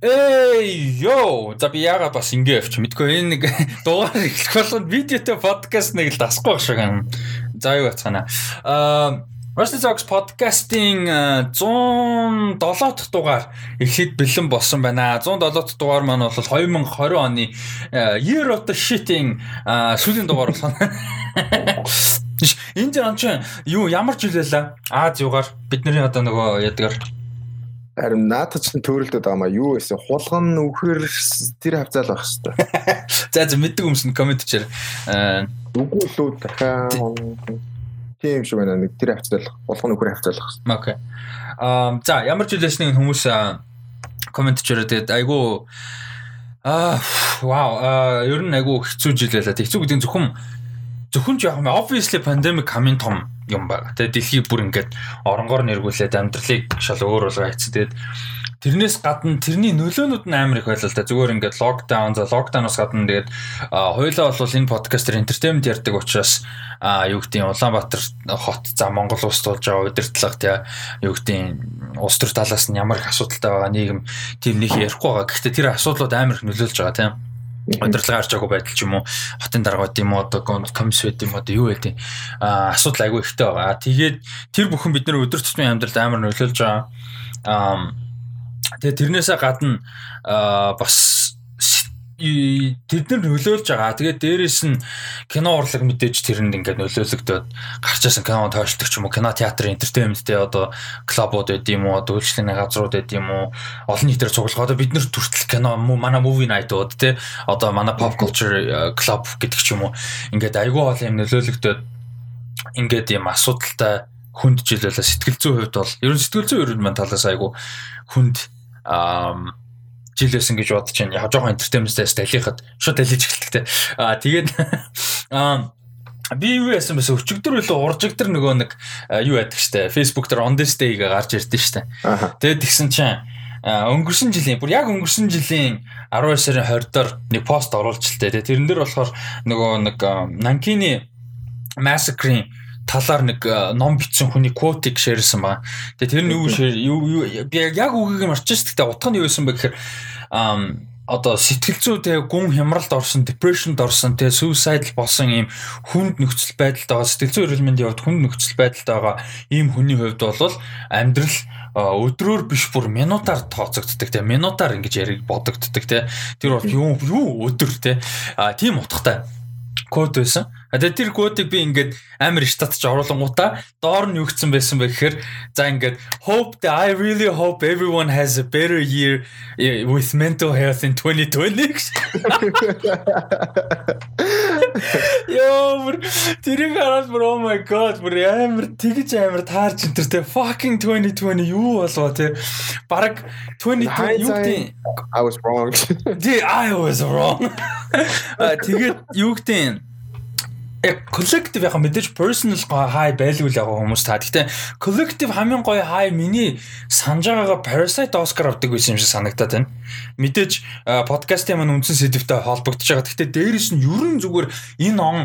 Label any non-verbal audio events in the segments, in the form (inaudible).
Эй, ёо, за би яагаад бас ингэ явчих мэдгүй энэ нэг (laughs) дугаар эхлэх болгонд видеотой подкаст нэг л дасахгүй байх шиг юм. За юу бацгаана. Аа Rusty Socks podcast-ийн 107 дахь дугаар эхлээд бэлэн болсон байна. 107 дахь дугаар маань бол 2020 оны Year of the Shit-ийн сүүлийн дугаар болсон. (laughs) Энд жан чинь юу ямар жил байлаа? Аз югаар бидний одоо нөгөө ядгаар Харин наатад ч төрөлдөд байгаа маа юу гэсэн хулган үхэр тэр хавцаал байх хэвээр. (laughs) За за мэддэг юмс нь комент чир. Үгүй лүү дахиад тийм шиг байна нэг тэр хавцаал хулган үхэр хавцаал байх хэвээр. Окей. Аа за ямар ч үлээсний хүмүүс комент чирээ тэгээд айгу аа вау ер нь айгу хэцүү жил байлаа. Хэцүү гэдэг нь зөвхөн зөвхөн ч яг obviously pandemic хамгийн том юм байна. Тэгээ дэлхийг бүр ингээд оронгоор нэргүүлээд амьдралыг шал өөр болгоо хайцсан. Тэгээд тэрнээс гадна тэрний нөлөөнүүд нь амар их байлаа л да. Зүгээр ингээд локдаун за локдауноос гадна тэгээд хоёулаа бол энэ подкастер entertainment ярьдаг учраас юу нь Улаанбаатар хот за Монгол улс тулж байгаа удирдлага тий юу нь улс төр талаас нь ямар их асуудалтай байгаа нийгэм тийм нэг ярихгүй байгаа. Гэхдээ тэр асуудлууд амар их нөлөөлж байгаа тий удирдлага харж байгаагүй байдал ч юм уу хотын дарга байд юм уу одоо комисс байд юм одоо юу байдیں۔ а асуудал айгүй ихтэй байгаа. Тэгээд тэр бүхэн бид нар өдөр тутмын амьдралд амар нөлөөлж байгаа. а тэгээд тэрнээсээ гадна бас тэд нар нөлөөлж байгаа. Тэгээд дээрэс нь кино урлаг мэдээж тэрэнд ингээд нөлөөлөгдөд гарч ирсэн кино тойролдог ч юм уу, кино театр, entertainment-тэй одоо клубууд байд юм уу, одоо үйлчлэлийн газрууд байд юм уу, олон нийтээр цуглах. Одоо бид нар төртөл кино манай movie night-ууд тий одоо манай pop culture э, club гэдэг ч юм уу. Ингээд айгүй бол юм нөлөөлөгдөд ингээд юм асуудалтай хүнд жилээлээ сэтгэл зүйн хувьд бол ер нь сэтгэл зүйн ерөн маань талаас айгүй хүнд аа жил байсан гэж бодож байна. Яг жоохон entertainment-ээс талихад шууд талиж эхэлдэг те. Аа тэгээд аа би юу яасан бэс өчигдөр үлээ уржигдэр нөгөө нэг юу яадаг штэ Facebook дээр on this day гээ гарч ирдэ штэ. Тэгээд тэгсэн чинь өнгөрсөн жилийн бүр яг өнгөрсөн жилийн 12 сарын 20 доор нэг пост оруулчихлаа те. Тэрэн дээр болохоор нөгөө нэг Нанкины massacre талаар нэг ном бичсэн хүний quote-ийг шеэрсэн ба. Тэгээ тэр нь юу юу би яг үгийг марчсан шүү дээ. Утга нь юу байсан бэ гэхээр одоо сэтгэл зүй те гүн хямралд орсон, depressionд орсон, те suicidal болсон ийм хүнд нөхцөл байдалд байгаа сэтгэл зүй эрүүл мэндийн хувьд хүнд нөхцөл байдалд байгаа ийм хүний хувьд бол амьдрал өдрөөр биш бүр минутаар тооцогддог те минутаар ингэж яриг бодогддог те тэр бол юу юу өдөр те а тийм утгатай код байсан Тэгээд тэр кодыг би ингээд амар штатч оруулангуудаа доор нь юу гэсэн байсан бэ гэхээр за ингээд hope that I really hope everyone has a better year with mental health in 2020. Йоо тэрийг хараад бүр oh my god бүр амар тэгж амар таарч энэ тэр fucking 2020 юу болоо те баг 2020 юу гэдэг I was wrong. Тий I was wrong. (laughs) Тэгээд юу гэдэг яг collective яг мэдээж personal high байлгүй л яг хүмүүс та. Гэхдээ collective хамгийн гоё high миний санаж байгаагаа Parasite Oscar авдаг байсан юм шиг санагдаад байна. Мэдээж подкастын маань үндсэн сэдвтэй холбогдож байгаа. Гэхдээ дээрэс нь ерөн зүгээр энэ он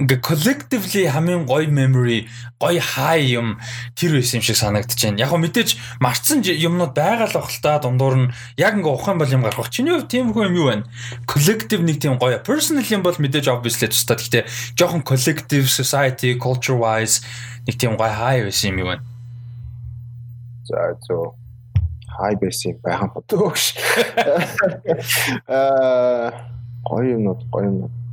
ингээ collectively хамгийн гоё memory, гоё high юм тэр байсан юм шиг санагдаж байна. Яг го мэдээж марцсан юмнууд байгаа л бах л та дундуур нь яг ингээ ухаан бол юм гарах. Чиний хувьд тийм хөө юм юу байна? Collective нэг тийм гоё personal юм бол мэдээж obviously тусдаа. Гэхдээ жоохон collective society culture wise нэг тийм гоё high байсан юм юу байна? За зөө high байсан байгаа бодогш. Аа (laughs) гоё юмнууд гоё юмнууд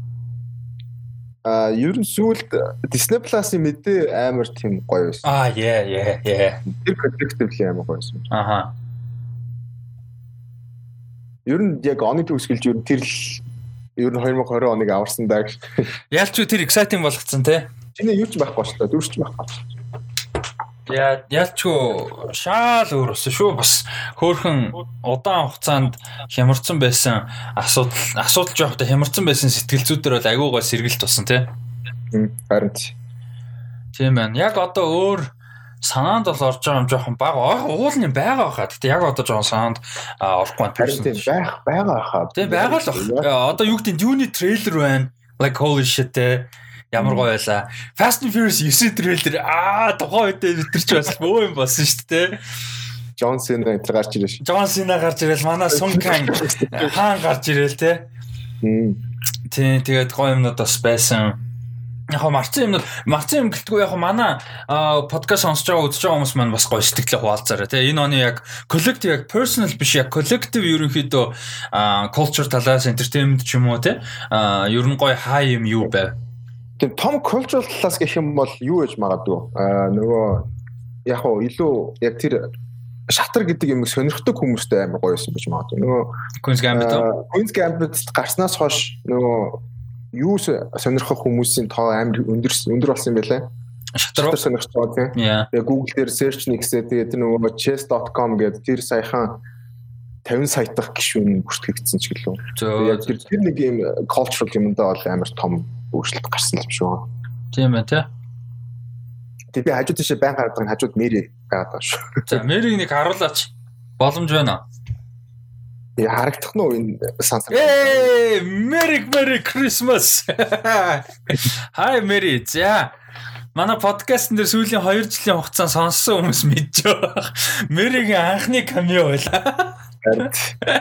А ер нь сүүлд Disney Plus-ын мэдээ амар тийм гоё байсан. Аа яа яа яа. Тэр collective амар гоё байсан. Аха. Ер нь яг оны төгсгөлж ер нь тэр л ер нь 2020 оныг аварсан даа. Яалч тэр exciting болгоцсон те. Чиний юу ч байхгүй шүү дээ. Дөрвч ч байхгүй. Яа ялчгүй шаал өөр өссөн шүү бас хөөхөн удаан хугацаанд хямарсан байсан асуудал асуудал жоохтой хямарсан байсан сэтгэл зүйдэр бол агуугаа сэргэлт тусан тий. Харин тийм байна. Яг одоо өөр санаанд бол орж байгаа юм жоохон бага. Уулын байгаа хаа. Гэтэ яг одоо жоохон санаанд орохгүй байна. Тийм байх байгаа хаа. Тийм байгаа л баг. Одоо юу гэдэг нь юуны трейлер байна. Like holy shit те Ямар гоё байла. Fast and Furious 9 трейлер аа тухайн үед бид нар ч бас бөө юм болсон шүү дээ. Джон Сина энэ гарч ирээ шүү. Джон Сина гарч ирэл манай Сункан хаан гарч ирэл те. Тийм тэгээд гоё юмнууд бас байсан. Яг марцсан юмнууд марцсан юм гэлтгүй яг манай подкаст сонсож байгаа үзэж байгаа хүмүүс маань бас гоё сэтгэлээ хуваалцаарай те. Энэ оны яг collective яг personal биш яг collective ерөнхийдөө culture талаас entertainment ч юм уу те. Ер нь гоё хаа юм юу байв. Тэгээд том cultural талаас гэх юм бол юу гэж магадгүй. Аа нөгөө яг уу илүү яг тэр шатар гэдэг юм сонирхдаг хүмүүстэй амар гоё байсан гэж магадгүй. Нөгөө Queen's Gambit Queen's Gambit гарснаас хойш нөгөө юу сонирхох хүмүүсийн тоо амар өндөр өндөр болсон юм байлаа. Шатар сонирхож байгаа тийм. Тэгээ Google дээр search нэгсээ тэгээд нөгөө chess.com гэдэг тэр саяхан 50 сая дахь гишүүн бүртгэгдсэн ч гэлөө. Тэр тэр нэг юм cultural юмдаа бол амар том өөрчлөлт гарсан юм шүү. Тийм ээ тий. Тэгээ би хажууд тийшээ байн гараад байгаа хажууд Мэри байгаад байгаа шүү. За Мэрийг нэг харуулаач. Боломж байна. Яа харагдах нь энэ сансар. Ээ, Merry Merry Christmas. Hi Mary. За. Манай подкастн дээр сүүлийн 2 жилийн хугацаанд сонссон хүмүүс мэдж байгаа. Мэригийн анхны камео байла.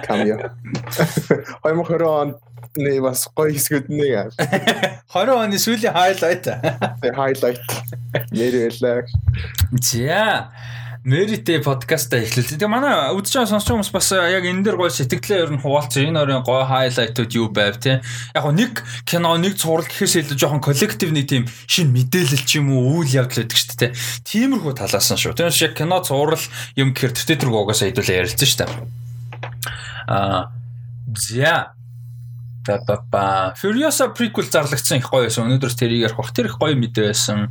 Камео. (laughs) 2020 он нэг бас гоё хэсгүүд нэг. 20 (laughs) оны сүүлийн хайлайт. Хайлайт. Нэр байлаа. За. Мэритэй подкастаа эхлүүлээ. Тэгээ манай үдч байгаа сонсч хүмүүс бас яг энэ дээр гоё сэтгэлээ ер нь хуваалцсан. Энэ орын гоё хайлайтууд юу байв те. Яг нэг кино, нэг цуврал гэхээс илүү жоохон коллектив нэг тийм шин мэдээлэл ч юм уу үйл явдал байдаг шүү дээ. Тиймэрхүү талаас нь шүү. Тэгээс яг кино, цуврал юм гэхэр тэр тэр угаасаа хэдүүлээ ярилцсан шүү дээ. Аа за Ба ба ба. Furiosa prequel зарлагдсан их гоё байсан. Өнөөдөр тэрийг ярих бах. Тэр их гоё мэдээ байсан.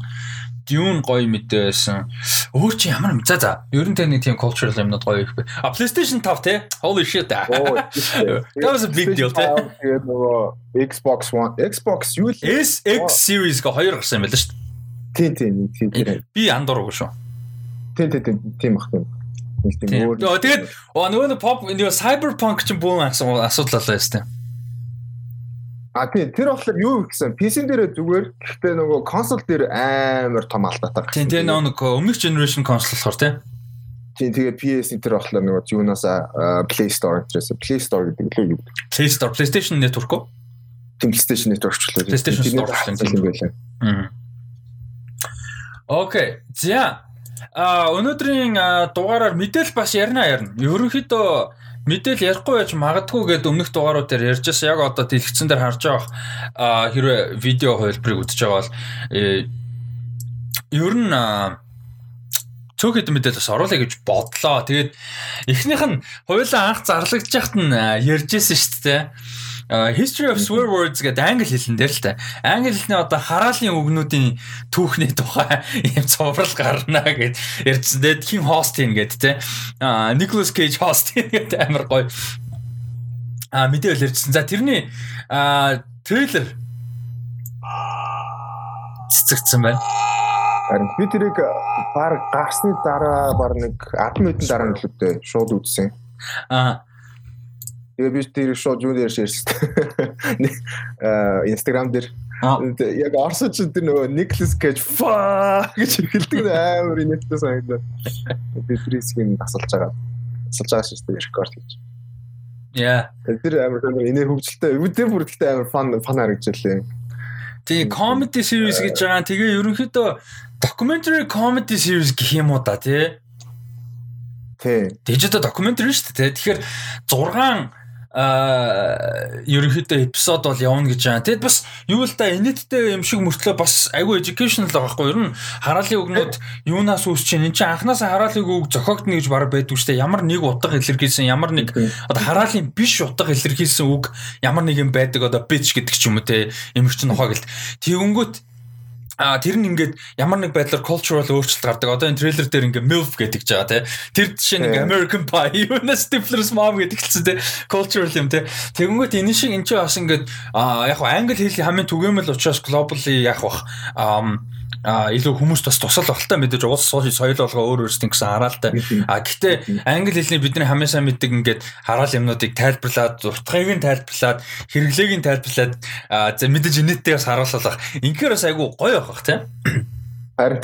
Dune гоё мэдээ байсан. Өөр чи ямар. За за. Ер нь тэ нэг тийм cultural юмнууд гоё их бай. А PlayStation 5 те. Holy shit. (laughs) That was a big deal те. Xbox One, Xbox юу л SX series га хоёр гарсан юм байна шүү дээ. Тийм тийм тийм. Би андуургүй шүү. Тийм тийм тийм ах юм. Тэгээд нөгөө pop нөгөө cyberpunk ч бүүн асуудал болоо юм А тий тэр болохоор юу гэсэн PC дээр зүгээр гэхдээ нөгөө консол дээр амар том алдаатай. Тийм тий нөгөө өмнөх generation консол болохоор тий. Тийм тэгээд PS тэр болохоор нөгөө юунаас Play Store гэсэн Play Store гэдэг лөө юу. Play Store PlayStation Network уу? Тийм PlayStation Network ч лөө. PlayStation Store юм байлаа. Окей. За А өнөөдрийн дугаараар мэдээлэл бас ярина ярина. Ерөнхийдөө мэдээл ярихгүй байж магадгүй гэд өмнөх дугаарууд дээр ярьжсэн яг одоо дэлгэцэн дээр харж байгаа хэрвээ видео хувилбарыг үзэж байгаа бол э, ер нь цөөх хэдэн мэдээлэл бас оруулах гэж бодлоо. Тэгээд эхнийх нь хоёулаа анх зарлагдж яхад нь ярьжсэн шүү дээ. History of Swear Words гэдэг англи хэлэн дээр л та. Англи хэлний одоо хараалын үгнүүдийн түүхний тухай юм цуврал гарна гэд ярьсан. Тэгээд хин хост юм гэд те. А Nicolas Cage хост гэд амар гоё. А мэдээлэл ярьсан. За тэрний а трейлер цэцэгдсэн байна. Харин би тэрийг баг гарсны дараа баг нэг 10 минутын дараа нь л үдээ шууд үзсэн. Аа Тэгээ би тэр шууд юу дээр ширсэн. Аа (laughs) Instagram дээр яг орсон ч тэр нөгөө Nicholas Cage fuck гэж хэлдэг амар инээдтэй санагдаа. Би фрисгийн асалж байгаа. Асалж байгаа шүү дээ рекорд хийж. Яа. Тэр амар инээ хөвгөлтэй. Үдээ бүр гэхдээ амар фан фан харагдчихлээ. Тэгээ comedy series гэж байгаа. Тэгээ ерөнхийдөө documentary comedy series гэх юм уу да тий. Тий. Digital documentary шүү дээ. Тэгэхээр 6 а ерөнхийдөө эпизод бол явна гэж байна. Тэгэд бас юу л да инэттэй юм шиг мөртлөө бас айгүй educational байгаа юу? Ер нь хараалын үгнүүд юунаас үүсч чинь эн чинь анханасаа хараалын үг зохиогдно гэж баг байдгүй шүү дээ. Ямар нэг утга илэрхийлсэн, ямар нэг одоо хараалын биш утга илэрхийлсэн үг ямар нэг юм байдаг одоо bitch гэдэг ч юм уу те. Эмэрч нохоо гэлт. Тэгэнгүүт А тэр нь ингээд ямар нэг байдлаар cultural өөрчлөлт гардаг. Одоо энэ трейлер дээр ингээд MILF гэдэг ч байгаа тий. Тэр жишээ нэг American Pie, (laughs) юуна Stifler's Mom гэдэг хэлсэн тий. Cultural юм тий. Тэгэнгүүт энэ шиг энэ ч бас ингээд а яг хаа англи хэлний хамгийн түгээмэл учраас globally яг бах а илүү хүмүүс бас тусал багтал мэдээж уус соёл болгоо өөр өөрсдийн гэсэн хараалтай. А гэхдээ англи хэлний бидний хамгийн сайн мэддэг ингээд хараал юмнуудыг тайлбарлаад, утгыг нь тайлбарлаад, хэрэглээг нь тайлбарлаад за мэдээж инээдтэй бас харуулах. Инхээр бас айгу гоё байх тийм. Харин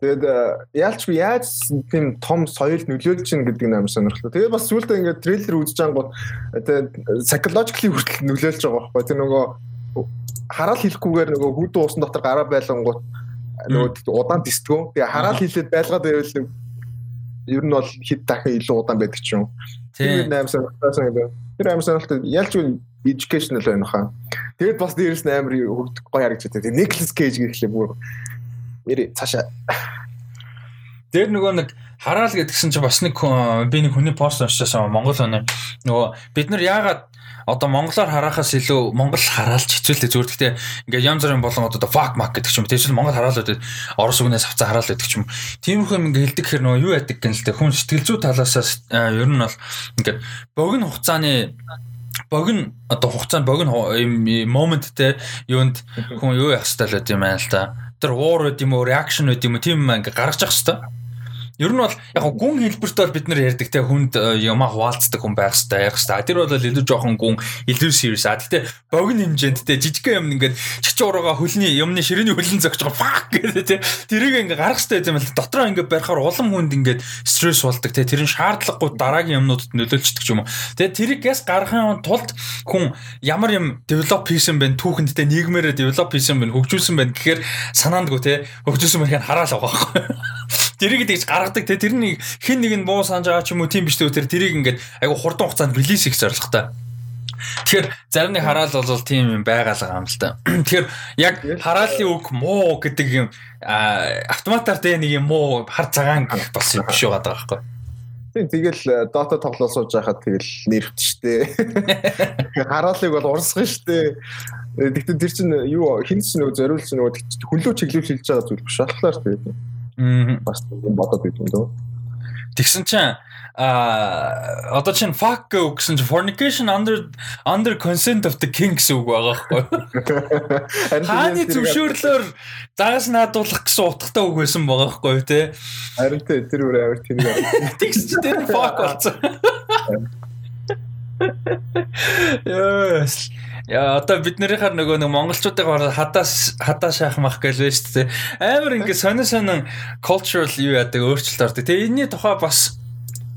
Тэгээд яалч би яаж тийм том соёл нөлөөлж чинь гэдэг нь амар сонирхолтой. Тэгээд бас сүүлдээ ингээд трейлер үзэж ангууд тэгээд psychologically хүртэл нөлөөлж байгаа байхгүй. Тэр нөгөө хараал хэлэхгүйгээр нөгөө хүүдэн уусан дотор гараа байлгангууд нөгөө удаан тисдгөө. Тэгээ хараал хэлээд байлгаад байвал ер нь бол хэд дахин илүү удаан байдаг ч юм. Тэр амар сонирхолтой. Тэр амар сонирхолтой. Ялч educational байна хаа. Тэгээд бас дээрэс нь амар хөгдөх гоё харагдаж байна. Nicholas Cage гэхлээр бүр Ири цаашаа. Тэр нөгөө нэг хараал гэдгсэн чинь бас нэг би нэг хүний пост уншижсэн Монгол хүний нөгөө бид нар яагаад одоо монголоор харахаас илүү монгол хараалч хэцүүлтэй зүгээр. Гэхдээ ингээд янз бүрийн болон одоо fuck mark гэдэг ч юм тийшэл монгол хараал гэдэг орос үгнээс авцаа хараал гэдэг ч юм тиймэрхүү юм ингээд хэлдэг хэрэг нөгөө юу яддаг гэнэ л дээ хүн сэтгэл зүй талаасаас ер нь бол ингээд богино хугацааны богино одоо хугацаанд богино момент те юунд хүн юу яах хэрэгтэй л байт юм байна л та. Тэр уур байд юм уу, reaction байд юм уу тийм юм ингээ гаргаж явах хэвээр. Ер нь бол яг гүн хэлбэрт бол бид нар ярьдаг те хүнд э, юмаа хуваалцдаг хүн байх хэрэгтэй байх хэрэгтэй. Тэр бол илүү жоохон гүн илүү serious. А гэтээ богино хэмжээнд те жижигхэн юм ингээд чич урууга хөлний юмны ширээний хөлн байгаа fuck гэдэг те тэрийг ингээ гаргах хэрэгтэй юм л дотроо ингээ барихаар улам хүнд ингээд стресс болдог те тэр нь шаардлагагүй дараагийн юмнуудад нөлөөлчдөг юм. Тэгээ тэрийг гэс гаргахын тулд хүн ямар юм develop хийсэн бэ түүхэнд те нийгмээрээ develop хийсэн бэ хөгжүүлсэн бэ гэхээр санаандгүй те хөгжүүлсэн мэрхийг хараал байгаа байхгүй. (laughs) Тэрийг тэгж гаргадаг те тэрний хин нэг нь буу санаж байгаа ч юм уу тийм биш үү тэр тэрийг ингээд айгу хурдан хугацаанд релиз хийх зорилготой. Тэгэхээр зарим нэг хараал бол тийм юм байгаалгаа юм л та. (clears throat) Тэгэхээр яг хараалын үг муу гэдэг юм автоматар тэ нэг юм муу хар цагаан гэх бас юм биш байгаа байхгүй. Тийм тэгэл дота тоглоо сууж байхад тэгэл нэрвт штэ. (laughs) Хараалыг бол урсгах штэ. Тэгтээ тэр чинь юу хинс нөгөө зориулсан нөгөө хүнлүү чиглүүлж хэлж байгаа зүйл биш болохоор тийм. Бас юм бодоод байт юм дөө. Тэгсэн чинь а одоо чинь fuck гэсэн чинь fornication under under consent of the king гэсэн үг байгаа байхгүй. (laughs) Хааны зөвшөөрлөөр загас наадуулах гэсэн утгатай үг байсан байгаа байхгүй тий. Харин тий тэр үр амар тэр. Тэгсэн чинь тэр fuck болсон. Яс. Яа одоо бид нарийнхаар нөгөө нэг монголчуудыг хадаас хадаа шаах мах байна шүү дээ. Амар ингэ сонин сонин cultural юу яадаг өөрчлөлт ордог. Тэгээ энэний тухай бас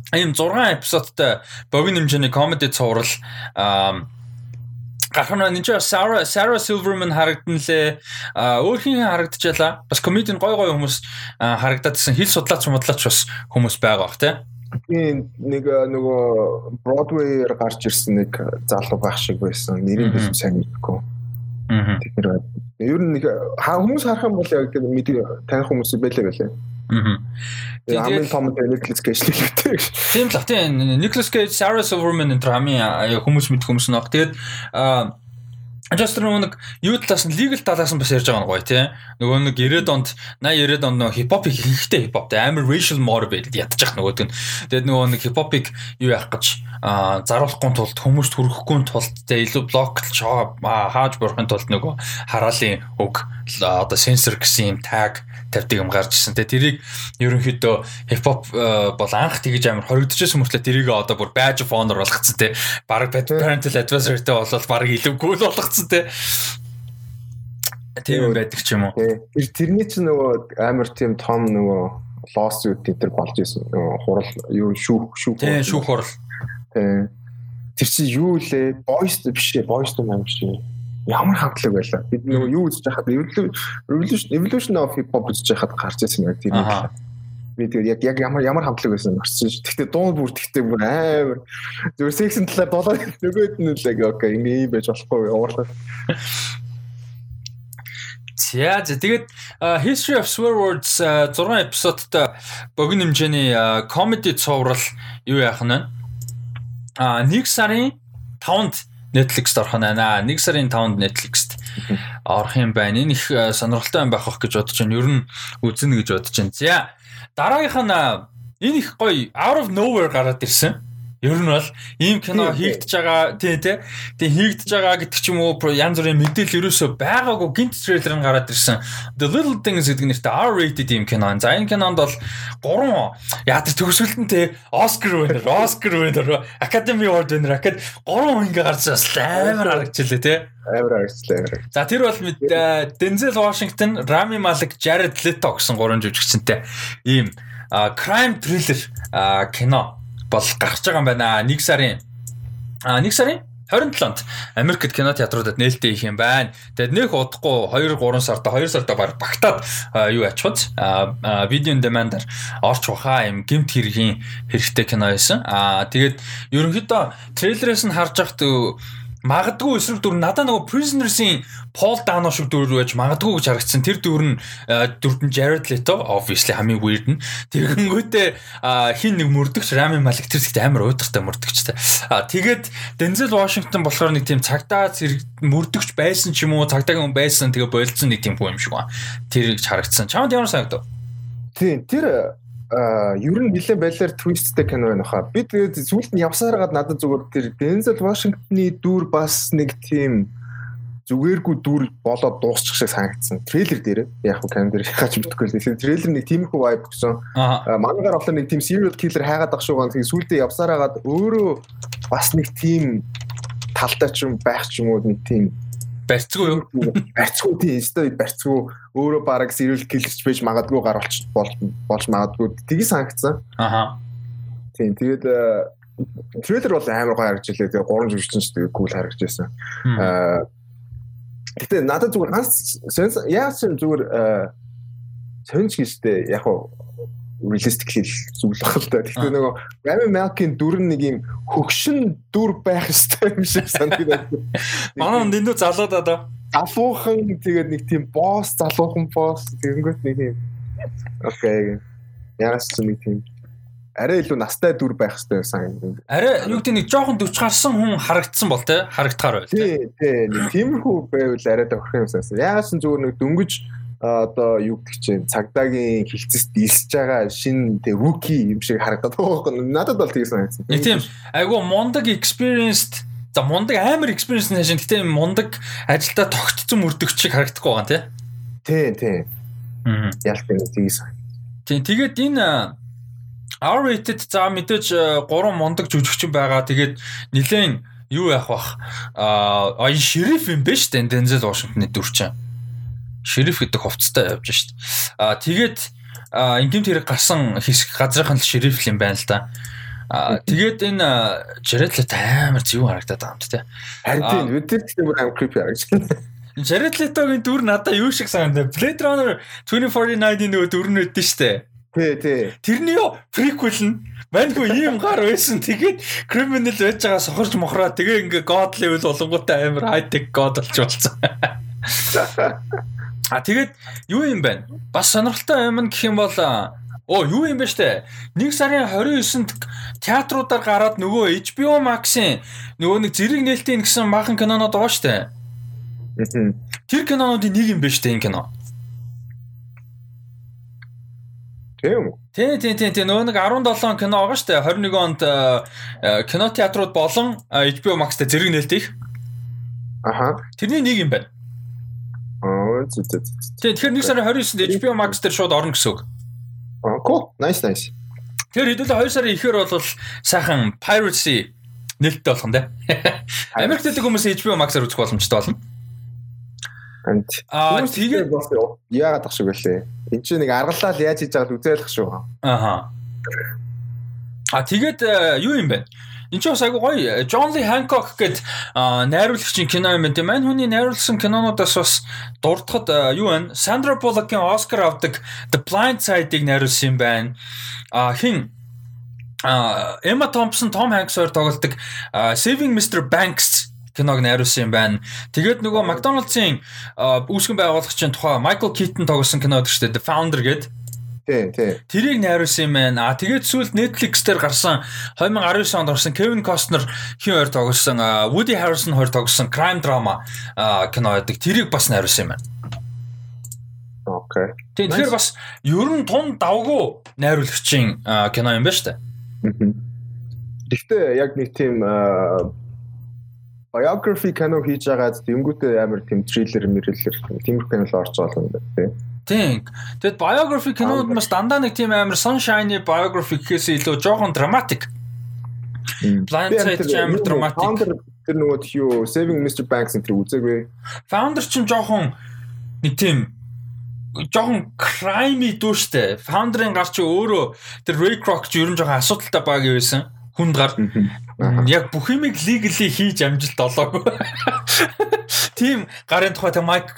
ийм 6 эпизодтай богино хэмжээний comedy цуврал аа гарах нь энэ чинь Sarah Sarah Silverman харагдан лээ. Өөр хин харагдчихлаа. Бас комедийн гой гой хүмүүс харагдадсан хэл судлаач модлаач бас хүмүүс байгаа бах тий. Тийм нэг нөгөө Broadway-ээр гарч ирсэн нэг залуу байх шиг байсан. Нэрийг би сайн мэдэхгүй. Аа. Тэгэхээр ер нь нэг хүмүүс харах юм бол яг мэдээ таних хүмүүс байлаа байлаа. Аа. Тэгээд хамгийн том Nicolas Cage л үүтэй. Тийм л тийм Nicolas Cage, Sarah Silverman энэ хамгийн хүмүүс мэдэх хүмүүс нэг. Тэгээд аа Just нэг юу талаас нь legal талаас нь бас ярьж байгаа нь гоё тий. Нөгөө нэг 90-ад онд 80 90-ад онд нөгөө хипхоп ихтэй хипхоптэй амар racial motivated ядчих нөгөөд нь. Тэгээд нөгөө нэг хипхопыг юу яах гэж заруулахгүй тулд хүмүүст хүрэхгүй тулд тий илүү блоклж хааж буурахын тулд нөгөө хараалын үг одоо сенсор гэсэн юм tag тавьдаг юм гарч ирсэн. Тэгээ тэрийг ерөнхийдөө хипхоп э, бол анх тэгж амар хоригдчихсан мөртлөө тэрийг одоо бүр badge of honor болгоцсон те. Бараг parental advisory-тэй болол бараг илүү cool болгоцсон те. Тийм байдаг ч юм уу. Тэр тэрний чинь нөгөө амар тийм том нөгөө lawsuit дээр болж исэн. Хурал юу шүүх шүүх. Тийм шүүх хурал. Тийм. Тэр чинь юу лээ? Boys биш ээ, boys юм аим шиг ямар хамтлаг байлаа. Бид нөгөө юу үзэж байхад evolution evolution of hip hop үзэж байхад гарч ирсэн яг тийм. Би тэгээд яг яг ямар ямар хамтлаг байсан орсон ш. Гэхдээ дуу бүр тэгтээ бүр амар зүгээр сексэн талаар дуулаад нөгөөд нь яг окей ингэ юм байж болохгүй уурлаа. За тэгээд History of Swear Words 6 эпизодтой богино хэмжээний comedy цуврал юу яах нь а 1 сарын 5-нд Netflix-д орох нь байна. 1 сарын 5-нд Netflix-д орох юм байна. Энэ их сонирхолтой юм байх гэж бодож байна. Ер нь үзнэ гэж бодож байна. За дараагийнх нь энэ их гоё out of nowhere гараад ирсэн. Ер нь бол ийм кино хийгдэж байгаа тий тий. Тэг хийгдэж байгаа гэдэг ч юм уу янз бүрийн мэдээлэл ерөөсөө байгаагүй гинт трейлер нь гараад ирсэн. The Little Things гэдэг нэртэй R-rated ийм кино. За энэ кинонд бол гурван яадаг төгсгөлт нь тий Oscar winner, Oscar winner, Academy Award winner, Acad гурван хүн ингээ гарч бас амар харагчлаа тий. Амар харагчлаа. За тэр бол Denzel Washington, Rami Malek, Jared Leto гэсэн гурван жүжигчтэй ийм crime thriller кино бол гарч байгаа юм байна. Нэг сарын а нэг сарын 27-нд Америкт кино театруудад нээлттэй их юм байна. Тэгээд нөх удахгүй 2 3 сарда 2 сарда баг багтаад юу ачхуц видео демандаар орч баха юм гимт хэргийн хэрэгтэй кино байсан. Аа тэгээд ерөнхийдөө трейлерээс нь харж байхад магадгүй эсрэг дүр надаа нөгөө Prisoners-ийн Paul Dano шиг дүр байж магадгүй гэж харагдсан. Тэр дүр нь дүрдэн Jared Leto obviously хамгийн weird нь. Тэгэнгүүтээ хин нэг мөрдөгч Rami Malek тэр зэгт амар уйдгартай мөрдөгчтэй. Тэгээд Denzel Washington болохоор нэг тийм цагдаа мөрдөгч байсан ч юм уу цагдаагийн хүн байсан тэгээ болцсон нэг тийм хүн юм шиг байна. Тэр харагдсан. Чамд ямар санагдав? Тийм тэр ер нь нэлээд байлаар твисттэй кино байна хаа. Би тэгээд сүүлд нь явсаар гад надад зүгээр тэр Дензел Вашингтоны дүр бас нэг тийм зүгээргүй дүр болоод дуусчих шиг санагдсан. Трейлер дээр яг хөө камер дээр хаач мэдгүй л. Тэгэхээр трейлер нэг тиймэрхүү vibe өгсөн. Манайгаар болохоор нэг тийм serial killer хайгаад ах шуугаан. Тэгээд сүүлдээ явсаар гад өөрөө бас нэг тийм талтай ч юм байх ч юм уу нэг тийм барьцгүй юу? Барьцгүй тийм өстой барьцгүй өөрөө бараг serial killerч байж магадгүй гаруулч болж магадгүй тгий санагдсан. Аха. Тийм тэгээд трейлер бол амар гоё харагдчихлээ. Тэгээ гурван жүжигчин ч тэгээ cool харагдчихсан. Аа Гэтэ надад зүгээр ганц яа зүгээр сонч гэжтэй яг realistic хэл зүйл баг л да. Гэхдээ нөгөө Rami Malek-ийн дүр нэг юм хөгшин дүр байх ёстой юм шиг санагдаад. Манай дэндүү залууд одоо залуухан тэгээд нэг тийм босс залуухан босс тэгэнгүүт нэг тийм окей. Яас ч нэг тийм арай илүү настай дүр байх хэрэгтэй байсан. Арай юу гэдэг нэг жоохон 40 гарсан хүн харагдсан бол те харагдахаар байл. Тий, тий. Тиймэрхүү байвал арай тохирох юм санасан. Яасан зүгээр нэг дөнгөж одоо юу гэдэг чинь цагдаагийн хилцэст дилсэж байгаа шин тэг руки юм шиг харагдаад байгаа юм. Надад бол тийм санагдсан. Нэг тийм айгу мундаг experienced за мундаг амар experience нэшин гэтээ мундаг ажилдаа тогтцсон мөрдөгч шиг харагдахгүй байгаа тий. Тий, тий. Аа. Ялтай нэг тийм сан. Тий, тэгээд энэ R-rated за мэдээж 3 мундаг жүжигчин байгаа. Тэгээд нилээн юу яах бах аа энэ шериф юм биш үү Дензел Вашингтоны дүрчин шериф гэдэг хувцастай явж шít. Аа тэгээд ингийн тэрэг гарсан хэсэг газрынхан л шериф юм байна л да. Аа тэгээд энэ Jared амар зөв харагдаад байгаа юм те. Харин тийм тийм бүр амар creepy харагдаж. Jared Leto-гийн дүр надад юу шиг санагдав. Blade Runner 2049-ийн нөгөө дүр нь үүдэн штэ. Тий, тий. Тэрний юу prequel нь Маньгүй ийм гар байсан. Тэгээд criminal байж байгаа сохорч мохроо тэгээ ингээ god level болонготой амар high tech god болж болсон. (laughs) А тэгээд юу юм бэ? Бас сонирхолтой юм гэх юм бол Оо юу юм бэ штэ? 1 сарын 29-нд театруудаар гараад нөгөө HBO Max-ийн нөгөө нэг зэрэг нээлтийн гэсэн махан кинонод байгаа штэ. Тэр кинонуудын нэг юм бэ штэ энэ кино. Тийм үү? Тий, тий, тий, тий. Нөгөө нэг 17 кино байгаа штэ. 21 онд кино театрууд болон HBO Max-тэй зэрэг нээлтийг. Аха. Тэрний нэг юм байна. Зү зү. Тэгэхээр нэг сарын 29-нд HBO Max дээр шууд орно гэсэн үг. Cool. Nice nice. Тэгэхээр хэдүүлээ 2 сарын ихээр бол сайхан piracy нээлттэй болох нь дээ. (laughs) Америкт дэх хүмүүс HBO Max-аар үзэх боломжтой болно. Аа тэгээд яагаад тах шиг байлээ. Энд чинь нэг аргалал яаж хийж байгааг үзээлэх шүү. Ааха. А тэгээд э, юу юм бэ? Энд ч бас айгу гоё. John Lee Hancock гэд найруулагчийн кино юм байна. Мань хүний найруулсан кинонуудаас бас дурдхад юу вэ? Sandra Bullock-ийн Oscar авдаг The Blind Side-ыг найруулсан юм байна. А хин а Emma Thompson, Tom Hanks хоёр тоглодог Saving Mr. Banks киног найруулсан юм байна. Тэгээд нөгөө McDonald's-ын үүсгэн байгуулагчийн тухай Michael Keaton тоглосон кино гэдэг чинь The Founder гэдэг Тий, тий. Тэрийг найруулсан юм байна. А тэгээд сүүлд Netflix дээр гарсан 2019 онд орсон Kevin Costner хин хоёр тоглосон Woody Harrelson хоёр тоглосон crime drama кино байдаг. Тэрийг бас найруулсан юм байна. Окей. Тэгэхээр бас ер нь тун давгүй найруулагчийн кино юм байна шүү дээ. Гэхдээ яг нэг тийм biography кино хийж байгаад тэнгуүтээ амар тийм триллер мэрэлэр тиймэрхүү кино орж байгаа юм байна тий. Тийм. Тэгэд biography кинод бас дандаа нэг тийм амар sunshine biography гэхээс илүү жоохон dramatic. Blind Side амар dramatic. Тэр нөгөө юу Saving Mr Banks энэ үзээгүй. Founder ч жоохон нэг тийм жоохон crime дүүштэй. Founder-ын гар чи өөрөө тэр Ray Kroc ч ерөн жоохон асуудалтай баг байсан хүнд гар яг бүх юмыг legally хийж амжилт олоогүй. (laughs) Тим гарын тухай тэг Майк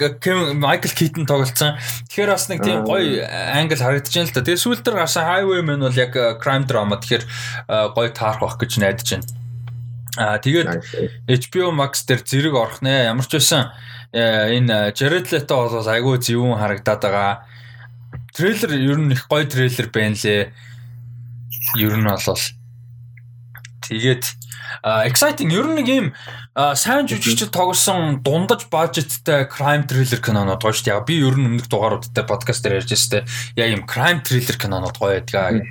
Майкл Китон тоглолцсон. Тэгэхээр бас нэг тийм гоё англ харагдаж байна л да. Тэгээ сүүлд төр гарсан Highwayman бол яг crime drama тэгэхээр гоё таарах байх гэж найдаж байна. Аа тэгээд HBO Max дээр зэрэг орох нэ. Ямар ч байсан энэ Jared Leto бол айгүй зөвүүн харагдаад байгаа. Трейлер ер нь их гоё трейлер байна лээ. Ер нь бол Тэгээд exciting ер нь нэг юм сайн жүжигчд тоглосон дундаж бажеттай crime thriller кинонод гоё шүү дээ. Би ер нь өмнөх дугааруудтай подкаст дээр ярьж байсан те. Яг юм crime thriller кинонод гоё байдгаа.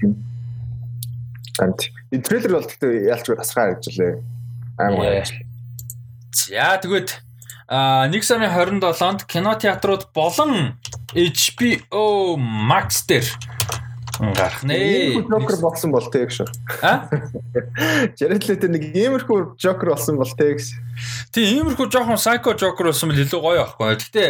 Амт. Энэ трейлер бол гэхдээ яалч тасраа гэж лээ. Аймаг. За тэгвэл а 1 сарын 27-нд кино театрууд болон HBO Max дээр гарах нэ. Joker болсон бол тэг шүү. А? (laughs) Jared Leto нэг иймэрхүү Joker болсон бол тэг. Тийм иймэрхүү жоохон psycho Joker болсон бол илүү гоё байхгүй. Гэтэ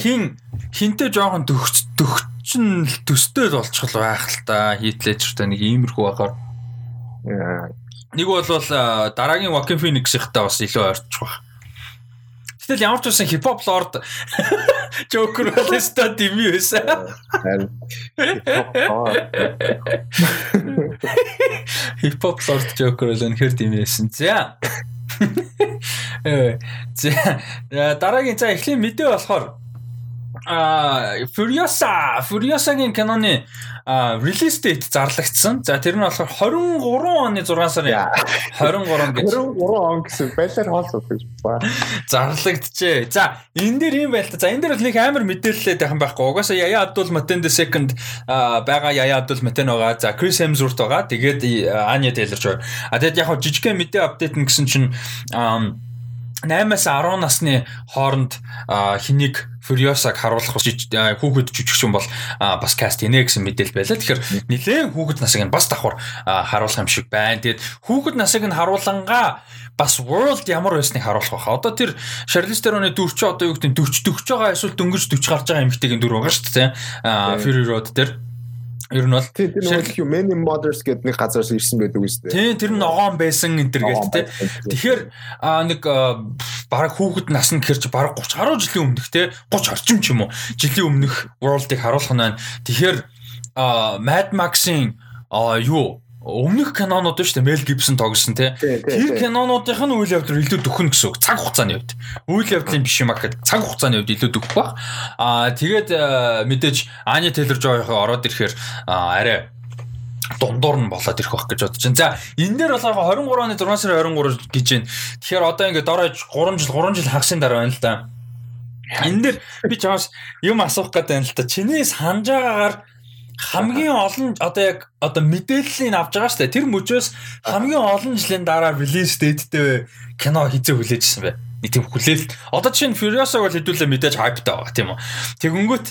хин хинтээ жоохон төгч төгчин төстэй л болчихлоо байх л та. Хийтлээчртэй нэг иймэрхүү байхаар. Нэг бол дараагийн Joaquin Phoenix-ийнхтай бас илүү ойрчих байх. Гэтэл ямар ч байсан хипхоп лорд Joker болстой дими байсан. Хипхоп лорд Joker л үнэхэр дими байсан. За. Э. За дараагийн за эхлэн мэдээ болохоор а Furiosa Furiosa-гийн киноны release date зарлагдсан. За тэр нь болохоор 23 оны 6 сарын 23 гэж 23 он гэсэн байлаар хоол гэж ба. Зарлагдчихэ. За энэ дээр юм байл та. За энэ дээр бол нэг амар мэдээлэлтэй тайхан байхгүй. Угаасаа Yaya Abdul Mateen the second байгаа Yaya Abdul Mateen байгаа. За Chris Hemsworth байгаа. Тэгээд Anya Taylor-Joy. А тэгээд яг жижигхэн мэдээ апдейт гэсэн чинь 8-аас 10 насны хооронд хэнийг Furiosаг харуулах хүүхэд жүжигчин бол бас каст хийнэ гэсэн мэдээлэл байлаа. Тэгэхээр нэлээд хүүхэд насыг нь бас давхар харуулах юм шиг байна. Тэгээд хүүхэд насыг нь харуулангаа бас world ямар байсныг харуулах баха. Одоо тэр Charlize Theron-ы дүрч одоо юу гэдэг нь 40 40 байгаа эсвэл дөнгөж 40 гарч байгаа эмэгтэйгийн дүр байгаа шүү дээ. Fury Road дээр Ер нь бол тэр нэг юу Many Mothers гэдэг нэг газараас ирсэн байдаг үстэй. Тийм тэр нь ногоон байсан энэ төр гэдэг те. Тэгэхээр нэг бараг хүүхэд насны гэхэр чи бараг 30 гаруй жилийн өмнөх те 30 орчим ч юм уу жилийн өмнөх world-ыг харуулах нь байна. Тэгэхээр Mad Max-ийн юу өмнөх кинонууд шүү дээ Мел Гибсон тоглосон тий. Тэр кинонуудынх нь үйл явдал илүү дөхөн гэсэн үг. Цаг хугацааны хувьд. Үйл явдлын биш юм аа гэхэд цаг хугацааны хувьд илүү дөхөх баг. Аа тэгээд мэдээж Ани Тейлор Жойхоо ороод ирэхээр арай дундуур нь болоод ирэх байх гэж бодож байна. За энэ дээр бол 23 оны 6 сарын 23 гэж байна. Тэгэхээр одоо ингээд дорож 3 жил 3 жил хагасын дараа байна л да. Энэ дээр би чамаас юм асуух гэдэг юм л та. Чиний санаж байгаагаар хамгийн олон одоо яг одоо мэдээллийг авч байгаа шүү дээ. Тэр мөчөөс хамгийн олон жилийн дараа релиз дэйттэй кино хизээ хүлээжсэн бай. Нэг тийм хүлээл. Одоо жишээ нь Furious-аг бол хэдүүлээ мэдээж хайптай байгаа тийм үү. Тэгэнгүүт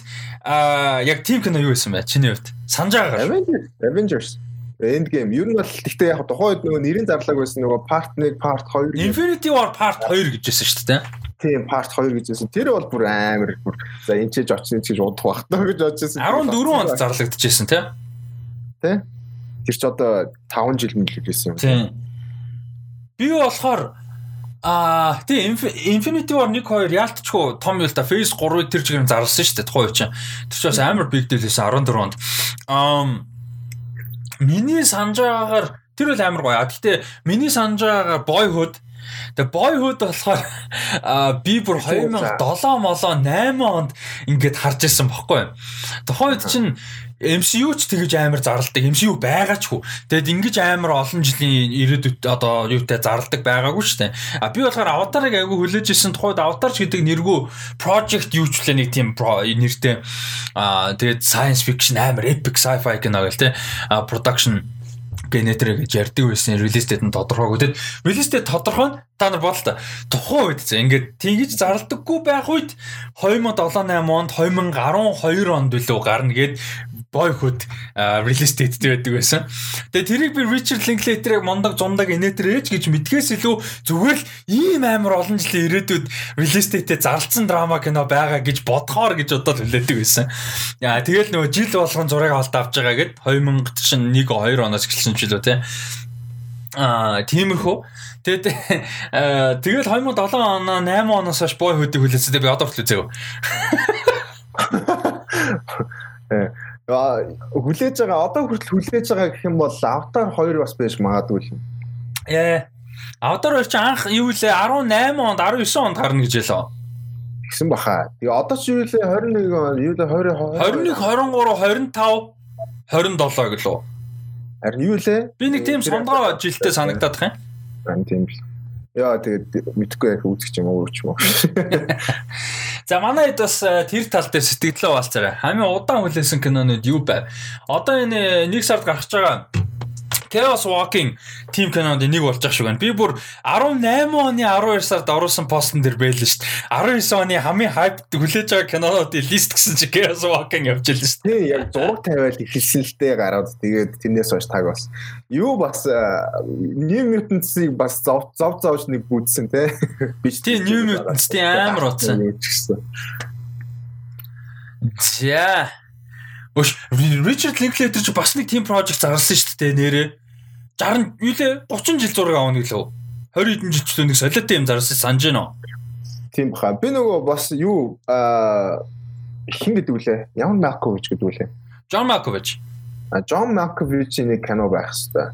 аа яг тийм кино юу байсан бэ? Чиний хувьд санаж байгаа. Avengers. Avengers. Endgame. Ер нь бол гэхдээ яг тухайн үед нөгөө нэрийн зарлаг байсан нөгөө part 1, part 2. Infinity War part 2 гэж байсан шүү дээ тийм part 2 гэж байсан. Тэр бол бүр амар бүр за энэ ч очсон гэж удах бах таа гэж бодчихсон. 14 онд зарлагдчихсэн тий. Тий. Тэр ч одоо 5 жил мэлэг гэсэн юм. Тийм. Би болохоор А тий Infinity War 1 2 яалтчгүй том юл та Phase 3-ыг тэр чигээр зарласан шүү дээ тухайн үе чинь. Тэр ч бас амар big deal байсан 14 онд. Аа миний санаж байгаагаар тэр бол амар гоё. Гэхдээ миний санаж байгаагаар Boyhood Тэгээ Boyhood болохоор би бүр 2007 молоо 8 онд ингээд харж ирсэн бохгүй. Тухайн үед чинь MCU ч тэгэж амар зарладаг. MCU байгаа ч хүү. Тэгэд ингэж амар олон жилийн ирээдүйд одоо юутай зарладаг байгаагүй шүү дээ. А би болохоор Avatar-ыг айгүй хүлээж ирсэн тухайд Avatar ч гэдэг нэргүй project юучлээ нэг тийм нэртэй а тэгээд science fiction амар epic sci-fi кино гэл те. А production генетер гэж ярьдаг байсан релиз дэт нь тодорхойгүй. Тэгэд релиз дэт тодорхой та нар бодол та. Тухайн үед за ингээд тэгж зарлдаггүй байх үед 2007 8 онд 2012 онд билүү гарна гэд boyhood release date байдаг байсан. Тэгээ тэрийг би Richard Linklater-ыг мондог зундаг инээдэр ээж гэж мэдгээс илүү зүгээр л ийм амар олон жилийн ирээдүйд release date-тэй зарлцсан драма кино байгаа гэж бодхоор гэж бодоод хүлээдэг байсан. Яа тэгэл нөгөө жил болгон зураг авалт авч байгаа гэд 2001 2 оноос эхэлсэн ч үлээ те. Аа тиймэрхүү. Тэгээд тэгэл 2007 оноо 8 оноос хойш boyhood-ийг хүлээсэн. Би одоо хүртэл үзээгүй. Э хүлээж байгаа одоо хүртэл хүлээж байгаа гэх юм бол Avatar 2 бас байж магадгүй юм. Яа. Avatar 2 чи анх юу лээ 18 онд 19 онд гарна гэж ялаа. Гэсэн баха. Тэгээ одоо ч юу лээ 21 он юу лээ 20 21 23 25 27 гэлөө. Харин юу лээ? Би нэг тийм сондгоо жилдээ санагдаад тах юм. Харин тийм л. Яа тэгээд мэдхгүй яг үзэх юм уу ч юм уу. (laughs) За манайд бас э, тэр тал дээр сэтгэлдээ хаалцаарай. Хамгийн удаан хүлээсэн кинонууд юу байв? Одоо энэ нэг сард гарч байгаа Chaos Walking team кинонд нэг болж ах шиг байна. Би бүр 18 оны 12 сард оруулсан постн дээр байлаа шүү дээ. 19 оны хамгийн хайп хүлээж байгаа кинонуудын лист гэсэн чи Chaos Walking явж илсэн шүү дээ. Тийм яг зураг тавиад ихэлсэн л дээ гараад тэгээд тэрнээс хойш таг бас. Юу бас New Mutants-ыг бас зов зов зовж нэг гүйтсэн те. Би тийм New Mutants-ийн (laughs) амар утсан. За Өш Ричард Линклейтер ч бас нэг team project зарласан шүү дээ нэрээ. 60 юу лээ 30 жил зураг нэг лөө 20 хэдэн жилчлөө нэг солиотой юм зарсан санаж байна уу? Тийм баха. Би нөгөө бас юу аа хин гэдэг үлээ? Ян Макович гэдэг үлээ. Джон Макович а Джон Маковичийн нэг кино байх хэвээр.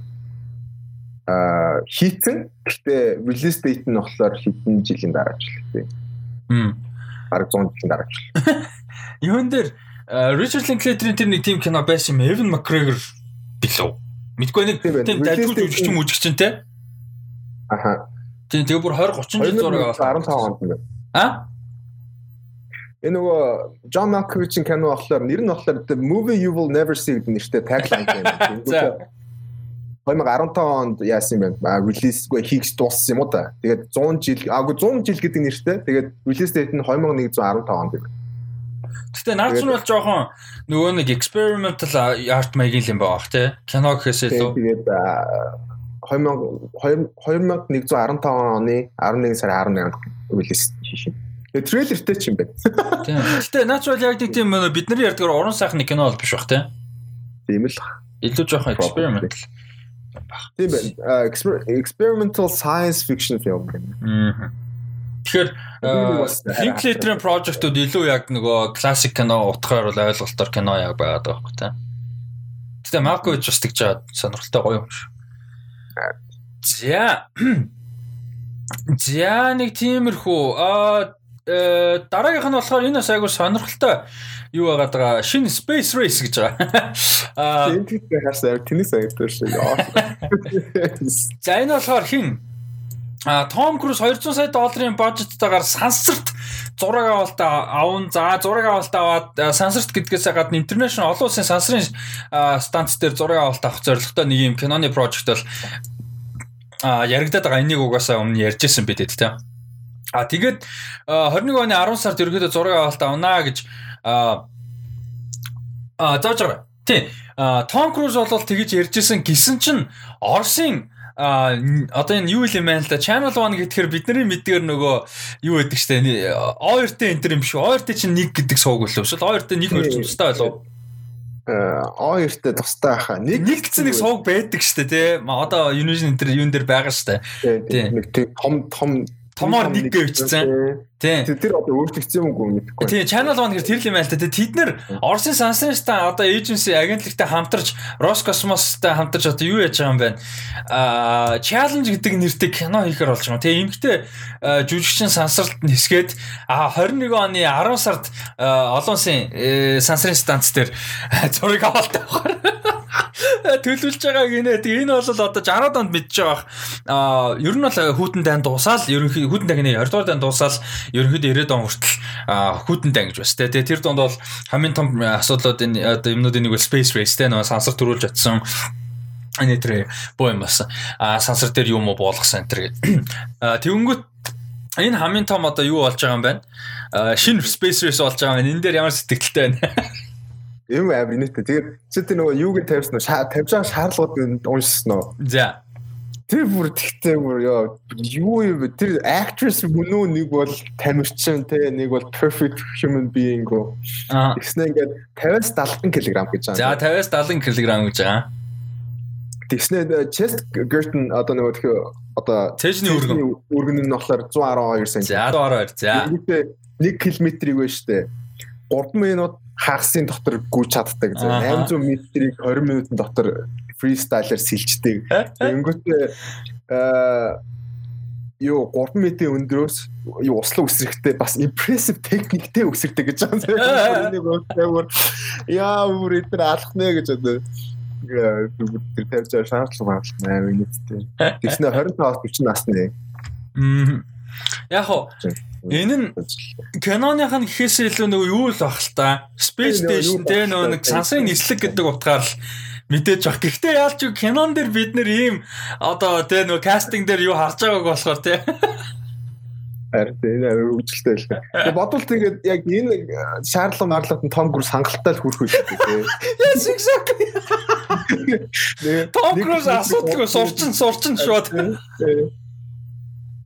Аа хийцэн. Гэтээ release date нь болохоор хэдэн жилийн дараач л тийм хм. Бараг 100 жилийн дараач л юун дээр Ричард Линклейтерийн тэр нэг тим кино байсан юм Эвен Макгрегор билүү Мэдгүй нэг тийм дайгуул жүжигч юм үжигч чинь те. Аха. Тийм тэгээ бүр 20 30 жил зураг аваад 15 онд юм. А? Энэ нөгөө John Malkovich-ийн кино болохоор нэр нь болохоор The Movie You Will Never See гэдэг нэртэй tagline юм. (laughs) За 2015 онд яасан юм бэ? Release-гүй хийх дууссан юм уу та? Тэгээд 100 жил, аагүй 100 жил гэдэг нэртэй. Тэгээд release date нь 2115 онд юм. Гэтэ наач нь бол жоохон нөгөө нэг experimental art маягийн юм байгаа бах тий. Кино гэхээс илүү. Тэгээд 2115 оны 11 сарын 11-нд release шишин. Тэгээд трейлертэй ч юм байна. Тийм. Гэтэ наач бол яг нэг тийм бидний ярьдгаар уран сайхны кино бол биш бах тий. Тийм л. Илүү жоохон experimental бах. Тийм байна. Experimental science fiction film. Аа. Тэгэхээр Linklater-ийн project-ууд илүү яг нөгөө классик кино утгаар бол ойлголтоор кино яг байгаад байгаа байхгүй та. Гэтэ Малкович бас тэгж чад сонирхолтой гоё юм шүү. За. За нэг тиймэрхүү аа э, дараагийнх нь болохоор энэ бас айгүй сонирхолтой юу байгаад байгаа шинэ space race гэж байгаа. (laughs) Аа тэнцээ хасаа тэнэс аягдсан шүү. (laughs) (laughs) За энэ болохоор хин А Том Круз 200 сая долларын бажеттайгаар сансарт зураг авалт аван за зураг авалт аваад сансарт гэдгээс гадна интернэшнл олон улсын сансрын станц дээр зураг авалт авах зорилготой нэг юм киноны прожект бол а яригадаад байгаа энийг угаасаа өмнө ярьжсэн бид тэ. А тэгээд 21 оны 10 сард ерөөдөө зураг авалт авнаа гэж а зааж байгаа. Тий. Том Круз бол тэгэж ярьжсэн гисэн чинь Орсын а одоо энэ юу юм байна л да channel 1 гэхээр бидний мэдгээр нөгөө юу гэдэг штэ? O2-тэй энэ төр юм шүү O2-тэй чинь нэг гэдэг сууг үлээ эсвэл O2-тэй нэг хоёр ч тустай болов. O2-тэй тустай хаа нэг нэг гэсэн нэг сууг байдаг штэ тий. Одоо Univision энэ юун дээр байгаа штэ. Тий нэг том том томоор нэг гэвчсэн. Тийм. Тэр одоо өөрчлөгдсөн юм уу мэдэхгүй. Тийм, Channel One гэр тэр л юм байл та. Тэд нэр Орсын Сансринстай одоо эйженси агентлагтай хамтарч Роскосмостай хамтарч одоо юу яаж байгаа юм бэ? Аа, Challenge гэдэг нэртэй кино хийхээр болж байгаа. Тэгээ эмгтэй жүжигчин сансралт нисгээд а 21 оны 10 сард олон улсын э, сансрын станц дээр зураг авалт авахаар (laughs) төлөвлөж байгаа гинэ. Тэгээ энэ бол одоо 60-аад онд мэдж байгаа. Аа ер нь бол хүүтэн дан дуусаал ерөнхий хүүтэн дагны 20 дугаар дан дуусаал ерөнхийдөө 90-ад он хүртэл хүүтэн дан гэж бас тэгээ тэр донд бол хамгийн том асуудлууд энэ одоо юмнуудын нэг бол space race те нөө сансар төрүүлж чадсан Ани тэр боо юм басан. А сансар дээр юм уу болгосон энэ. (clears throat) А тэгэнгүүт энэ хамгийн том одоо юу болж байгаа юм байна? Шинэ Space Race болж байгаа юм. Энэ дээр ямар сэтгэлтэй байна? Юм амир нийтээ. Тэгээд чи тэр нөгөө юуг тавьсан нь тавьж байгаа шаардлагууд уншсан уу? За. Тэр бүр тэгтээ бүр ёо юу юм бэ? Тэр actress мөн үү нэг бол тамирчин те нэг бол perfect human being гоо. Аа. Тэгснэ ингээд 50-аас 70 кг гэж байгаа. За 50-аас 70 кг гэж байгаа. Тэгснэ chest girth одоо нөгөө тхөө одоо цэжний өргөн өргөн нь болохоор 112 см. За 112. За. 1 км-ийг вэ штэ. 3 минут хагасын дотор гүйж чаддаг. 800 м-ийг 20 минутын дотор фристайлер сэлждэг. Тэнгүүтээ аа юу 3 метрийн өндрөөс юу услан үсрэхтэй бас impressive техниктэй үсэрдэг гэж байгаа юм. (laughs) Яа бүр эдгээр алхнэ гэж одоо тэр тавьж байгаа шаардлага байна аа нийтдээ. Тэгснэ 25-аас 40 насны. Яг хоо Энэ нь киноных нь гэхээс илүү нөгөө юу л баг л та. Space Station тэ нөгөө нэг сансрын нислэг гэдэг утгаар л мэдээж баг. Гэхдээ яалч юу кинон дээр бид нэр ийм одоо тэ нөгөө кастинг дээр юу харж байгааг болохоор тэ. Харин энэ үжилтэй л. Тэгээ бодвол тэгээд яг энэ шаарлал марлалт нь Том Круз хангалттай л хүрэх үү тий. Yes exactly. Том Круз асуудалгүй сурчин сурчин шууд.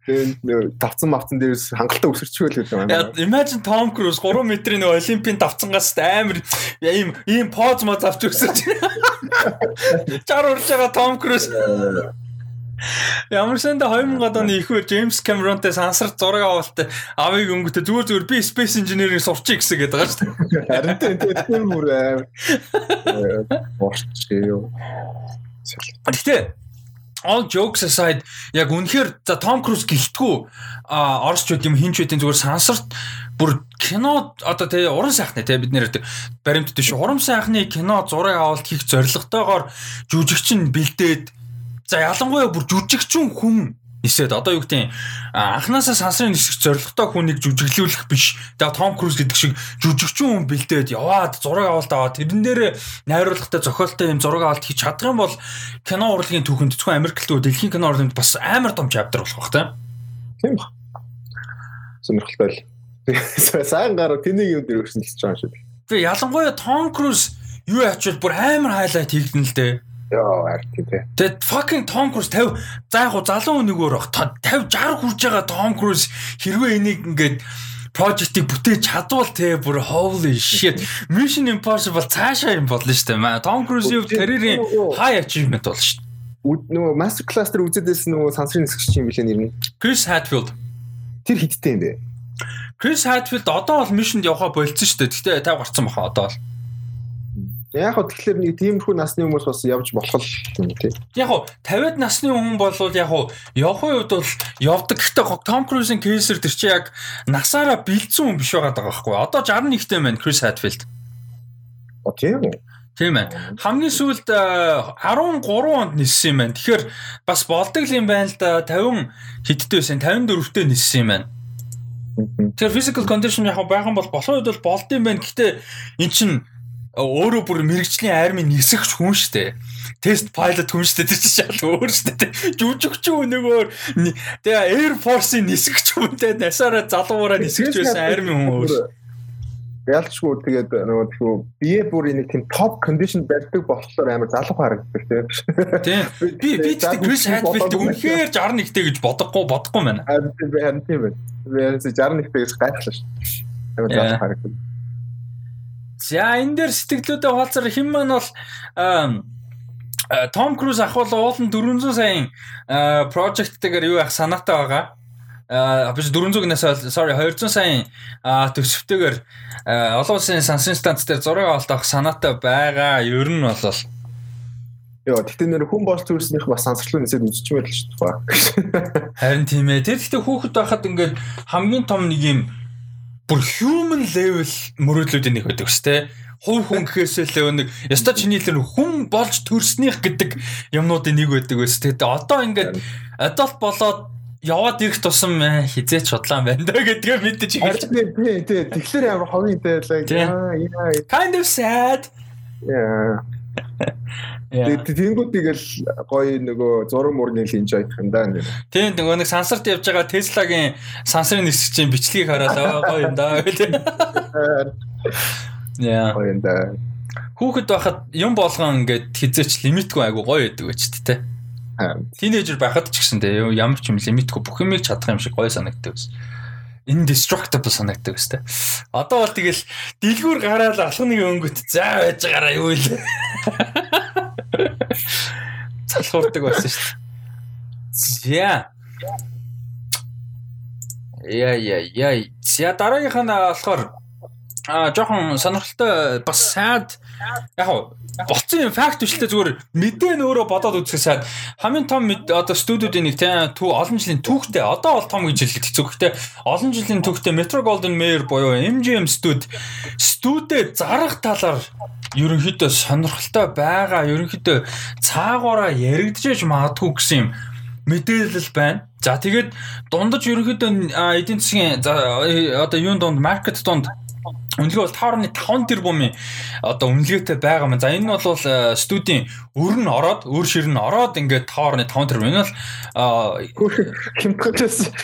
Тэгээд давцсан мавцсан дээрээс хангалттай өсөрчихвэл гэдэг юм. Imagine Tom Cruise 3 метрийн нэг олимпийн давцангаас амар ийм ийм поз моз авч өсөж. Чар урж байгаа Tom Cruise. Ямар санда 2000 оны ихөө Джеймс Кэмеронтэй сансар зураг авалт авыг өнгөтэй зүгээр зүгээр би Space Engineering сурчих гэсэн гэдэг байгаа шүү дээ. Харин тийм бүр амар. Борч юу. Гэтэ all jokes aside яг үнэхээр за Том Круз гэлтгүү. А орсч үт юм хинч үтэн зүгээр сансарт. Бүр кино одоо тэгээ уран сайхны тэгээ бид нэр баримт дэш уран сайхны кино зураг авалт хийх зорилготойгоор жүжигч нь бэлдээд. За ялангуяа бүр жүжигчин хүн нисээд одоо юу гэдэг анханасаа сансрын нисэх зоригтой хүнийг жүжиглүүлэх биш. Тэгээ Том Круз гэдэг шиг жүжигчин хүн бэлдээд яваад зураг авалт аваад тэрэн дээр найруулгатай зохиолтой юм зураг авалт хийж чадах юм бол кино урлагийн түүхэнд зөвхөн Америкт л дэлхийн кино урлагт бас амар том чаптер болох бах та. Тийм ба. Сонирхолтой л. Сайн гараа тэнийг юм дээр өрсөлдөж байгаа юм шиг. Тэгээ ялангуяа Том Круз юу ячвал бүр амар хайлайт хийгдэн л дээ Яа, арт тий. Тэгээд fucking Tom Cruise 50 за яг залуу хүнийгээр баг 50 60 хүрж байгаа Tom Cruise хэрвээ энийг ингээд project-ийг бүтээж чадвал те бүр holy shit Mission Impossible цаашаа юм болно шүү дээ. Tom Cruise-ийн карьерийн high achievement болно шүү дээ. Нөгөө master class дээр үзэдээс нөгөө сансрын нисгч юм билээ нэр нь. Chris Hadfield. Тэр хиттэй юм бэ? Chris Hadfield одоо бол Mission-д явахаа болцсон шүү дээ. Гэтэ 50 гарцсан баха одоо бол. Яг хөө тэгэхээр нэг тиймэрхүү насны хүмүүс бас явж болох юм тий. Яг хөө 50-ад насны хүн бол яг хөө явахын хувьд бол явдаг. Гэхдээ Том Крузын кейсэр тэр чи яг насаараа бэлдсэн хүн биш байгаа даа байхгүй. Одоо 61-тэй байна Крис Хатфилд. О тийм үү? Тийм байна. Хамгийн сүүлд 13 онд ниссэн юм байна. Тэгэхээр бас болдог юм байна л да 50 хэдтэй байсан 54-тэй ниссэн юм байна. Тэр physical condition яг байгаа бол болох үед бол болд юм байна. Гэхдээ эн чинь өөрөө бүр мэрэгчлийн армийн нисэгч хүн штэ. Тест пайлот хүн штэ тэр чинь шал өөр штэ. Жүжигч хүн нөгөө тэгээ Air Force-ийн нисэгч хүнтэй насаараа залуураа нисэгч байсан армийн хүн өөр. Ялчгүй тэгээд нөгөө тэгвэл бие бүр нэг тийм топ кондишн барьдаг болохоор амар залуу харагддаг тийм. Би би тэгээд Chris Hadfield үнэхээр 61-тэй гэж бодохгүй бодохгүй байна. Харин тийм байна. Би 61-тэй гэж гайхлаа шүү. Амар залуу харагддаг. За энэ дээр сэтгэлдүүдээ хаалцаар хэн маань бол Том Круз ахвал уулын 400 саяын project-тэйгээр юу яах санаатай байгаа. А биш 400-наас sorry 200 саяын төсөвтэйгээр олон улсын сансын станц дээр зураг авалт авах санаатай байгаа. Ер нь бол Яа, тэгтээ нэр хүн болж төрснийх бас сансарлуу нэсэд үзчихмээр л шүү дээ. Харин тийм ээ. Тэр гэхдээ хүүхэд байхад ингээд хамгийн том нэг юм бүр human level мөрөөдлүүдийн нэг байдаг шүү дээ. Хувь хүн гэхээсээ л нэг яста чиний л хүн болж төрснийх гэдэг юмнуудын нэг байдаг байсан. Тэгээд одоо ингээд adult болоод яваад ирэх тусам э, хизээч судлаа байна да гэдгээ мэдэж эхэлж байна. Тий, тий. Тэгэхээр ямар ховын дээлээ. Kind of sad. Yeah. Тэнгууд тэгэл гоё нөгөө зураг мурны л инж айдах юм да. Тийм нөгөө нэг сансарт явж байгаа Tesla-гийн сансрын нисгчийн бичлэгийг хараад гоё юм да. (laughs) Яа. Гоё юм да. Хүүхэд байхад юм болгон ингээд хизээч лимитгүй айгу гоё байдаг гэж тэ. Тинейжер байхад ч гэсэн тэ ямар ч юм лимитгүй бүх юмыг чадах юм шиг гоё санагддаг гэсэн indestructible санагддаг өстэй. Одоо бол тэгэл дэлгүүр гараад алхныг өнгөт заа байж байгаараа юу вэ? (laughs) Залхуурдаг байсан шүү дээ. За. Я я я. За дараагийнх нь болохоор а жоохон сонирхолтой бас сайд яг болцсон юм факт бичлээ зүгээр мэдээ нь өөрөө бодоод үзэх сайд хамгийн том одоо студиудын нэг тийм төв олон жилийн түүхтэй одоо бол том гэж хэлэх хэцүү. Гэхдээ олон жилийн түүхтэй Metro Golden Mayer буюу MGM студ студид зарах талаар ерөнхийдөө сонирхолтой байгаа ерөнхийдөө цаагаараа яригдчихэж магадгүй гэсэн юм мэдээлэл байна. За тэгээд дундаж ерөнхийдөө эдийн засгийн одоо юун донд маркет донд Үнэлгээ бол 5.5 тэрбумын одоо үнэлгээтэй байгаа маань. За энэ нь бол э, студийн өр нь ороод, өр шир нь ороод ингээд 5.5 тэрбум. Энэ бол хямдхан.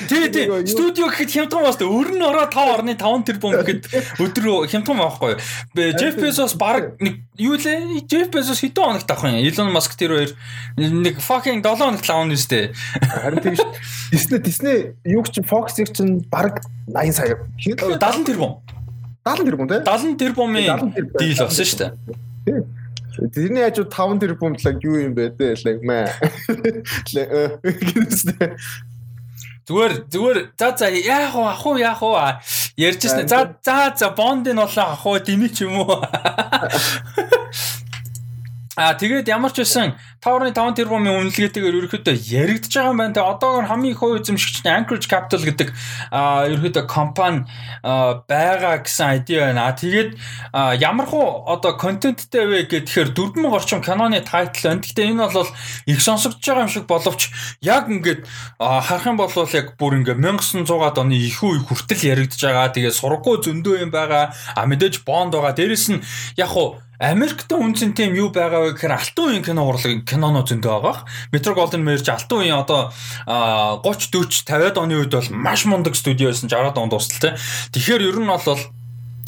Тий, тий. Студио гэхэд хямдхан дээ. Өр нь ороод 5.5 тэрбум гэхэд (laughs) өдөр хямдхан байхгүй юу? Jeff Bezos баг нэг юу лээ? Jeff Bezos хэдэн хоногт авах юм? Elon Musk тэр хоёр нэг fucking 7 хоногт авах нь дээ. Харин тийм шүү. Disney Disney юу ч Fox-ийг чинь баг 80 сая. 70 тэрбум. 70 тэрбум тий? 70 тэрбумын дийл болсон шүү дээ. Тэрний хажууд 5 тэрбум лаг юу юм бэ те лаг маа. Зүгээр зүгээр за за яах вэ ах уу яах уу ярьжсэн. За за за бонд нь болоо ах уу дими ч юм уу. (laughs) А тэгээд ямар ч байсан 5.5 тэрбумын үнэлгээтэйгээр ерөөхдөө яригдж байгаа юм байна. Тэгээ одоогор хамгийн их хувь эзэмшигч нь Anchorage Capital гэдэг а ерөөхдөө компани байгаа гэсэн айдиа байна. А тэгээд ямар хуу одоо контенттэй вэ гэхээр 4000 орчим киноны тайтл байна. Гэхдээ энэ бол их сонсогдож байгаа юм шиг боловч яг ингээд харах юм бол яг бүр ингээд 1900-аад оны их үе хүртэл яригдж байгаа. Тэгээд сургаггүй зөндөө юм байгаа. А мэдээж бонд байгаа. Дээрэс нь яг хуу Америкт үнцэн тийм юу байгаа вэ гэхээр алтан үеийн кино урлаг киноноо зөндөө байгаа. Metro Golden Mayer ч алтан үеийн одоо 30 40 50-аад оны үед бол маш мундаг студио байсан 60-аад онд дуустал тий. Тэгэхээр ер нь бол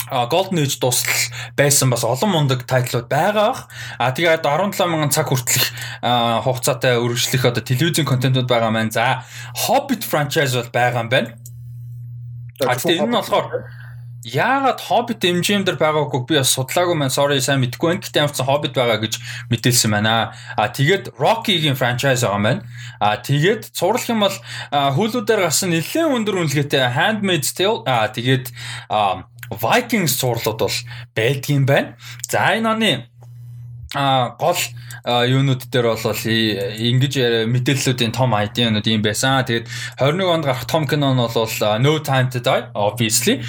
Golden Age дуустал байсан бас олон мундаг тайтлууд байгаа. А тэгээд 17 мянган цаг хүртэлх хугацаатай үргэлжлэх одоо телевизийн контентууд байгаа маань. За Hobbit franchise бол байгаа юм байна. А тэгээд энэ нь болохоор Яагаад Hobbit MGM дээр байгаагүй би бас судлаагүй маань sorry сайн мэдэхгүй байна. Гэхдээ ямарчсан Hobbit байгаа гэж мэдээлсэн байна. А тэгээд Rocky-гийн franchise байгаа байна. А тэгээд цуурлах юм бол Hulu дээр гарсан нэлээд өндөр үнэлгээтэй Handmaid's Tale а тэгээд Vikings цуурлууд бол байдгийн байна. За энэ оны а гол юунууд дээр бол ингэж мэдээллүүдийн том ID-нууд юм байсан. Тэгээд 21 онд гарах том кино нь бол No Time to Die obviously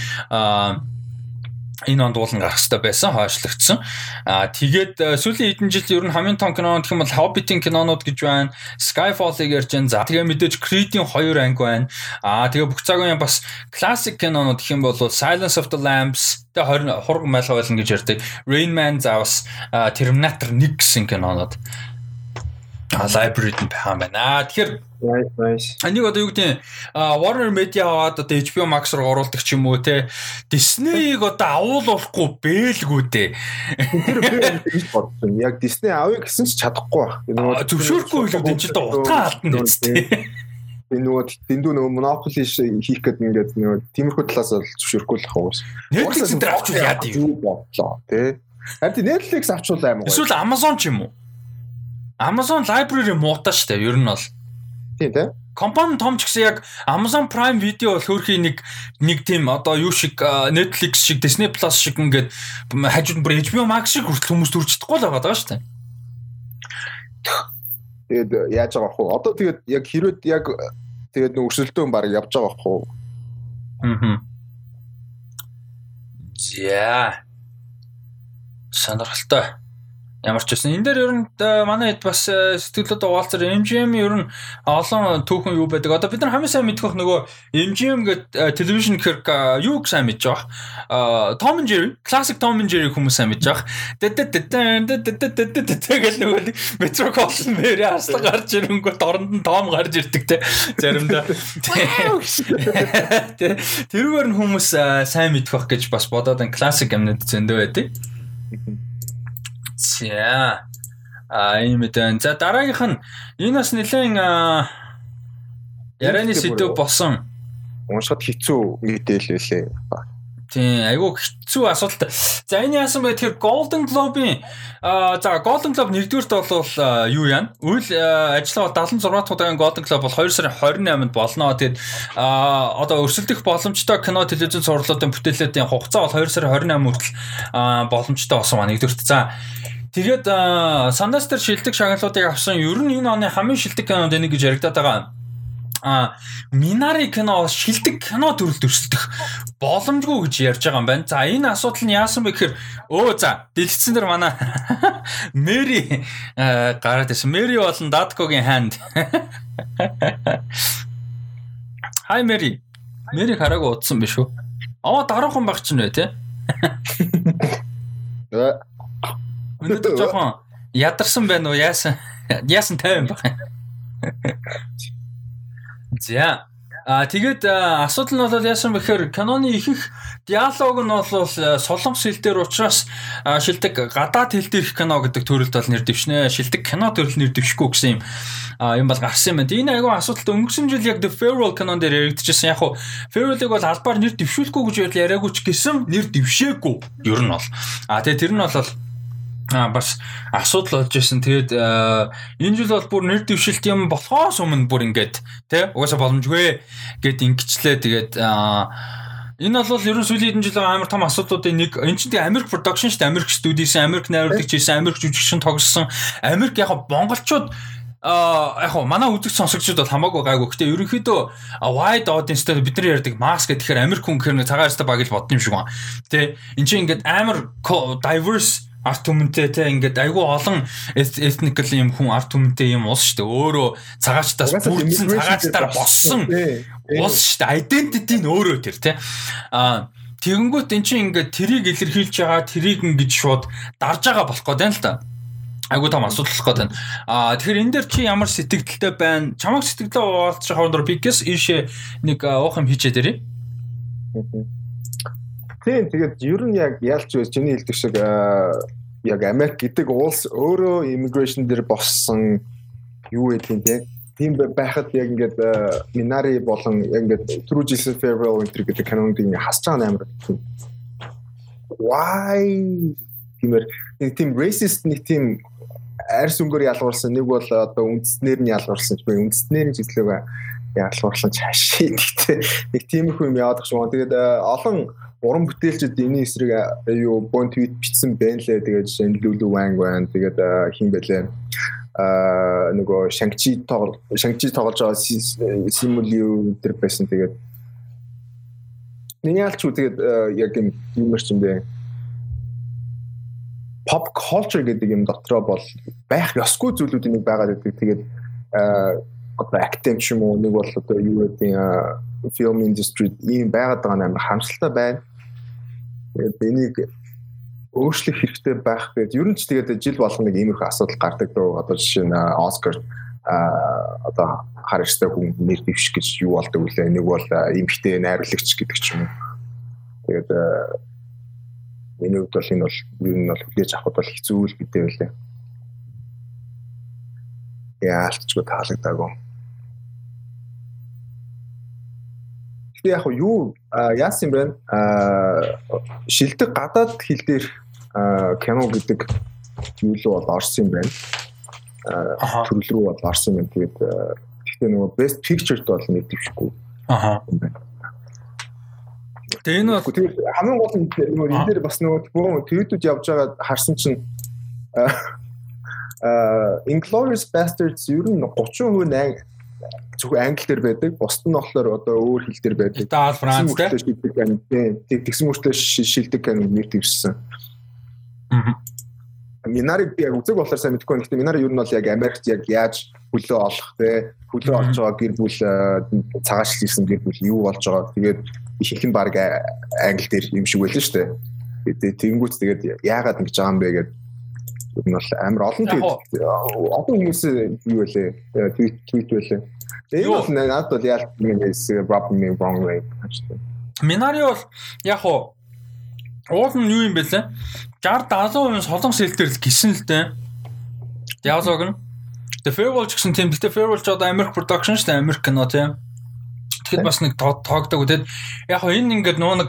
энэ онд уулан гарах хэрэгтэй байсан хойшлогдсон. Аа тэгээд сүүлийн хэдэн жил ер нь хамгийн том кино гэх юм бол Hobbit-ийн кинонууд гэж байна. Skyfall-ыг ярьж байна. За тэгээ мэдээж Creed-ийн хоёр анги байна. Аа тэгээ бүх цагийн бас classic кинонууд гэх юм бол Silence of the Lambs тэгээ 20 хург майлга байлан гэж ярьдаг. Rain Man за бас Terminator 1 гэсэн кинонууд library-д нь байгаа юм байна. Тэгэхээр. Энийг одоо юу гэдэг Warner Media аваад одоо HBO Max руу оруулдаг ч юм уу те. Disney-ийг одоо авуулахгүй бэлгүү дээ. Тэр би бодсон. Яг Disney авъя гэсэн ч чадахгүй байх. Зөвшөөрөхгүй л энэ ч одоо утгаа алдна үстэй. Энэ нөгөө дэндүү нөгөө monopoly хийх гэдэг ингээд нөгөө тиймэрхүү талаас бол зөвшөөрөхгүй л хаа. Netflix дээр авчвал яа тийм бодлоо тий. Харин Netflix авчвал аймаг. Эсвэл Amazon ч юм уу? Amazon library муутай штэ ер нь бол. Тийм тий. Компани том ч гэсэн яг Amazon Prime Video бол хөөрхий нэг нэг тийм одоо юу шиг Netflix шиг Disney Plus шиг ингээд хажууд бүр HBO Max шиг хүртэл хүмүүс төрж чадахгүй л байгаа шүү дээ. Тэгээд яаж байгаа вэ? Одоо тэгээд яг хэрвээ яг тэгээд өрсөлдөөн баг явж байгаа вэ? Аа. За. Сонирхолтой. Ямар ч байсан. Энэ дээр ер нь манай хэд бас сэтгэлд угаалцар MGM ер нь олон түүхэн юу байдаг. Одоо бид нар хамгийн сайн мэдгөх нөгөө MGM гэдэг телевизэн гэхэр юу сайн мэдж байгаа. Tom and Jerry, classic Tom and Jerry хүмүүс сайн мэдж байгаа. Тэгэл нөгөө Metro Colson мэрэ арслаг гарч ирэнгүүт оронд нь Tom гарч ирдэг те. Заримдаа. Тэрүүгээр нь хүмүүс сайн мэдэх гэж бас бодоод энэ classic юмнууд зөндөө байдаг. За. А ийм мэдэн. За дараагийнх нь энэ бас нэлээд ярианы сэдв болсон. Уншихад хэцүү мэдээлэл лээ. Тийм, айгүй хэцүү асуудалтай. За энэ яасан бэ? Тэгэхээр Golden Globe-ийн за Golden Globe нэгдүгürt бол юу яана? Үйл ажиллагаа 76 дахь удаагийн Golden Globe бол 2 сарын 28-нд болно. Тэгээд одоо өрсөлдөх боломжтой кино телевизэн сурлалын бүтээлүүдийн хугацаа бол 2 сарын 28 хүртэл боломжтой болсон ба нэгдүгürt. За тэгээд Sundance дээр шилдэг шагналуудыг авсан. Ер нь энэ оны хамгийн шилдэг кинод энийг гэж яригадаад байгаа а Минари кино шилдэг кино төрөлд өрсөлдөх боломжгүй гэж ярьж байгаа юм байна. За энэ асуудал нь яасан бэ гэхээр өө за дэлгэцэн дээр манай (laughs) Мэри гараад ирсэн. Мэри болон Даткогийн ханд. (laughs) Хай Мэри. Мэри хараагүй удсан биш үү? Аа дараахан баг ч нэ тий. Өнөөдөр жоохон ядарсан байна уу? Яасан? Яасан тайван баг. (laughs) За. А тэгээд асуудал нь бол яасан бэхээр киноны ихэнх диалог нь бол солонгос хэл дээр учраас шилдэг гадаад хэл дээрх кино гэдэг төрөлд бол нэр дэвшнэ. Шилдэг кино төрөл нэр дэвшгүй гэсэн юм юм бол гарсан юм байна. Энэ айгүй асуудалтай өнгөрсөн жил яг The Farewell кинон дээр яригдчихсэн. Яг хуу Farewell-ыг бол албаар нэр дэвшүүлэхгүй гэж яриаггүй ч гэсэн нэр дэвшээгүй. Ер нь бол. А тэгээд тэр нь бол а бас асуудал болж исэн. Тэгээд энэ жил бол бүр нэр дэвшилт юм болохоос өмнө бүр ингээд тий угаасаа боломжгүй гэд ингэчлээ. Тэгээд энэ бол ерөн сүүлийн хэдэн жил амар том асуудлуудын нэг энэ чинь Америк production шүү дээ. Америк студиэс, Америк найруулагч хийсэн, Америк жүжигчин тоглосон. Америк яг монголчууд а яг хоо манай үзэгч сонсогчдод бол хамаагүй гайгүй. Гэтэ ерөнхийдөө wide audience-тэй бид нар ярьдаг mask гэхээр Америк хүн гэхээр цагаарстай баг л бодсон юм шиг байна. Тэ эн чинь ингээд амар diverse арт түмэнтэй те ингээд айгүй олон ethnical юм хүн арт түмэнтэй юм уус дээ. Өөрөө цагаачтаас бүрдсэн цагаачтаар боссон уус дээ. Identity нь өөрөө тэр те. А тэгэнгүүт эн чинь ингээд тэрийг илэрхийлж байгаа тэрийг ингээд шууд дарж байгаа болох гээд байна л да. Айгуу том асуудал болох гээд байна. А тэгэхээр энэ дээр чи ямар сэтгэлдэлтэй байна? Чамаг сэтгэлдээ уулзах хоорондоо бигээс ийшээ нэг уух юм хийчээ дээрээ. Тийм тэгээд ер нь яг ялч байж чиний хэлдэг шиг яг Америк гэдэг улс өөрөө immigration дээр боссон юу гэдэг тийм тийм байхад яг ингээд Minari болон яг ингээд True Jesus Farewell Winter гэдэг кинонд ингээд хасч байгаа амар. Why? Тиймэр нэг тийм racist нэг тийм арьс өнгөөр ялгуулсан нэг бол одоо үндэснэр нь ялгуулсан ч бай үндэснэрийн чиглэлээ ялгуулсан чашаа (laughs) гэхдээ нэг тийм их юм яадаг шүү. Тэгээд олон уран бүтээлчд энэ эсрэг юу бон твит бичсэн байна лээ. Тэгээд жишээ нь Lulu Wang байна. Тэгээд хин бэлээ а нөгөө Шангчи тоглож Шангчи тоглож байгаа Симулиу тэр байсан. Тэгээд Миний алч үү тэгээд яг юм юмэр ч юм бэ. Pop culture гэдэг юм дотроо бол байх ёсгүй зүйлүүдийн нэг байгаад байдаг. Тэгээд одоо acting ч юм уу нэг бол одоо юу гэдэг film industry ийм байгаад байгаа нь амар хамсалтай байна. Тэгээд энийг өөрчлөх хэрэгтэй байх гэдэг. Ер нь ч тэгээд жил болгоно нэг иймэрхүү асуудал гардаг дөө. Одоо жишээ нь Оскар а одоо харагчтай хүн нэр дэвших гэж юу болдог вүлээ. Нэг бол эмхтэй найруулагч гэдэг ч юм уу. Тэгээд миний хувьд бол энэ бол ер нь бол хүлээж авахд бол хэцүү л бидээ үлээ. Яалтчгүй таалагдаагүй. Тэгээ яг юу яасан юм бэ? Шилдэг гадаад хэл дээр кино гэдэг юу л бол орсон юм байна. Төрөл рүү бол орсон юм. Тэгээд гэхдээ нөгөө best picture-д бол нэг дэвшгүй. Аха. Тэгээ энэ тэгээд хамгийн гол нь нөгөө энэ дээр бас нөгөө бүгэн твитүүд явж байгаа харсан чинь аа Inglourious Basterds ер нь 30% зөвхөн англи дээр байдаг. Бусд нь болохоор одоо өөр хэл дээр байдаг. Итали, Франц тийм. Тэгсэн мөртлөө шилдэг канон нэр дэвшсэн. Минарыг би яг үзэг болохоор сайн мэдэхгүй. Гэхдээ Минар ер нь бол яг Америкт яг яаж хөлөө олох те хөлөө олж байгаа гэр бүл цагаачлал хийсэн гэр бүл юу болж байгаа. Тэгээд ихэнх баг англи дээр юм шиг байлаа шүү дээ. Тэгэнгүүт тэгээд яагаад ингэж байгаа юм бэ гэдэг ер нь бол амар олон tweet олон хүмүүс юу вэ? Tweet tweet байлаа. Энэ бол надад бол яалт юм rob me wrong way. Минари бол яг уу уул нь юу юм бэ лээ? 60 70% солонгос хэл дээр гисэн л дээ. Диалог нь. The Farewell ч гэсэн тийм. Гэтэ Farewell ч одоо American production шүү дээ. American кино тийм. Тэгэхэд бас нэг тоогдог. Тэгэд яг хоо энэ ингээд нөө нэг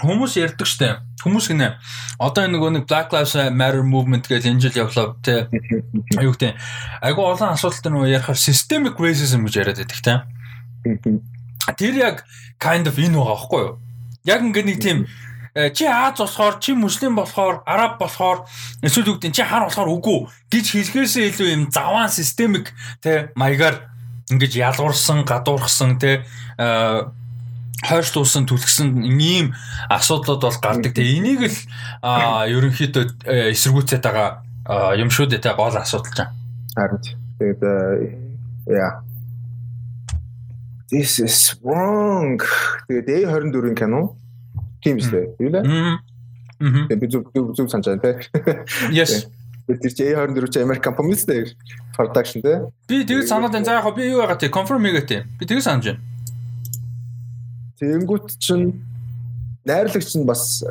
хүмүүс ярьдаг дээ. Хүмүүс гинэ. Одоо энэ нөгөө нэг Black Lives Matter movement гэж энэ жил явлаа тий. Аюу тий. Айгу олон асуудалтай нөгөө ярихаар systemic racism гэж яриад байдаг тий. (laughs) Тэр яг kind of энэ байгаа байхгүй юу? Яг ингээд нэг тийм Э, чи Аз болохоор чи муслим болохоор араб болохоор эсвэл үгдэн чи хар болохоор үгүй гэж хэлхээсээ илүү юм заваан системик те маягаар ингэж ялгуурсан гадуурхсан те э, хойшлуулсан түлхсэн ийм асуудлууд бол гардаг. Тэгээ энийг л ерөнхийдөө э, эсэргүүцээд байгаа юм шүү дээ те гол асуудал ч. Харин тэгээд яа This is wrong. Тэгээд A24-ийн кино Тийм дээ. Юу лээ? Аа. Би зүг зүг санаж байна те. Yes. Тэр чи A24 чи Америк компани шүү дээ. Production те. Би тэгээд санаад байна. За яг би юу байгаа те confirm хийгээ те. Би тэгээд санаж байна. Тэнгүүт чин найрлагч нь бас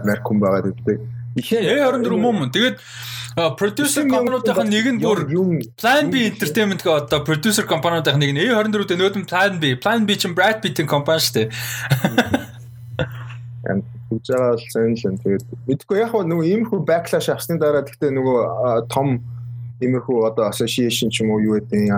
Америк хүн байгаа гэдэг. Ихээ A24 мөн. Тэгээд продюсер компаниудын нэг нь бүр Plan B Entertainment гэх одоо продюсер компаниудын нэг нь A24 дээр нөөдөн Plan B. Plan B чинь Brad Pitt-ийн компани шүү дээ хийж байгаа бол сонь л юм. Тэгээд мэдгүй яг нөгөө иймэрхүү backlash авсны дараа гэхдээ нөгөө том иймэрхүү одоо association ч юм уу юу гэдэг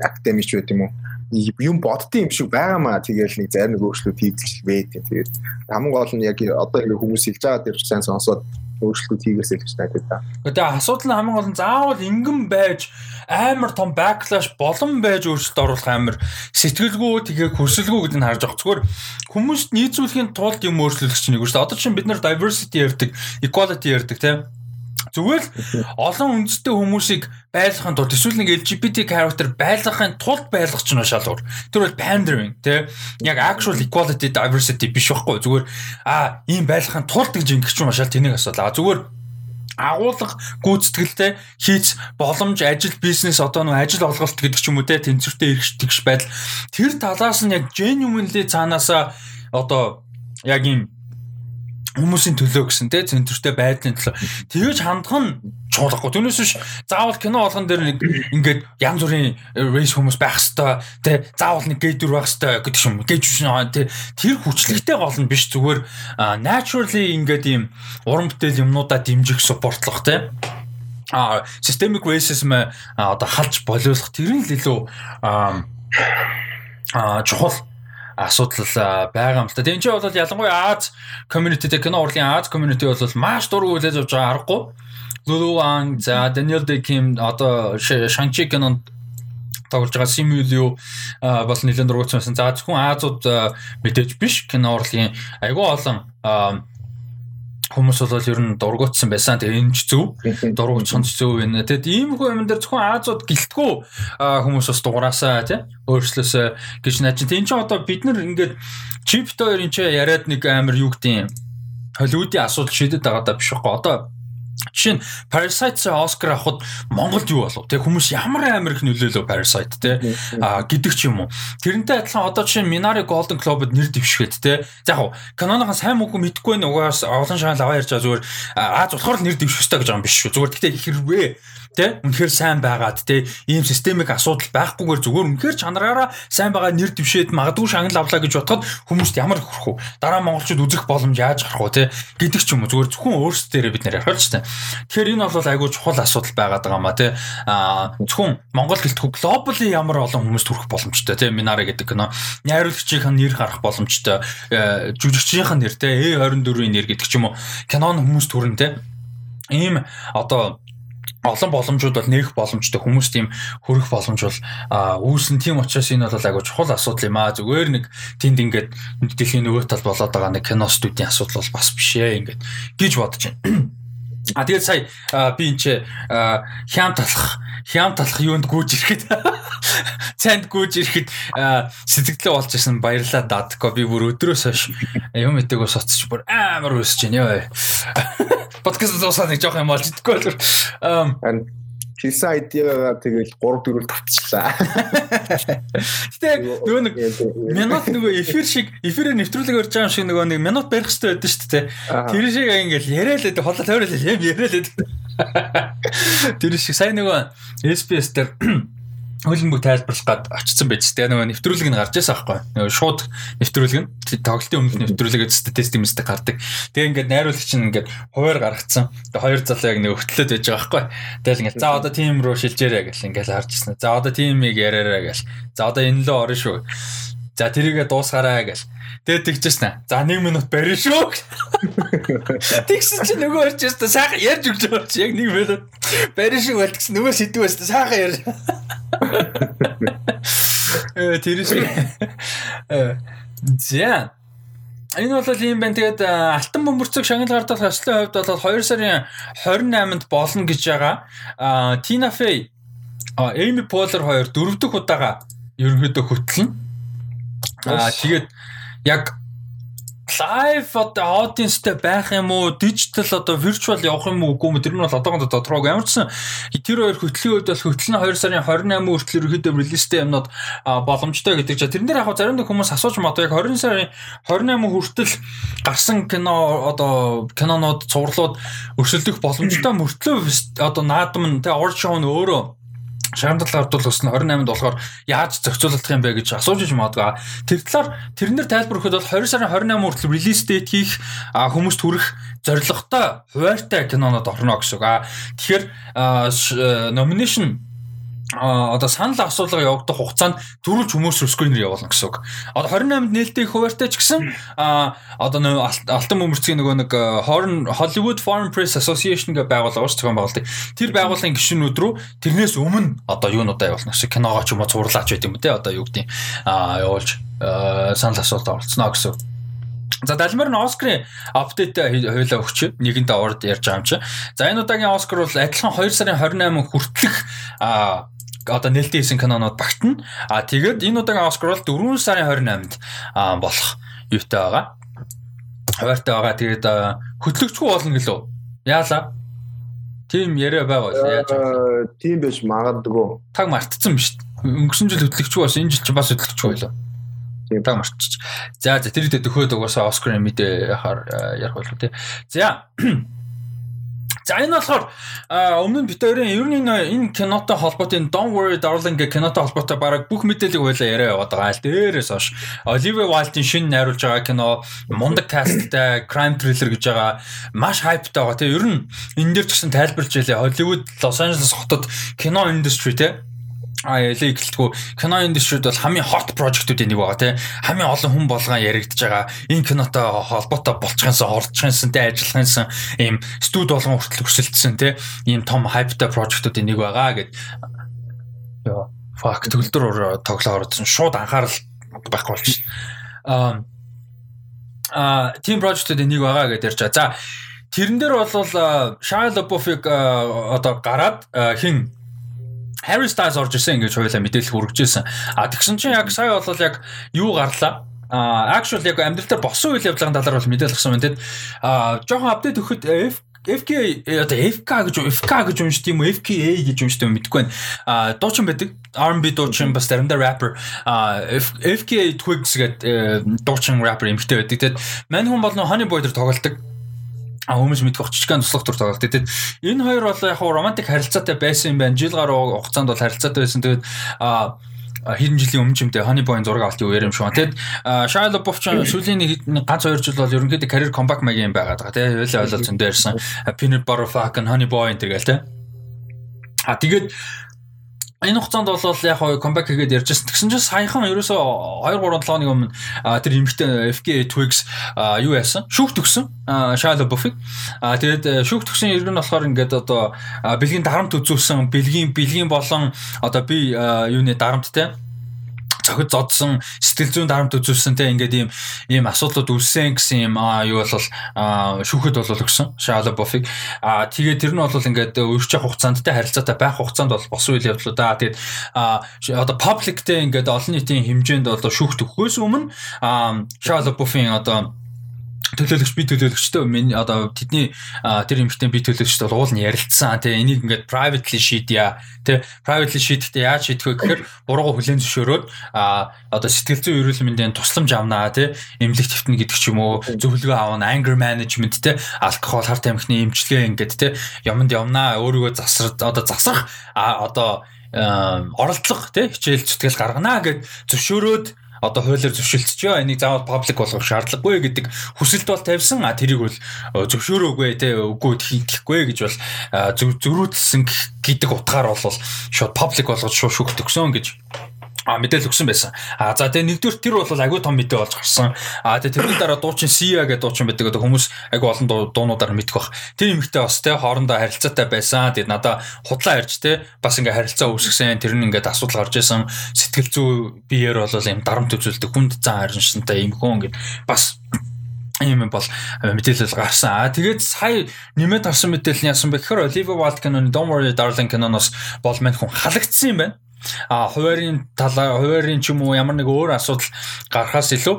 academic ч гэдэг юм уу юм боддсон юм шиг байгаамаа тэгээл нэг зарим нэг өөрчлөлт хийгдэл байт. Тэгээд хамгийн гол нь яг одоо ингэ хүмүүс хэлж байгаа дээр сайн сонсоод өөрчлөлт хийгээсэй гэж найдаад та. Тэгээ асуудал нь хамгийн гол нь заавал ингэн байж амар том backlash болон байж өөрчлөлт оруулах амар сэтгэлгүй тэгээ хүсэлгүй гэдэг нь харж байгаа. Зүгээр хүмүүст нийцүүлэхийн тулд юм өөрчлөлөх чинь нэг үү шүү дээ. Одоо чинь бид нар diversity ярьдаг, equality ярьдаг тийм Зүгээр л олон үндэстэй хүмүүсийг байлгахын тулд эсвэл нэг LGBT character байлгахын тулд байлгах ч нь шалгуур. Тэр бол pandering тий. Яг actual equality diversity биш байхгүй. Зүгээр а ийм байлгахын тулд гэж ингэх ч юм шал тэнийг асуулаа. Зүгээр агуулга гүйцэтгэлтэй хийц боломж ажил бизнес одоо нэг ажил олголт гэдэг ч юм уу те тэнцвэртэй эргэж тэгш байдал тэр талаас нь яг genuinely цаанаасаа одоо яг юм хүмүүсийн төлөө гэсэн те центртэй байдлын төлөө тэгэж хандах нь чуулгахгүй. Түүнээс биш заавал кино болгон дээр нэг ингээд янз бүрийн рейс хүмүүс байх хэвээр те заавал нэг гейдүр байх хэвээр гэдэг юм. Гейж шин те тэр хүчлэгтэй гол нь биш зүгээр naturally ингээд ийм уран бүтээл юмнуудаа дэмжих суппортлох те а systemic racism одоо халж болиулах тэр нь л илүү а чухал асуудал байгаа юм л та. Тэгин чи бол ялангуяа Аз community тэ кино урлагийн Аз community бол маш дургүй хүлээж авч байгаа аргагүй. Lulu Wang за Daniel Day Kim одоо Shang-Chi кинонд тоглож байгаа Liu бол нэлээд дургуйсан. За зөвхөн Азууд мэдээж биш кино урлагийн айгүй олон хүмүүс бол ер нь дургуутсан байсан. Тэгээ энэ ч зөв. Дургуут сонц зөв байна. Тэгэд иймэрхүү юм дээр зөвхөн Азууд гэлтгүү хүмүүс бас дугаараасаа тий өөрчлөөсөө гэж чинь. Энд чинь одоо бид нар ингээд чипто хоёрын чи яриад нэг амар юу гэдэг юм. Холливуудын асуудал шийдэд байгаа даа биш үгүй. Одоо Жишээ нь Parasite Oscar авахд Монголд юу болов? Тэг хүмүүс ямар амар их нөлөөлөө Parasite те а гэдэг ч юм уу. Тэрнтэй адилхан одоо жишээ нь Minari Golden Globe-д нэр дэвшгээд те. За яг кинонохон сайн мөнгө мэдгүй нэг угаас олон шагаал аваа ярьж байгаа зүгээр Аз болохоор нэр дэвших хэрэгтэй гэж байгаа юм биш шүү. Зүгээр гэхдээ хэрвээ Тэ үнэхээр сайн байгаад тэ ийм системик асуудал байхгүйгээр зүгээр үнэхээр чанараараа сайн байгаа нэр дэвшээд магадгүй шагнал авлаа гэж бодоход хүмүүст ямар хөрөх вэ? Дараа монголчууд үзэх боломж яаж гарах вэ? Тэ гэдэг ч юм уу зүгээр зөвхөн өөрсдөө бид нэр ярих ч тэ. Тэгэхээр энэ бол айгүй чухал асуудал байгаад байгаа маа тэ. Аа зөвхөн Монгол гэлтгүй глобали ямар олон хүмүүст хүрэх боломжтой тэ. Минари гэдэг кино найруулагчийн нэр гарах боломжтой. Э, жүжигчийн нэр тэ A24-ийн нэр гэдэг ч юм уу. Кинон хүмүүст хүрэн тэ. Ийм одоо олон боломжууд бол нээх боломжтой хүмүүс тийм хөрөх боломж бол үүсэн тийм учраас энэ бол айгуу чухал асуудал юм аа зүгээр нэг тэнд ингээд дэлхийн нөгөө тал болоод байгаа нэг кино студийн асуудал бол бас биш ээ ингээд гэж бодож байна. А тэгээд сая би энэ ч хям талах хям талах юунд гүйж ирэхэд (laughs) цанд гүйж ирэхэд сэтгэлээ болж исэн баярлаа дадко би бүр өдрөөс хойш юм эдэг ус оцч бүр амар өсөж байна ёо. (laughs) Подкаст дуусаад нэг жоох юм болж идэхгүй бол Хийсэн айдиагаа тэгэл 3 4 тавцлаа. Гэтэ нөгөө нэг минут нөгөө эфир шиг эфирээр нэвтрүүлэг өрж байгаа юм шиг нөгөө нэг минут барих хэрэгтэй байдаг шүү дээ. Тэр шиг ингээл яриа л байдаг хоолой тойрол юм яриа л байдаг. Тэр шиг сайн нөгөө SPS дээр хөлбөмбөг тайлбарлах гад очсон байж тээ. Нөгөө нэвтрүүлэг нь гарч ирсэн аахгүй. Нөгөө шууд нэвтрүүлэг нь. Тоглолтын өмнөх нэвтрүүлэг тест юмстай гардаг. Тэгээ ингээд найруулагч нь ингээд хуваар гаргацсан. Тэгээ хоёр залуу яг нөгөө хөтлөөд байж байгаа аахгүй. Тэгэл ингээд за одоо тим руу шилжээрэй гэл ингээд харж ирсэн. За одоо тимийг яриараа гэл. За одоо энэ лөө орно шүү за тэрийгэ дуусгаарай гэл Тэгээ тэгчихсэн. За 1 минут барина шүү. (laughs) Тэгсэн чинь нөгөө орж ирсэн. Сайхан ярьж өгч байгаа чи яг 1 минут барина шүү байл гэсэн нөгөө сэдвээс сайхан ярьж. Э тэр шиг. Э зя. Энэ бол юм байна. Тэгээд алтан бөмбөрцөг шагнал гардах ёслолын хувьд бол 2 сарын 28-нд болно гэж байгаа. А Тина Фэй, Эми Полер хоёр дөрөв дэх удаага ерөнхийдөө хөтлөн. Аа тэгээд яг live одоо audienceтэй байх юм уу digital одоо virtual явах юм уу үгүй юм тэр нь бол одоогонд тодорхойгүй ямар ч сан тэр хоёр хөтлийн үед бол хөтлөн 2 сарын 28 хүртэл ерөөдөө релизтэй юмнууд боломжтой гэдэг чинь. Тэрэн дээр яг зарим нэг хүмүүс асууж маа яг 20 сарын 28 хүртэл гарсан кино одоо кинонууд цувралууд өрсөлдөх боломжтой мөртлөө одоо наадам нь тэ орж шоу нь өөрөө шагнал ардуул өснө 28-нд болохоор яаж зохицуулах юм бэ гэж асууж иж магадгүй. Тэр талаар тэрнэр тайлбар өгөхөд бол 20 сарын 28 хүртэл релиз дэйт хийх хүмүүст хүрэх зорилготой хуваартай кинонод орно гэсэн үг. Тэгэхээр nomination а одоо санал асуулга явагдах хугацаанд төрүүлж хүмүүс скринер явуулна гэсэн үг. Одоо 28-нд нээлттэй хуваартай ч гэсэн а одоо нөө алтан бөмбөрцгийн нөгөө нэг Horn Hollywood Foreign Press Association гэх байгууллага ууш зохион байгуулдаг. Тэр байгууллагын гишүүнүүд рүү тэрнээс өмнө одоо юунуудаа явуулна гэсэн киногоо ч юм уу цуурлаач байт юм те одоо юу гэдэг а явуулж санал асуулт оролцсноо гэсэн үг. За далмаар нь Оскарын апдейт хоёлаа өгч нэгэнт авард ярьж байгаа юм чи. За энэ удаагийн Оскар бол адилхан 2 сарын 28 хүртэлх а одоо нээлттэй хийсэн кинонууд багтана. А тэгээд энэ удаагийн Оскар бол 4 сарын 28-нд болох юутай байгаа. Хуваартай байгаа. Тэгээд хөтлөгчгүй болно гэлөө. Яалаа. Тим яриа байгаа яаж вэ? Тим биш магадгүй. Таг мартцсан дээ. Өнгөрсөн жил хөтлөгчгүй бас энэ жил ч бас хөтлөгчгүй байлаа. Тийм таг мартчих. За за тэр дэд төхөөд угаасаа Оскарын мэдээ яхаар ярих болов тий. За За энэ болохоор өмнө нь бит хоёрын ер нь энэ кинотой холбоотой Don't Worry Darling гэх кинотой холбоотой бараг бүх мэдээллийг хойлоо яриа яваад байгаа аль дээрээс хойш Оливия Вайлтын шинэ найруулж байгаа кино мундаг касттай crime thriller гэж байгаа маш хайптай байгаа. Тийм ер нь энэ дээр ч гэсэн тайлбарч ялээ Hollywood Los Angeles хотод кино индастри тийм а ялээ гэлтгүү кино индустрид бол хамгийн hot project-уудын нэг байгаа тий хамгийн олон хүн болгон яригдж байгаа. Энэ кинотой холбоотой болчихсон оролцохынсан тий ажиллахынсан ийм студ болгон хүртэл өсөлтсөн тий ийм том hype-тай project-уудын нэг байгаа гэд. Ёо fuck төгөлдөр тоглоо орсон. Шууд анхаарал байхгүй болчих. Аа а team project-уудын нэг байгаа гэдээ ярьж байгаа. За тэрэн дээр бол Shia LaBeouf-ыг одоо гараад хин Harry Styles орж ирсэн ингэж хоёулаа мэдээлэл хүргэжсэн. А тэгсэн чинь яг сая бол яг юу гарлаа? А actually яг амьдрал дээр босон үйл явдлын талаар бол мэдээлэл өгсөн байна. Тэгэд а жоохон апдейт өгөхөд FK одоо FK гэж FK гэж уншд юм уу FKA гэж уншд юм мэдэхгүй байна. А дуучин байдаг. R&B дуучин бас заримдаа rapper а FKA Twigs гэдэг дуучин rapper эмэгтэй байдаг. Тэгэд мань хүн бол нөө Honey Boy дээр тоглолдог а хүмүүс мэдэх очичгаан туслах тур тоглолт. Тэгээд энэ хоёр бол яг романтик харилцаатай байсан юм байна. Жил гаруй хугацаанд бол харилцаатай байсан. Тэгээд а хэдэн жилийн өмнө ч юм те Honey Boy зураг авалт юу ярим шүү. Тэгэд Shia LaBeouf ч (coughs) сүүлийн нэг ганц хоёр жил бол ерөнхийдөө career comeback маягийн байгаад байгаа те. Хоёлаа ойлол зөндөө ярьсан. Peanut Butter Fucking Honey Boy энэ тэгэл те. А тэгээд энэ хугацаанд бол яг хоо comeback хийгээд ярьжсэн. Тэгсэн чинь саяхан ерөөсөө 2 3 7 оны өмнө тэр эмэгтэй FK Twigs юу яасан? Шүүх төгсөн. Shia LaBeouf. Тэгээд шүүх төгсөн иргэн болохоор ингээд одоо бэлгийн дарамт үзүүлсэн, бэлгийн бэлгийн болон одоо би юуны дарамттай цохид зодсон сэтгэл зүйн дарамт үзүүлсэн те ингээд ийм ийм асуудлууд үлсэн гэсэн юм юу бол шүүхэд бол өгсөн Шала Бофиг а тэгээ тэр нь бол ингээд өөрчлөх хугацаанд те харилцаатай байх хугацаанд бол босон үйл явдлаа тэгээд одоо пабликтэй ингээд олон нийтийн хэмжээнд бол шүүхт өгөхөөс өмнө Шала Бофин одоо төлөөлөгч би төлөөлөгчтэй миний одоо тэдний тэр эмэгтэй би төлөөлөгчтэй уул нь ярилцсан тий энийг ингээд privately шийдъя тий privately шийдэхдээ яаж шийдэх вэ гэхээр бурууга хүлэн зөвшөөрөөд одоо сэтгэл зүйн эрүүл мэндийн тусламж авнаа тий эмнэлэг твтэн гэдэг ч юм уу. Зөвлөгөө авна anger management тий алкогол харт амхны эмчилгээ ингээд тий юмд явнаа өөрийгөө засар одоо засах одоо оролдлого тий хичээл зүтгэл гарганаа гэд зөвшөөрөөд одоо хуулиар зөвшөлтсөж энийг заавал паблик болгох шаардлагагүй гэдэг хүсэлт бол тавьсан. А тэрийг бол э, зөвшөөрөөгүй те үгүй хийхгүй гэж бол зөрүүдэлсэн гэдэг утгаар бол шууд паблик болгож шууд шүүхт өгсөн гэж А мэдээлэл өгсөн байсан. А за тэгээ нэгдүгээр тэр бол агүй том мэдээ болж гарсан. А тэгээ тэрний дараа дуучин Sia гэдэг дуучин байдаг. Одоо хүмүүс агүй олон дуунуудаар мэдэх бах. Тэр юмхтэй бас те хоорондоо харилцаатай байсан. Тэгээд надаа худлаа ярьж те бас ингээ харилцаа үүсгэсэн. Тэр нь ингээд асуудал гарч исэн. Сэтгэл зүй биеэр бол юм дарамт үзүүлдэг хүнд зан хариншантай юм хүн ингээд бас ийм бол мэдээлэл гарсан. А тэгээд сая нэмээд харсан мэдээлэл нь яасан бэ гэхээр Olivia Wilde киноны Don't Worry Darling киноноос бол мань хүн халагдсан юм байна а хуваарийн талаа хуваарийн ч юм уу ямар нэг өөр асуудал гарахаас илүү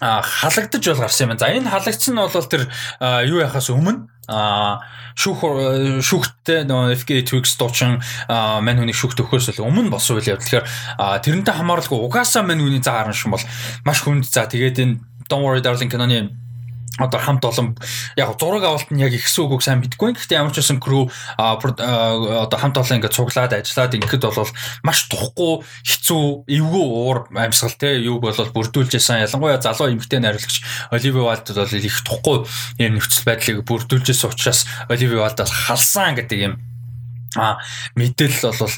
а халагдаж бол гарсан юм. За энэ халагдсан нь бол тэр юу яхаас өмнө а шүүх шүүхтээ нөгөө FK Twix дуучин мань хүний шүүхт өгөхөөс өмнө болсон үйл явдал. Тэгэхээр тэрнтэй хамааралгүй угаасаа мань хүний заа гарна шин бол маш хүнд за тэгээд энэ Don't worry darling киноны одоо хамт олон яг зураг авалт нь яг ихсэн үгүйг сайн мэдэхгүй. Гэхдээ ямар ч байсан crew одоо хамт олон ингээд цуглаад ажиллаад ингээд бол маш тухгүй хэцүү эвгүй уур амьсгал те юуг бол бүрдүүлжсэн. Ялангуяа залуу эмэгтэй найруулагч Оливи Валд бол их тухгүй юм нөхцөл байдлыг бүрдүүлжсэн учраас Оливи Валдаас халсан гэдэг юм а мэдээлэл бол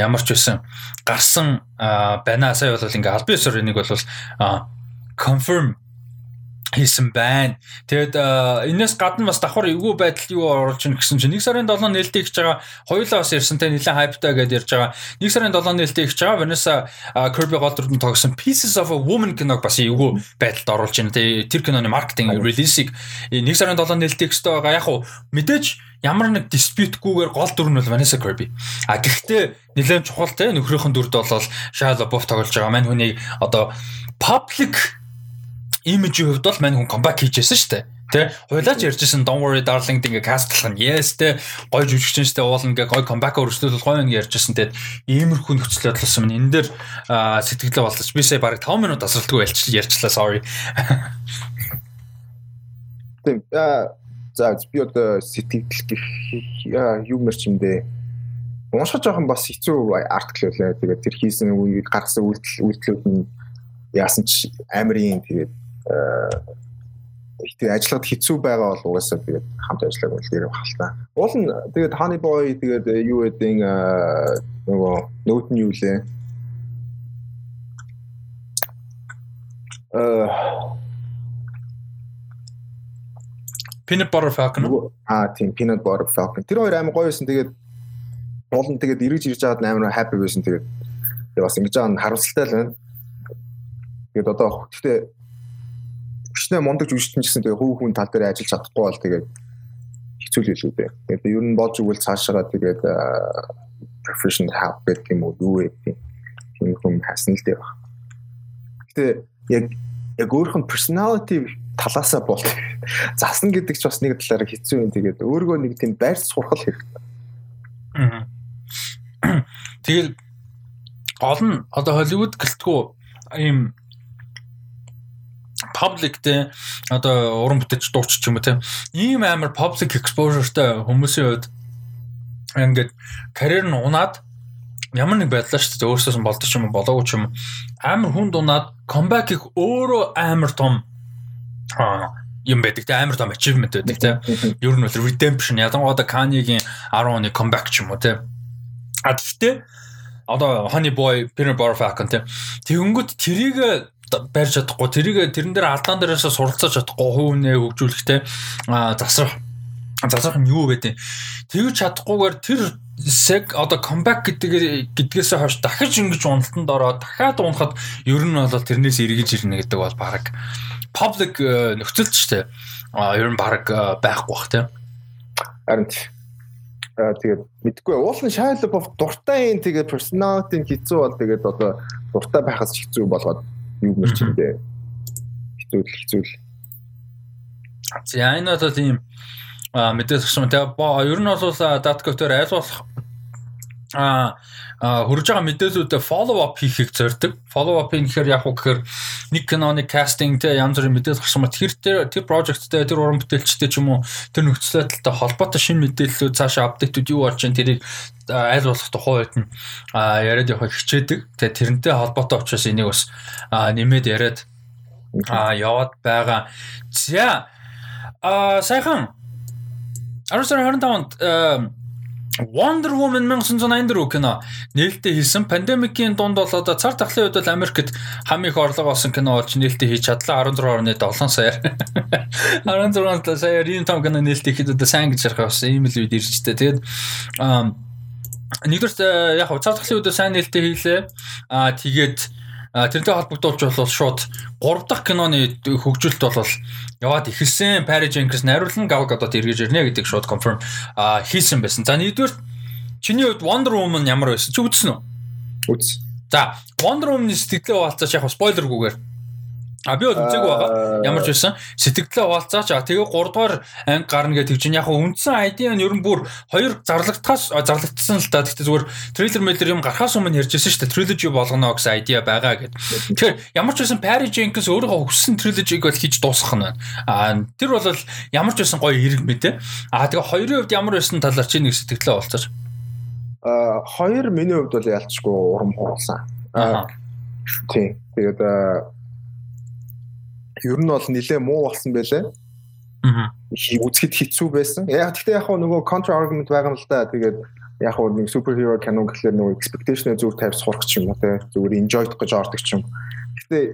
ямар ч байсан гарсан байна сая бол ингээ албан ёсоор энийг бол confirm хийсэн байна. Тэгэд энэс гадна бас давхар эвгүй байдал юу оруулж ийн гэсэн чинь 1 сарын 7 нээлттэй хийж байгаа хоёулаа бас те нэлээд хайптай гэдээ ярьж байгаа. 1 сарын 7 нээлттэй хийж байгаа Vanessa Kirby гол дүрдэн тогсон Pieces of a Woman киног бас эвгүй байдалд оруулж ийн тэр киноны маркетинг релизийг 1 сарын 7 нээлттэй хийхтэй байгаа. Яг уу мэдээж ямар нэг диспьютгүйгээр гол дүр нь бол Vanessa Kirby. А гэхдээ нэлээд чухал те нөхрийнхэн дүрд бол Shia LaBeouf тоглож байгаа. Мань хүнийг одоо public имижийн хувьд бол мань хүн камбэк хийжсэн шүү дээ. Тэ? Хуйлаач ярьжсэн Don't worry darling ингээ кастлах нь yes тэ. Гой жүжигчэнтэй уулна ингээ гой камбэк өргөжлөл гоё ингээ ярьжсэн. Тэ. Иймэрхүү нөхцөл байдлсан минь энэ дээр сэтгэлээ боллож би сая бараг 5 минут асралтгүй ярьчлаа sorry. Тийм за би одоо сэтгэл гэх юм дээ уншиж байгаа юм бас хэцүү артикл байлаа. Тэгээд тэр хийсэн үеийг гаргасан үйлдэл үйлдэлүүд нь яасан ч амирын тэгээд ихтэй ажиллаад хэцүү байгаа бол угаасаа тэгээд хамт ажиллаг бол дээр халтаа. Уул нь тэгээд Honey Boy тэгээд юу гэдэг нөгөө нөт нь юу лээ? Э Peanut Butter Falcon. Аа тийм Peanut Butter Falcon. Тэр хоёр амар гоё байсан. Тэгээд уул нь тэгээд эргэж ирж байгаад амар happy байсан. Тэгээд бас ингэж байгаа нь харамсалтай л байна. Тэгээд одоо гэхдээ Гүшнээ мундаг жүжигчин гэсэн тэгээ хөв хүн тал дээр ажиллаж чадахгүй бол тэгээд хэцүү л илүү дээ. Тэгээд ер нь болж игэл цаашаа тэгээд professional help гэх юм уу юу гэдэг юм хүм хасан л дээ баг. Гэтэ яг яг өөрөх нь personality талаасаа бол (laughs) засна гэдэг ч бас нэг талаараа хэцүү юм. Тэгээд өөргөө нэг тийм байрц сурхал хэрэгтэй. (clears throat) Тэгэл гол нь одоо Холливуд гэлтгүү ийм public те одоо уран бүтээч дуучч юм уу те. Ийм амар public exposureтай хүмүүсийн хувьд ингээд карьер нь унаад ямар нэг байдлаа шүү дээ өөрсөөс нь болдог ч юм уу болоогүй ч юм амар хүнд унаад comeback их өөрөө амар том юм байдаг те амар том achievement байдаг те. Ер нь бол redemption ялангуяа Kanye-гийн 10 оны comeback ч юм уу те. А гэхдээ одоо Honey Boy, Peanut Butter Falcon те. Тэгэнгүүт тэрийг барьж чадахгүй. Тэрийг тэрэн дээр алдаан дээрээс суралцаж чадахгүй. Хувь нэ хөгжүүлэхтэй засах зазах нь юу вэ? Тэгж чадахгүйгээр тэр сэг одоо comeback гэдэг гэдгээс хойш дахиж ингэж уналтанд ороод дахиад унахад ер нь бол тэрнээс эргэж ирнэ гэдэг бол баг public э, нөхцөлч штэ. А ер нь баг э, байхгүй бах тийм. Харин тэгээд мэдгүй. Уулын шайлбов дуртай юм. Тэгээд personality хэцүү бол тэгээд одоо дуртай байхаас хэцүү болоод юу мэр чимдээ хэцүү хэцүү. За энэ бол тийм мэдээс гсэн. Тэгээ ер нь бол даткотоор аль болох а хурж байгаа мэдээлүүдэд follow up хийхийг зорддог. Follow up гэхээр яг уу гэхээр нэг киноны кастинг те янз бүрийн мэдээлэл гарсан ба тэр тэр projectтэй тэр уран бүтээлчтэй ч юм уу тэр нөхцөл байдалтай холбоотой шинэ мэдээллүүд цаашаа апдейтүүд юу болж чинь тэрийг аль болох тухайн үед нь яриад явах хичээдэг. Тэгээ тэрнтэй холбоотой учраас энийг бас нэмээд яриад яваад байгаа. За а сайхан 1925 онд Wonder Woman 1984 кино нээлттэй хийсэн. Пандемикийн дунд бол одоо цар тахлын үед бол Америкт хамгийн их орлого олсон кино болж нээлттэй хийж чадлаа 16.7 саяар. 16 саяар ийм том кино нээлттэй хийхэд одоо сайн гэж ярих авсан. Ийм л үед иржтэй. Тэгээд нэгдүгээр яг цар тахлын үед сайн нээлттэй хийлээ. Аа тэгээд тэрнтэй холбогдуулж бол шууд 3 дахь киноны хөгжүүлэлт бол яваад ихэлсэн Paris Jenkins найруулан Gal Gadot эргэж ирнэ гэдэг шууд confirm хийсэн байсан. За нэгдүгээр чиний хувьд Wonder Woman ямар байсан? Чи үзсэн үү? Үз. За Wonder Woman-ы сэтгэлээ хаваалцаач яг спойлергүйгээр А би бол үзээгүй байгаа. Ямар ч байсан сэтгэлдээ хуваалцаач. Тэгээ 3 дугаар анги гарна гэдэг чинь яг үндсэн ID нь ер нь бүр хоёр зарлагдахаас зарлагдсан л та. Гэхдээ зүгээр трейлер мэлэр юм гарахаас өмнө ярьжсэн шүү дээ. Trilogy болгоно гэсэн ID байгаа гэдэг. Тэгэхээр ямар ч байсан Paris Jenkins өөрийнхөө хүссэн trilogy-г бол хийж дуусгах нь байна. А тэр бол ямар ч байсан гоё хэрэг мэдээ. А тэгээ хоёрын хувьд ямар байсан талаар чи нэг сэтгэлдээ хуваалцаач. А хоёр миний хувьд бол ялцгүй урам хурлаа. Аа. Тийм. Тэгээд ер нь бол нэлээ муу болсон байлээ. Аа. Үзэхэд хэцүү байсан. Яг гэхдээ яг нөгөө counter argument байгаа юм л да. Тэгээд яг нэг superhero кино гэхлээр нөгөө expectation-ыг зүр тавьж сурах ч юм уу те. Зүгээр enjoy гэж ордог ч юм. Гэхдээ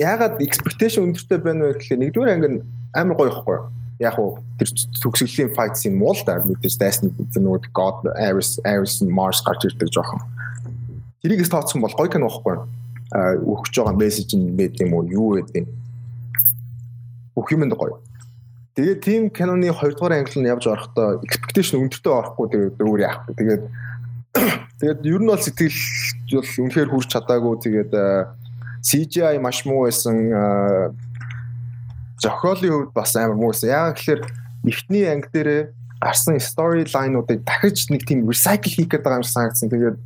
ягаад expectation өндөртэй байна вэ гэхлээр нэгдүгээр анги нь амар гоё ихгүй юу? Яг уу тэр төгсгөлийн fight scene муу л да. Мэдээж дайсны нөгөө God Ares Ares Mars гарч ирдэг жоохон. Тэрийг тооцсон бол гоё кино ихгүй юу? өгч байгаа мессеж нь байд юм уу юу гэдэг юм бүх юмд гоё. Тэгээд тийм киноны 2 дугаар англи нь явж орохдоо expectation өндөртэй орохгүй тэгээд өөр яах вэ? Тэгээд (coughs) тэгээд ер нь бол сэтгэл бол үнэхээр хүрч чадаагүй тэгээд CGI маш муу байсан зохиолын хувьд бас амар муу байсан. Яг гэхээр эхний анги дээрээ гарсан storyline-уудыг дахиж нэг тийм recycle хийх гэдэг юм шиг санагдсан. Тэгээд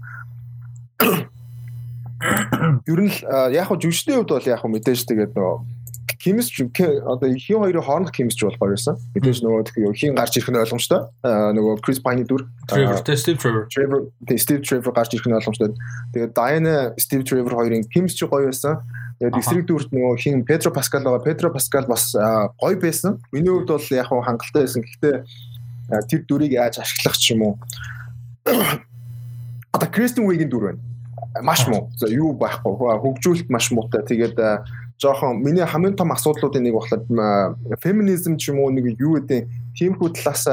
(coughs) ер нь яг хөө жүжигчдийн хувьд бол яг хөө мэдээж тэгээд нөгөө chemistry одоо хин хоёрын хоорондох chemistry бол гоё байсан. Мэдээж нөгөө хин гарч ирэх нь ойлгомжтой. Нөгөө Chris Pine дүр Trevor, Steve Trevor. Trevor, Steve Trevor гарч ирэх нь ойлгомжтой. Тэгээд Diana, Steve Trevor хоёрын chemistry гоё байсан. Тэгээд эсрэг дүрт нөгөө хин Pedro Pascal байгаа. Pedro Pascal бас гоё байсан. Миний хувьд бол яг хангалттай байсан. Гэхдээ тэр дүрийг яаж ашиглах ч юм уу. (coughs) Одоо Kristen Wiig-ийн дүр байна. Маш муу. За юу байхгүй. Хөгжүүлэлт маш муутай. Тэгээд жоохон миний хамгийн том асуудлуудын нэг болохоор феминизм ч юм уу нэг юу гэдэг тиймхүү талаас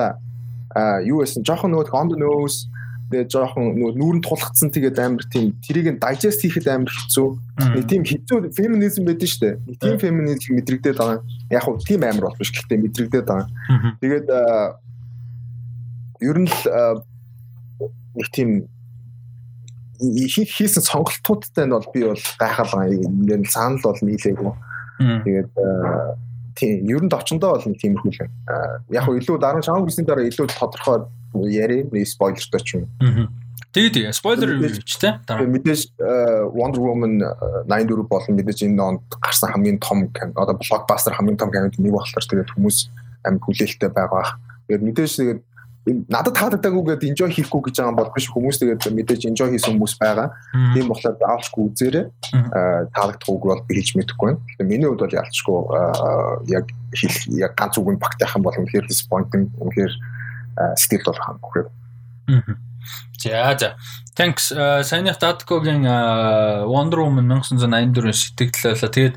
юу байсан жоохон нөгөө on the nose тэгээ жоохон нөгөө нүүрэн тулгцсан тэгээд амар тийм тэрийг нь digest хийхэд амар хэцүү. Нэг тийм хэцүү феминизм байдаг шүү дээ. Нэг тийм феминизм мэдрэгдээд байгаа. Яг хөө тийм амар бол биш гэхдээ мэдрэгдээд байгаа. Тэгээд ер нь л нэг тийм хийсэн сонголтуудтай нь бол би бол гайхал байгаа. Ингээд санал бол нийлээгүй. Тэгээд тийм ер нь очондоо бол нэг тийм их үл. Яг хөө илүү дараа чамаг гисэн дараа илүү тодорхой яри нэг спойлертай ч юм. Тэгээд спойлер ч тийм мэдээж Wonder Woman 84 болон мэдээж энэ онд гарсан хамгийн том одоо блокбастер хамгийн том кинод нэг болохоор тэгээд хүмүүс амин хүлээлттэй байгаа. Тэгээд мэдээж тэгээд надад таалагдаагүй гэдээ enjoy хийхгүй гэж байгаа бол биш хүмүүс тэгээд мэдээж enjoy хийсэн хүмүүс байгаа. Тийм болохоор заавалчгүй үзээрэй. Таалагдах үг бол хэлж мэдэхгүй байна. Миний хувьд бол ялчгүй яг яг ганц үгийн багтайх юм бол үнэхээр disappointing үнэхээр сэтгэл бол хангахгүй. За за. Thanks. Саяных Datkогийн Wonder Woman 1984 сэтгэл байлаа. Тэгээд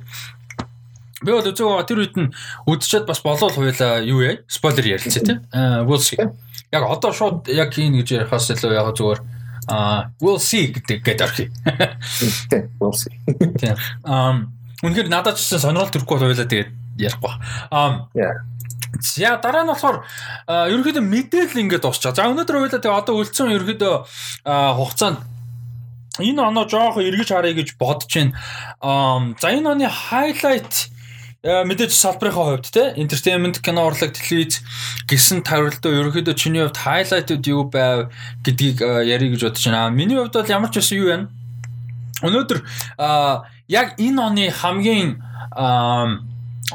Би бол үзег тэр үед нь үдчихэд бас болов хуйлаа юу яа? Спойлер ярилцээ тий. Аа we'll see. Яг одоо шууд яг хийн гэж ярихаас илүү яг зүгээр аа we'll see гэдэг гэдэг орхи. Тий, we'll see. Тий. Аа үнэхээр надад ч сонирхол төрөхгүй хуйлаа тэгээд ярихгүй. Аа За дараа нь болохоор ерөнхийдөө мэдээлэл ингээд дуусчаа. За өнөөдөр хоёлаа тэгээ одоо үлдсэн ерөнхийдөө хугацаанд энэ оноо жоохон эргэж харъя гэж бодож байна. За энэ оны хайлайт Яа мэдээж салбарынхаа хувьд те entertainment кино урлаг телевиз гэсэн тавралдаа ерөөхдөө чиний хувьд хайлайтууд юу байв гэдгийг ярих гэж бодож байна. Миний хувьд бол ямар ч байсан юу байна. Өнөөдөр яг энэ оны хамгийн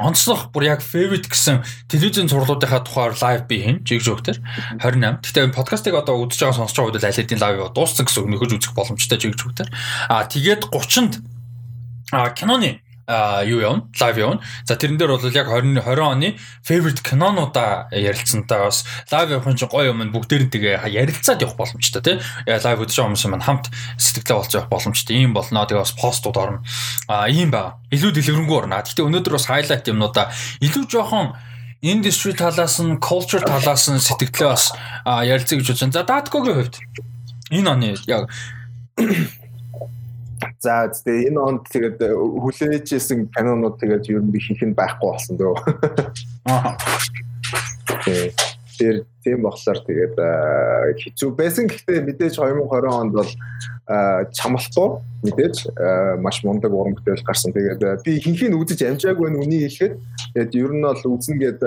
онцлог бүр яг favorite гэсэн телевизэн зурлуудынхаа тухайар лайв би хийн жиг жогтэр 28. Гэтэ подкастыг одоо үзэж байгаа сонсож байгаа хүмүүс аль хэдийн лайв дууссан гэсэн үг нөхөж үзэх боломжтой жиг жогтэр. А тэгээд 30-нд а киноны юу явна? Лайв явна. За тэрэн дээр бол яг 20 20 оны favorite кинонуудаа ярилцсантай бас лайв явах чинь гоё юм. Бүгдээр нь тэгээ ярилцаад явах боломжтой тий. Лайв үзэж байгаа хүмүүс маань хамт сэтгэлээ болж явах боломжтой. Ийм болно. Тэгээ бас постууд орно. А ийм байгаа илүү дэлгэрэнгүй орно. Гэхдээ өнөөдөр бас highlight юмнуудаа. Илүү жоохон industry талаас нь culture талаас нь сэтгэлээ бас ярилцъя гэж бодсон за даткогийн хувьд энэ оны яг За тэгээ энэ онд тэгээд э, хүлээжсэн кинонууд тэгээд ер нь би хийх нь байхгүй болсон дөө. Аа. Тэр тийм болохоор тэгээд э, хэцүү байсан. Гэхдээ мэдээж 2020 онд бол э, чамлахгүй мэдээж маш мундаг уран бүтээл гарсан. Тэгээд би хинхийг үзэж амжаагүй нь үнийг хэлэхэд тэгээд ер нь бол үзнэ гээд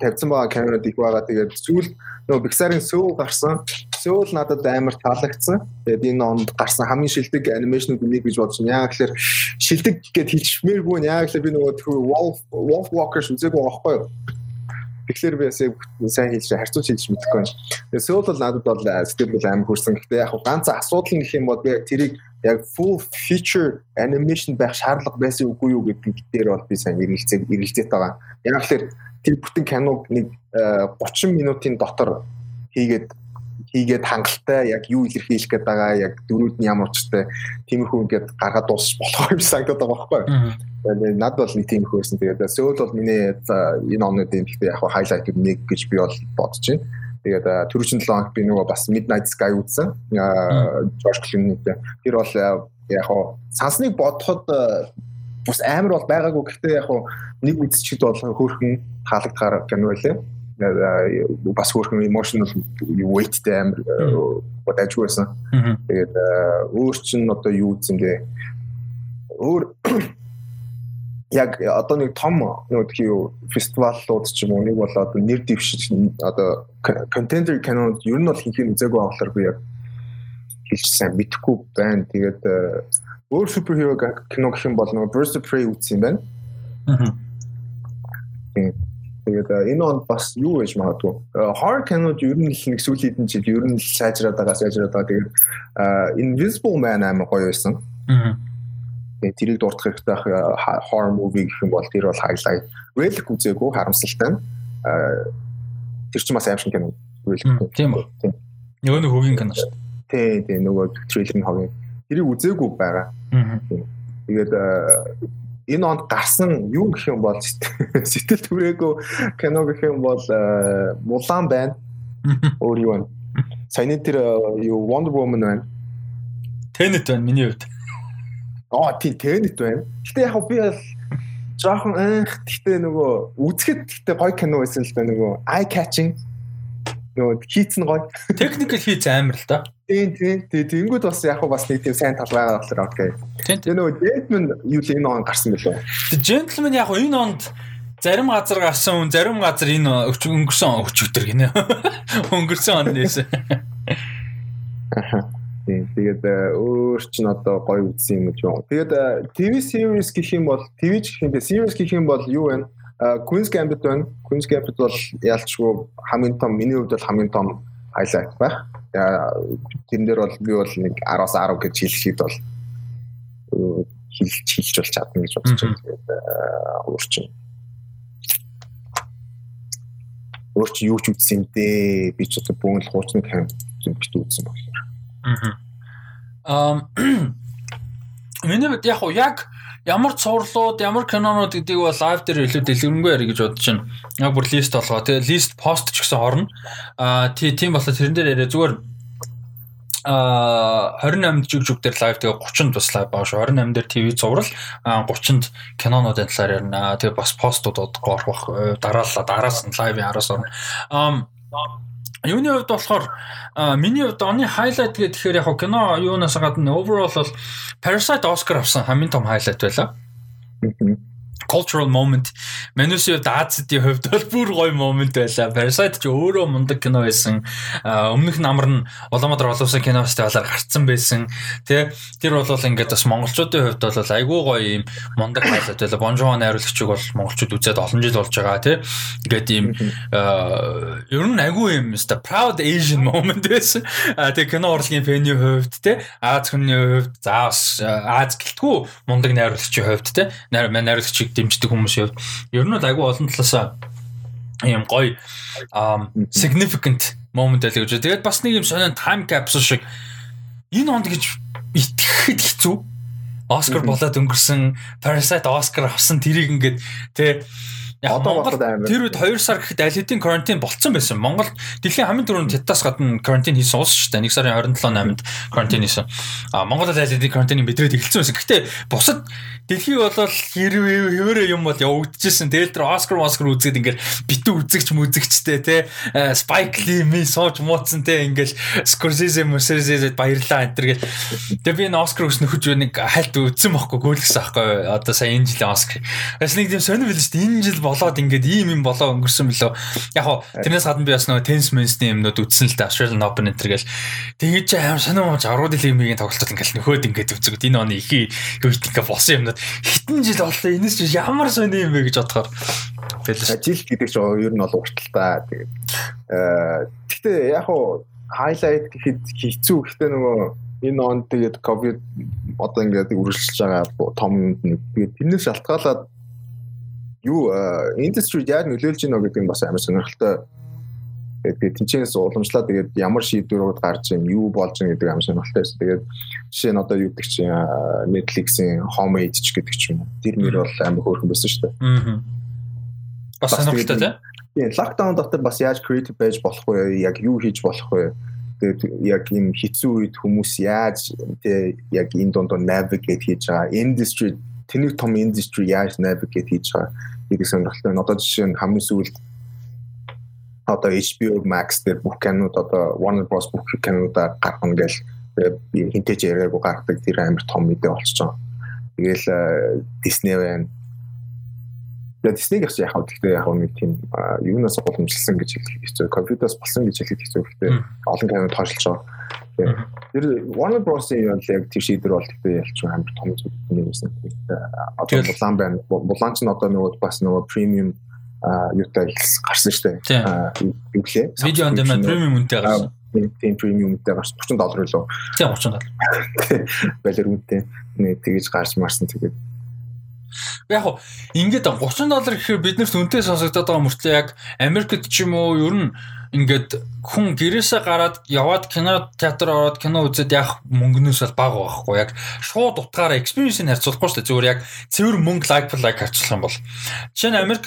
тавьсан байгаа камерад их байгаа. Тэгээд сүүл нөгөө Pixar-ын Soul гарсан. Soul надад амар таалагдсан. Тэгээд энэ онд гарсан хамгийн шилдэг анимашнууд үнийг гэж байна. Яг тэгэхээр шилдэг гэд хэлчихмээргүй. Яг тэгэхээр би нөгөө Wolf Wolf Walkers үзээгүй байхгүй юу? Тэгэхээр би ясаа сайн хэлж харьцуулж хэлж мэдэхгүй байна. Тэгээд Soul бол надад бол сэтгэл бол амар хүрсэн. Гэхдээ яг ганц асуудал нь гэх юм бол би яг тэрийг яг full feature animation байх шаардлага байсан үгүй юу гэдэг дээр бол би сайн эргэлзээ эргэлзээд байгаа. Яг тэгэхээр тэр бүтэн киног нэг 30 э, минутын дотор хийгээд хийгээд хангалттай яг юу илэрхийлэх гээд байгаа яг дөрүүд нь ямар учиртай тиймэрхүү ингээд гаргаад дуусч болох юм санагдаад байгаа байхгүй. Тэгээд над бол нэг тиймэрхүү байсан. Тэгээд сөөл бол миний энэ онуудын гэхдээ яг хайлайт нэг гэж би бол бодож байна. Тэгээд түрүүчэн 7 хоног би нөгөө бас Midnight Sky үзсэн. George Clooney-тэй. Тэр бол яг сансныг бодоход бас амар бол байгаагүй. Гэхдээ яг нэг үзчихэд бол хөөрхөн таалагдахаар кино байлаа бас хөөрхөн emotional weightтэй амар бодож байсан. Тэгээд өөр чинь одоо юу үзсэнгээ өөр (clears throat) яг одоо нэг том нэг тийм фестивалууд ч юм уу нэг бол одоо нэр дэвшиж одоо contender кинонууд ер нь бол хийх үзээгүй болохоор би яг хэлчихсэн мэдхгүй байна. Тэгээд өөр суперхиро кино гэх юм бол нэг Birds of Prey үзсэн юм байна. Аа. Тэгээд энэ он бас юу гэж магадгүй. Horror кинод ер нь нэг сүүлийн хэдэн жил ер нь сайжраад байгаа, сайжраад байгаа. Тэгээд Invisible Man амар гоё байсан. Аа. Тэгээд тэрийг дурдах хэрэгтэй horror movie гэх юм бол тэр бол highlight. Relic үзээгүй харамсалтай. Аа тэр чинь бас аимшиг кино. Тийм үү. Нөгөө нэг хөгийн кино шүү дээ. Тий, тий нөгөө трейлер нь хогийн. Тэрийг үзээгүй байгаа. Аа. Тэгээд энэ онд гарсан юу гэх юм бол (laughs) сэтгэл түрээгүй кино гэх юм бол э, Мулан байна. Өөр юу вэ? Саяны тэр э, юу Wonder Woman байна. Tenet байна миний хувьд. Аа тийм Tenet байна. Гэтэ яг би бол жоохон анх гэтээ нөгөө үзэхэд гэтээ гоё кино байсан л да нөгөө eye catching нөгөө хийцэн гоё. Technical хийц амар л да. Тийм тийм. Тэнгүүд бас яг бас нэг тийм сайн тал байгаа болохоор окей. Тэр нөгөө Gentleman юу л энэ он гарсан гэлөө. Тэг Gentleman яг энэ онд зарим газар гарсан хүн зарим газар энэ өнгөрсөн өчигдөр гинэ. (laughs) Өнгөрсөн он нээсэн. Тэгээд э, өөр ч н одоо гоё үзсэн юм уу. Тэгээд TV series гэх юм бол TV гэх юм бэ series гэх юм бол юу вэ? Queen's Gambit байна. Queen's Gambit бол ялчгүй хамгийн том миний хувьд бол хамгийн том highlight байх. Тэрэн дээр бол би бол нэг 10-аас 10 гэж хэлэхэд бол хэлж хэлж бол чадна гэж бодож байна. Тэгээд өөрчн өөр чи юу ч үтсэн дээ би ч одоо бүгд л хуучны хам зүгт үтсэн болохоор. Аа. Ам (clears throat) Миний яг яг ямар цувралууд, ямар кинонууд гэдгийг бол лайв дээр илүү дэлгэрэнгүй ярих гэж бодож байна. Яг бүр лист болгоо. Тэгээ лист пост ч гэсэн орно. Аа тийм болохоор тэрэн дээр яриа зүгээр а 28 жиг жиг дээр лайв тэгээ 30-нд бас лайв бааш 28 дээр ТV зурвал 30-нд кинонуудын талаар ярина. Тэгээ бас постуудод орох дараалал дараас нь лайвын араас орно. А юуны хувьд болохоор миний хувьд оны хайлайт гэхээр яг кино юунаас гадна overall бол Parasite Oscar авсан хамгийн том хайлайт байлаа cultural moment Манусын хувьд Азийн хувьд бол бүр гоё момент байлаа. Parasite ч өөрөө мундаг кино байсан. Өмнөх намар нь Улаанбаатар олон кино фестивалаар гарцсан байсан. Тэ тэр бол ингээд бас монголчуудын хувьд бол айгүй гоё юм мундаг байлаа. Бонжоон найруулагчиг бол монголчууд үзээд олон жил болж байгаа тий. Ингээд ийм ер нь айгүй юм өста proud Asian moment байсан. Тэгээ кино урлагийн фэний хувьд тий Аз хүний хувьд за Аз гэлтгүү мундаг найруулагчийн хувьд тий. Найруулагчийг дэмждэг хүмүүсийн ер нь бол айгүй олон талаасаа ийм гоё significant moment байлаа гэж. Тэгээд бас нэг юм сонин time capsule шиг энэ онд гэж итгэхэд хэцүү. Оскар болоод өнгөрсөн Parasite Оскар авсан тэрийг ингээд тэ Яг амар. Тэр үед 2 сар гэхэд аль хэдийн карантин болцсон байсан. Монгол дэлхийн хамгийн түрүүнд Хятадаас гадна карантин хийсэн улс шүү дээ. 1 сарын 27 8-нд карантин хийсэн. А Монголд аль хэдийн карантиныг мэдрээд эхэлсэн байсан. Гэхдээ бусад дэлхий болол хэрвээ хэвээрээ юм бол явагдчихсэн. Тэгэл тэр Оскар Оскар үзээд ингээд битүү үзэгч мүзэгчтэй те Spike Lee ми сууж мууцсан те ингээд Scorsese Scorsese баярлаа энэ төр гэл. Тэгээ би энэ Оскар өс нөхөж нэг хальт үзсэн бохгүй гүйлгсэн аахгүй. Одоо сая энэ жилийн Оскар. Бас нэг тийм сонирхол шүү дээ. Энэ жил болоод ингээд ийм юм болоо өнгөрсөн мөлөө. Яг хоо тэрнээс гадна би бас нөгөө tennis men's-ний юмнууд үзсэн л да Australian Open энэ төр гэл. Тэгээд чи амар сонирмож 10 жилийн мигийн тоглолтод ингээд нөхөд ингээд үзэгд энэ оны их юу гэдэг болсон юмнууд хитэн жил боллоо энэс чи ямар сони юм бэ гэж бодохоор байлаа. Жил гэдэг чинь ер нь бол урталтай. Тэгээд гэхдээ яг хоо хайлайт гэхэд хэцүү гэхдээ нөгөө энэ он тэгээд ковид одоо ингээд үргэлжлэж байгаа том тэгээд тэрнээс шалтгаалаад юу индустрид яг нөлөөлж байна гэдэг нь бас амар сонирхолтой. Тэгээд тэнцэнээс уламжлаа тэгээд ямар шийдвэрүүд гарч ийн юу болж ийн гэдэг амар сонирхолтой байсан. Тэгээд жишээ нь одоо юу гэдэг чинь Netflix-ийн Homemade ч гэдэг ч юм уу. Тэр нэр бол амар хөөрхөн байсан шүү дээ. Аа. Бас сонирхолтой тийм. Тийм, локдаун дотор бас яаж creative байж болох вэ? Яг юу хийж болох вэ? Тэгээд яг энэ хэцүү үед хүмүүс яаж тэг яг энэ донд navigate хийж байгаа industry тэнийг том industry яаж navigate хийж байгаа гэдэг сонирхолтой. Одоо жишээ нь хамгийн сүүлд одоо HBO Max дээр бүх кинод одоо Warner Bros бүх кинодаар гаргана гэж хинтэж яриаггүй гаргадаг тэр амар том мэдээ болчихж байгаа. Тэгэл э, Disney байна. Яг Disney гэж яхав гэхдээ яг нэг тийм юунаас боломжлсон гэж хэлэх хэцүү. Компьютерс болсон гэж хэлэх хэцүү. Гэхдээ олон кинод тоошлж байгаа Тэр Warner Bros-ийн юм яг тийм шийдвэр бол гэхдээ ялч амар том зүйл нэг юмсан. Одоо булан байна. Булан ч одоо нөгөө бас нөгөө премиум юутай гарсан шүү дээ. Юу гэлээ? Видео on demand премиум үнэтэй гарсан. Тийм премиум үнэтэй гарсан 30 доллар лөө. Тийм 30 доллар. Балер үнэтэй. Нэг тэгэж гарч марсан тэгээд Яг гоо ингээд 30 доллар гэхээр биднэрт үнэтэй сонсогдоод байгаа мөртлөө яг Америкт ч юм уу ер нь ингээд хүн гэрээсээ гараад яваад кино театр ороод кино үзээд явах мөнгнөөс бол бага байхгүй. Яг шууд утгаараа experience-ийг харьцуулахгүй шүү дээ. Зүгээр яг цэвэр мөнгө for like харьцуулах юм бол. Жишээ нь Америкт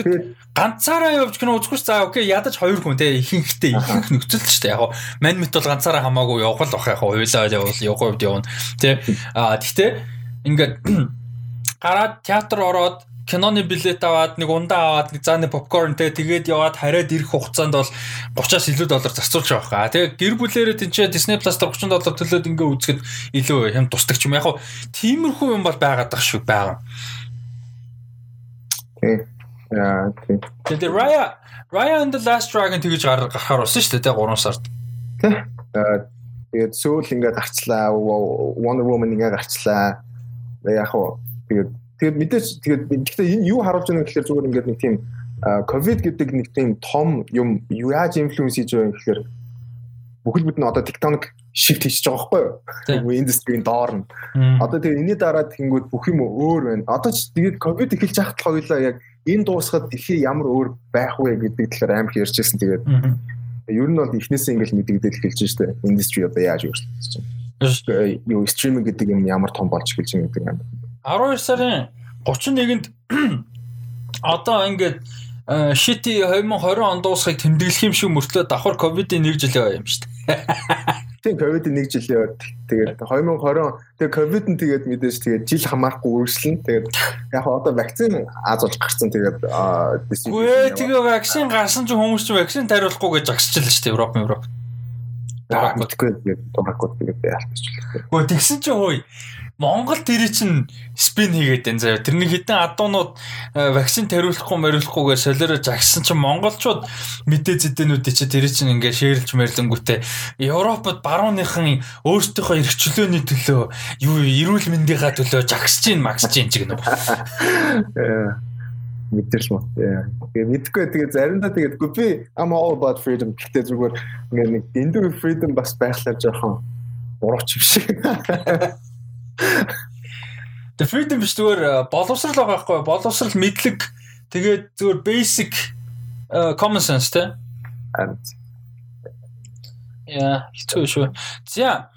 ганцаараа явж кино үзэхгүй за окей ядаж хоёр хүн те. Ихэнхтэй ихэнх нөхцөл шүү дээ. Яг мань мэт бол ганцаараа хамаагүй явах л бах яг хуйлаа явал явах хувьд явна те. А тэгтээ ингээд (clears throat) гараад театр ороод киноны билет аваад нэг ундаа аваад нэг зааны попкорн те тэгээд яваад хараад ирэх хугацаанд бол 30-аас илүү доллар зарцуулж байгаа хаа. Тэгээд гэр бүлээрээ тэнцээ Disney Plus 30 доллар төлөөд ингээ үзэхэд илүү хэм тусдаг ч юм. Яг хуу тиймэрхүү юм бол байгаад байгаа шүү байгаа. Яа тийм. Тэгээд Raya Raya and the Last Dragon тэгж гарахаар болсон шүү дээ 3 сард. Тэ. Тэгээд Soul ингээ гарчлаа. Wonder Woman ингээ гарчлаа. Яг хуу тэгээд Тэгээд мэдээж тэгээд гэхдээ энэ юу харуулж байгаа гэхээр зүгээр ингээд нэг тийм ковид гэдэг нэг тийм том юм яаж инфлюенс хийж байгаа юм гэхээр бүхэл бүтэн одоо тектоник shift хийж байгаа байхгүй юу? Индустрийн доор нь. Одоо тэгээ энэний дараа тэгэнгүүт бүх юм өөр байна. Одоо ч тэгээд ковид эхэлж хахад хоёлаа яг энэ дуусахад дэлхий ямар өөр байх вэ гэдэг талаар амар ярьжсэн тэгээд ер нь бол эхнээсээ ингээл мэдэгдэл эхэлж штэ. Индустри одоо яаж өөрчлөгдөж байна. Юу стриминг гэдэг юм ямар том болж эхэлж байгаа гэдэг юм. 12 сарын 31-нд (clears throat) одоо ингээд шити 2020 он дуусахыг тэмдэглэх юм шиг мөртлөө давхар ковидын 1 жилийн бай юм шүү дээ. Тийм ковидын 1 жилийн бай. Тэгээд 2020 тэгээд ковид нь тэгээд мэдээж тэгээд жил хамаарахгүй үргэлжлэн тэгээд яг одоо вакцин аазуулж гарсан тэгээд Үгүй тэгээ вакцин гарсан ч хүмүүс ч вакцин тариулахгүй гэж агсчихлаа шүү дээ Европ Европ. Дуракгүй тэгээд дуракгүй тэгээд яалтчихлаа. Үгүй тэгсэн чинь хөөе Монгол тэр чинь спин хийгээд энэ заяа. Тэрний хитэн адуунууд э, вакцин тариулахгүй мариулахгүйгээр солиорож агсан чинь монголчууд мэдээ зэдэнүүдийн чи тэр чинь ингээ шеэрлж мэрлэнгүүтээ Европод барууныхан өөрсдийнхөө эрх чөлөөний төлөө юу эрүүл мэндийнхаа төлөө жагсаж гин магсаж гин ч гэнэ. мэдэрч мод. Тэгээ мэдгүй тэгээ заримдаа тэгээд би I'm all about freedom гэхдээ зүгээр ингээ нэг эндүр freedom бас байхлаар жоохон урууч юм шиг. (laughs) The freedom биш зүгээр э, боловсрал байгаа байхгүй боловсрал мэдлэг тэгээд зүгээр basic uh, common sense тэ. Яа, хэцүү шүү. За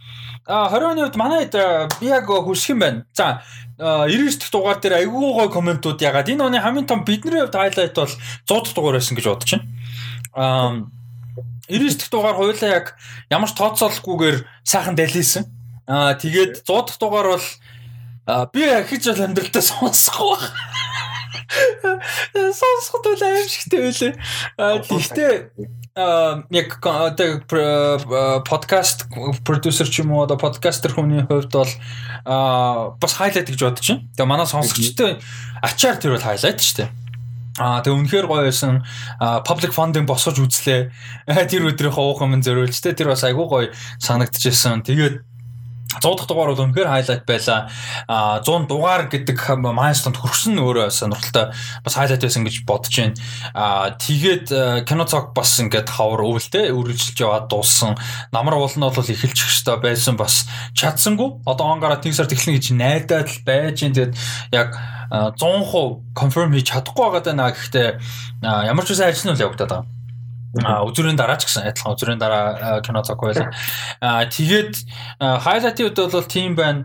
А 20 оны үед манай би яг хүсэх юм байна. За 99 дэх дугаар дээр айгүй гой комментууд ягаад энэ оны хамгийн том бидний хувьд хайлайт бол 100 дэх дугаар байсан гэж бодож байна. Аа 99 дэх дугаар хоёлаа яг ямар ч тооцоолохгүйгээр сайхан дэлийсэн. Аа тэгээд 100 дахь дугаар бол би ахиж бол амьдралтаа сонсохгүй байна. Сонсоход бол аимшигтэй байлээ. Аа гэхдээ яг подкаст продюсер ч юм уу одоо подкастер хүний хувьд бол бас хайлайт гэж бодож байна. Тэгээ манай сонсогчтой ачаар тэр бол хайлайт шүү дээ. Аа тэгээ үнэхээр гоё байсан. Public funding босгож үзлээ. (laughs) Тэр өдрийнхөө уух юм зөриөлж тэ тэр бас айгүй гоё санагдчихсэн. Тэгээд 100 дахь дугаар бол үнэхээр хайлайт байлаа. А 100 дугаар гэдэг майлстонд хүрсэн өөрөө сонирхолтой бас хайлайт байсан гэж бодож байна. А тэгээд кино цог бас ингээд хавар өвөлтэй үргэлжилж яваад дууссан. Намар уулн бол эхэлж хөстэй байсан бас чадсангүй. Одоо он гараад нэг сард эхлэнэ гэж найдаад л байж байна. Тэгээд яг 100% confirm хийж чадахгүй байгаа даа гэхдээ ямар ч үсэн ажиллана л явагдаад байгаа. Үзүрийн дараа ч гэсэн адилхан үзүрийн дараа кино цаг байлаа. А тэгээд хайлайтын үед бол тийм байна.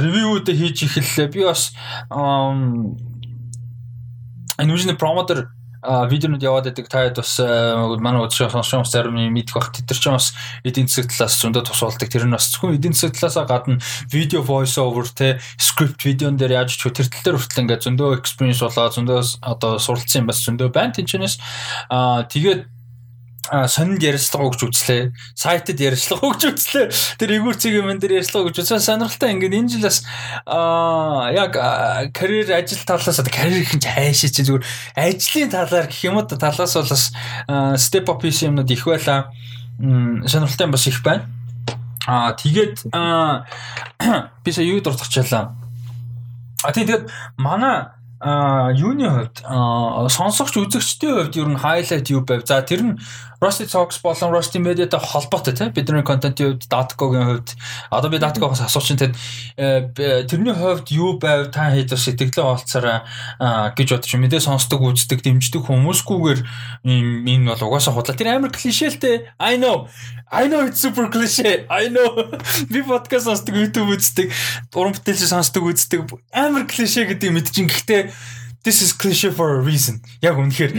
Ревюуд хийж эхэллээ. Би бас энэ үжиний промотер видеонууд яваад байдаг таад бас манай удаа сонссон зарим мэдэх бах тэд нар ч бас эдийн засаг талаас зөндөө тус болдог тэр нь бас зөвхөн эдийн засаг талаас гадна видео voice over те script видеон дээр яаж ч тэр тал дээр хүртэл ингээд зөндөө experience болоо зөндөө одоо суралцсан юм бас зөндөө байна тэнчнээс аа тэгээд сонинд ярилцлага өгч үзлээ. Сайтад ярилцлага (laughs) өгч үзлээ. Тэр эгүүрцэг юм дээр ярилцлага өгч үзсэн. Сонирхолтой ингээд энэ жил бас аа яг карьер ажил талаас карьер их хайшаа чи зүгээр ажлын талаар гэх юм уу талаас бол бас step up хийсэн юмнууд их байла. Сонирхолтой бас их байна. Аа тэгээд (clears throat) би сая юу дуртахчлаа. А тэгээд манай а юуны хувьд? Сонсогч үзэгчдийн хувьд ер нь хайлайт юу байв. За тэр нь Rusty Talks болон Rusty Media-тай холбоотой тийм бидний контентын хувьд Datco-гийн хувьд. Одоо би Datco-гоос асуучин тэр э, тэрний хувьд юу байв? Та хэд бас сэтгэлээ олцараа гэж бодож мэдээ сонсдог үздэг дэмждэг хүмүүсгүйгээр энэ бол угаасаа худлаа. Тэр амар клишэлтэй I know I know it's super cliche I know би подкаст сонсдог YouTube үздэг уран бүтээлч сонсдог үздэг амар клише гэдэг мэдчин гэхдээ this is cliche for a reason. Яг үнэхээр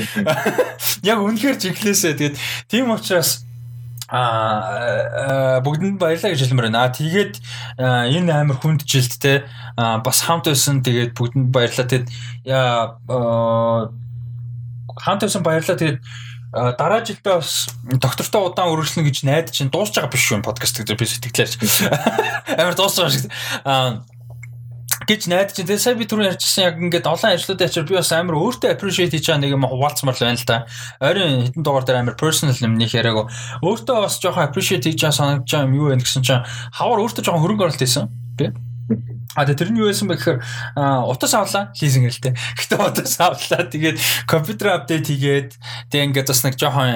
яг үнэхээр чиглээсээ тэгээд тийм учраас а бүгдэнд баярлалаа гэж хэлмээр байна. Тэгээд энэ амар хүнд жилд те бас хамт байсан. Тэгээд бүгдэнд баярлалаа. Тэгээд яа хамт байсан баярлалаа. Тэгээд дараа жилдээ бас доктортой удаан үргэлжлэнэ гэж найдаж чинь дуусч байгаа биш юм подкаст гэдэг би сэтгэлээрч. (laughs) Амар дуусч байгаа шиг. Аа гэж найдаж чинь тэгээ сая би түрүү ярьжсэн яг ингээд олон ажлуудын ачаар би бас амар өөртөө appreciate хийж байгаа нэг юм хуваалцмар л байна л да. Ойрын хитэн дугаар дээр амар personal нэмнийх яриаг өөртөө бас жоохон appreciate хийж байгаа санагдаж байгаа юм юу вэ гэсэн чинь хавар өөртөө жоохон хөрөнгө оруулалт хийсэн. Би А тэр нь юу байсан бэ гэхээр утас авлаа лизинг хэлтэй. (laughs) Гэтэ утас авлаа. Тэгээд компьютер апдейт хийгээд тэг ингээд бас нэг жоохон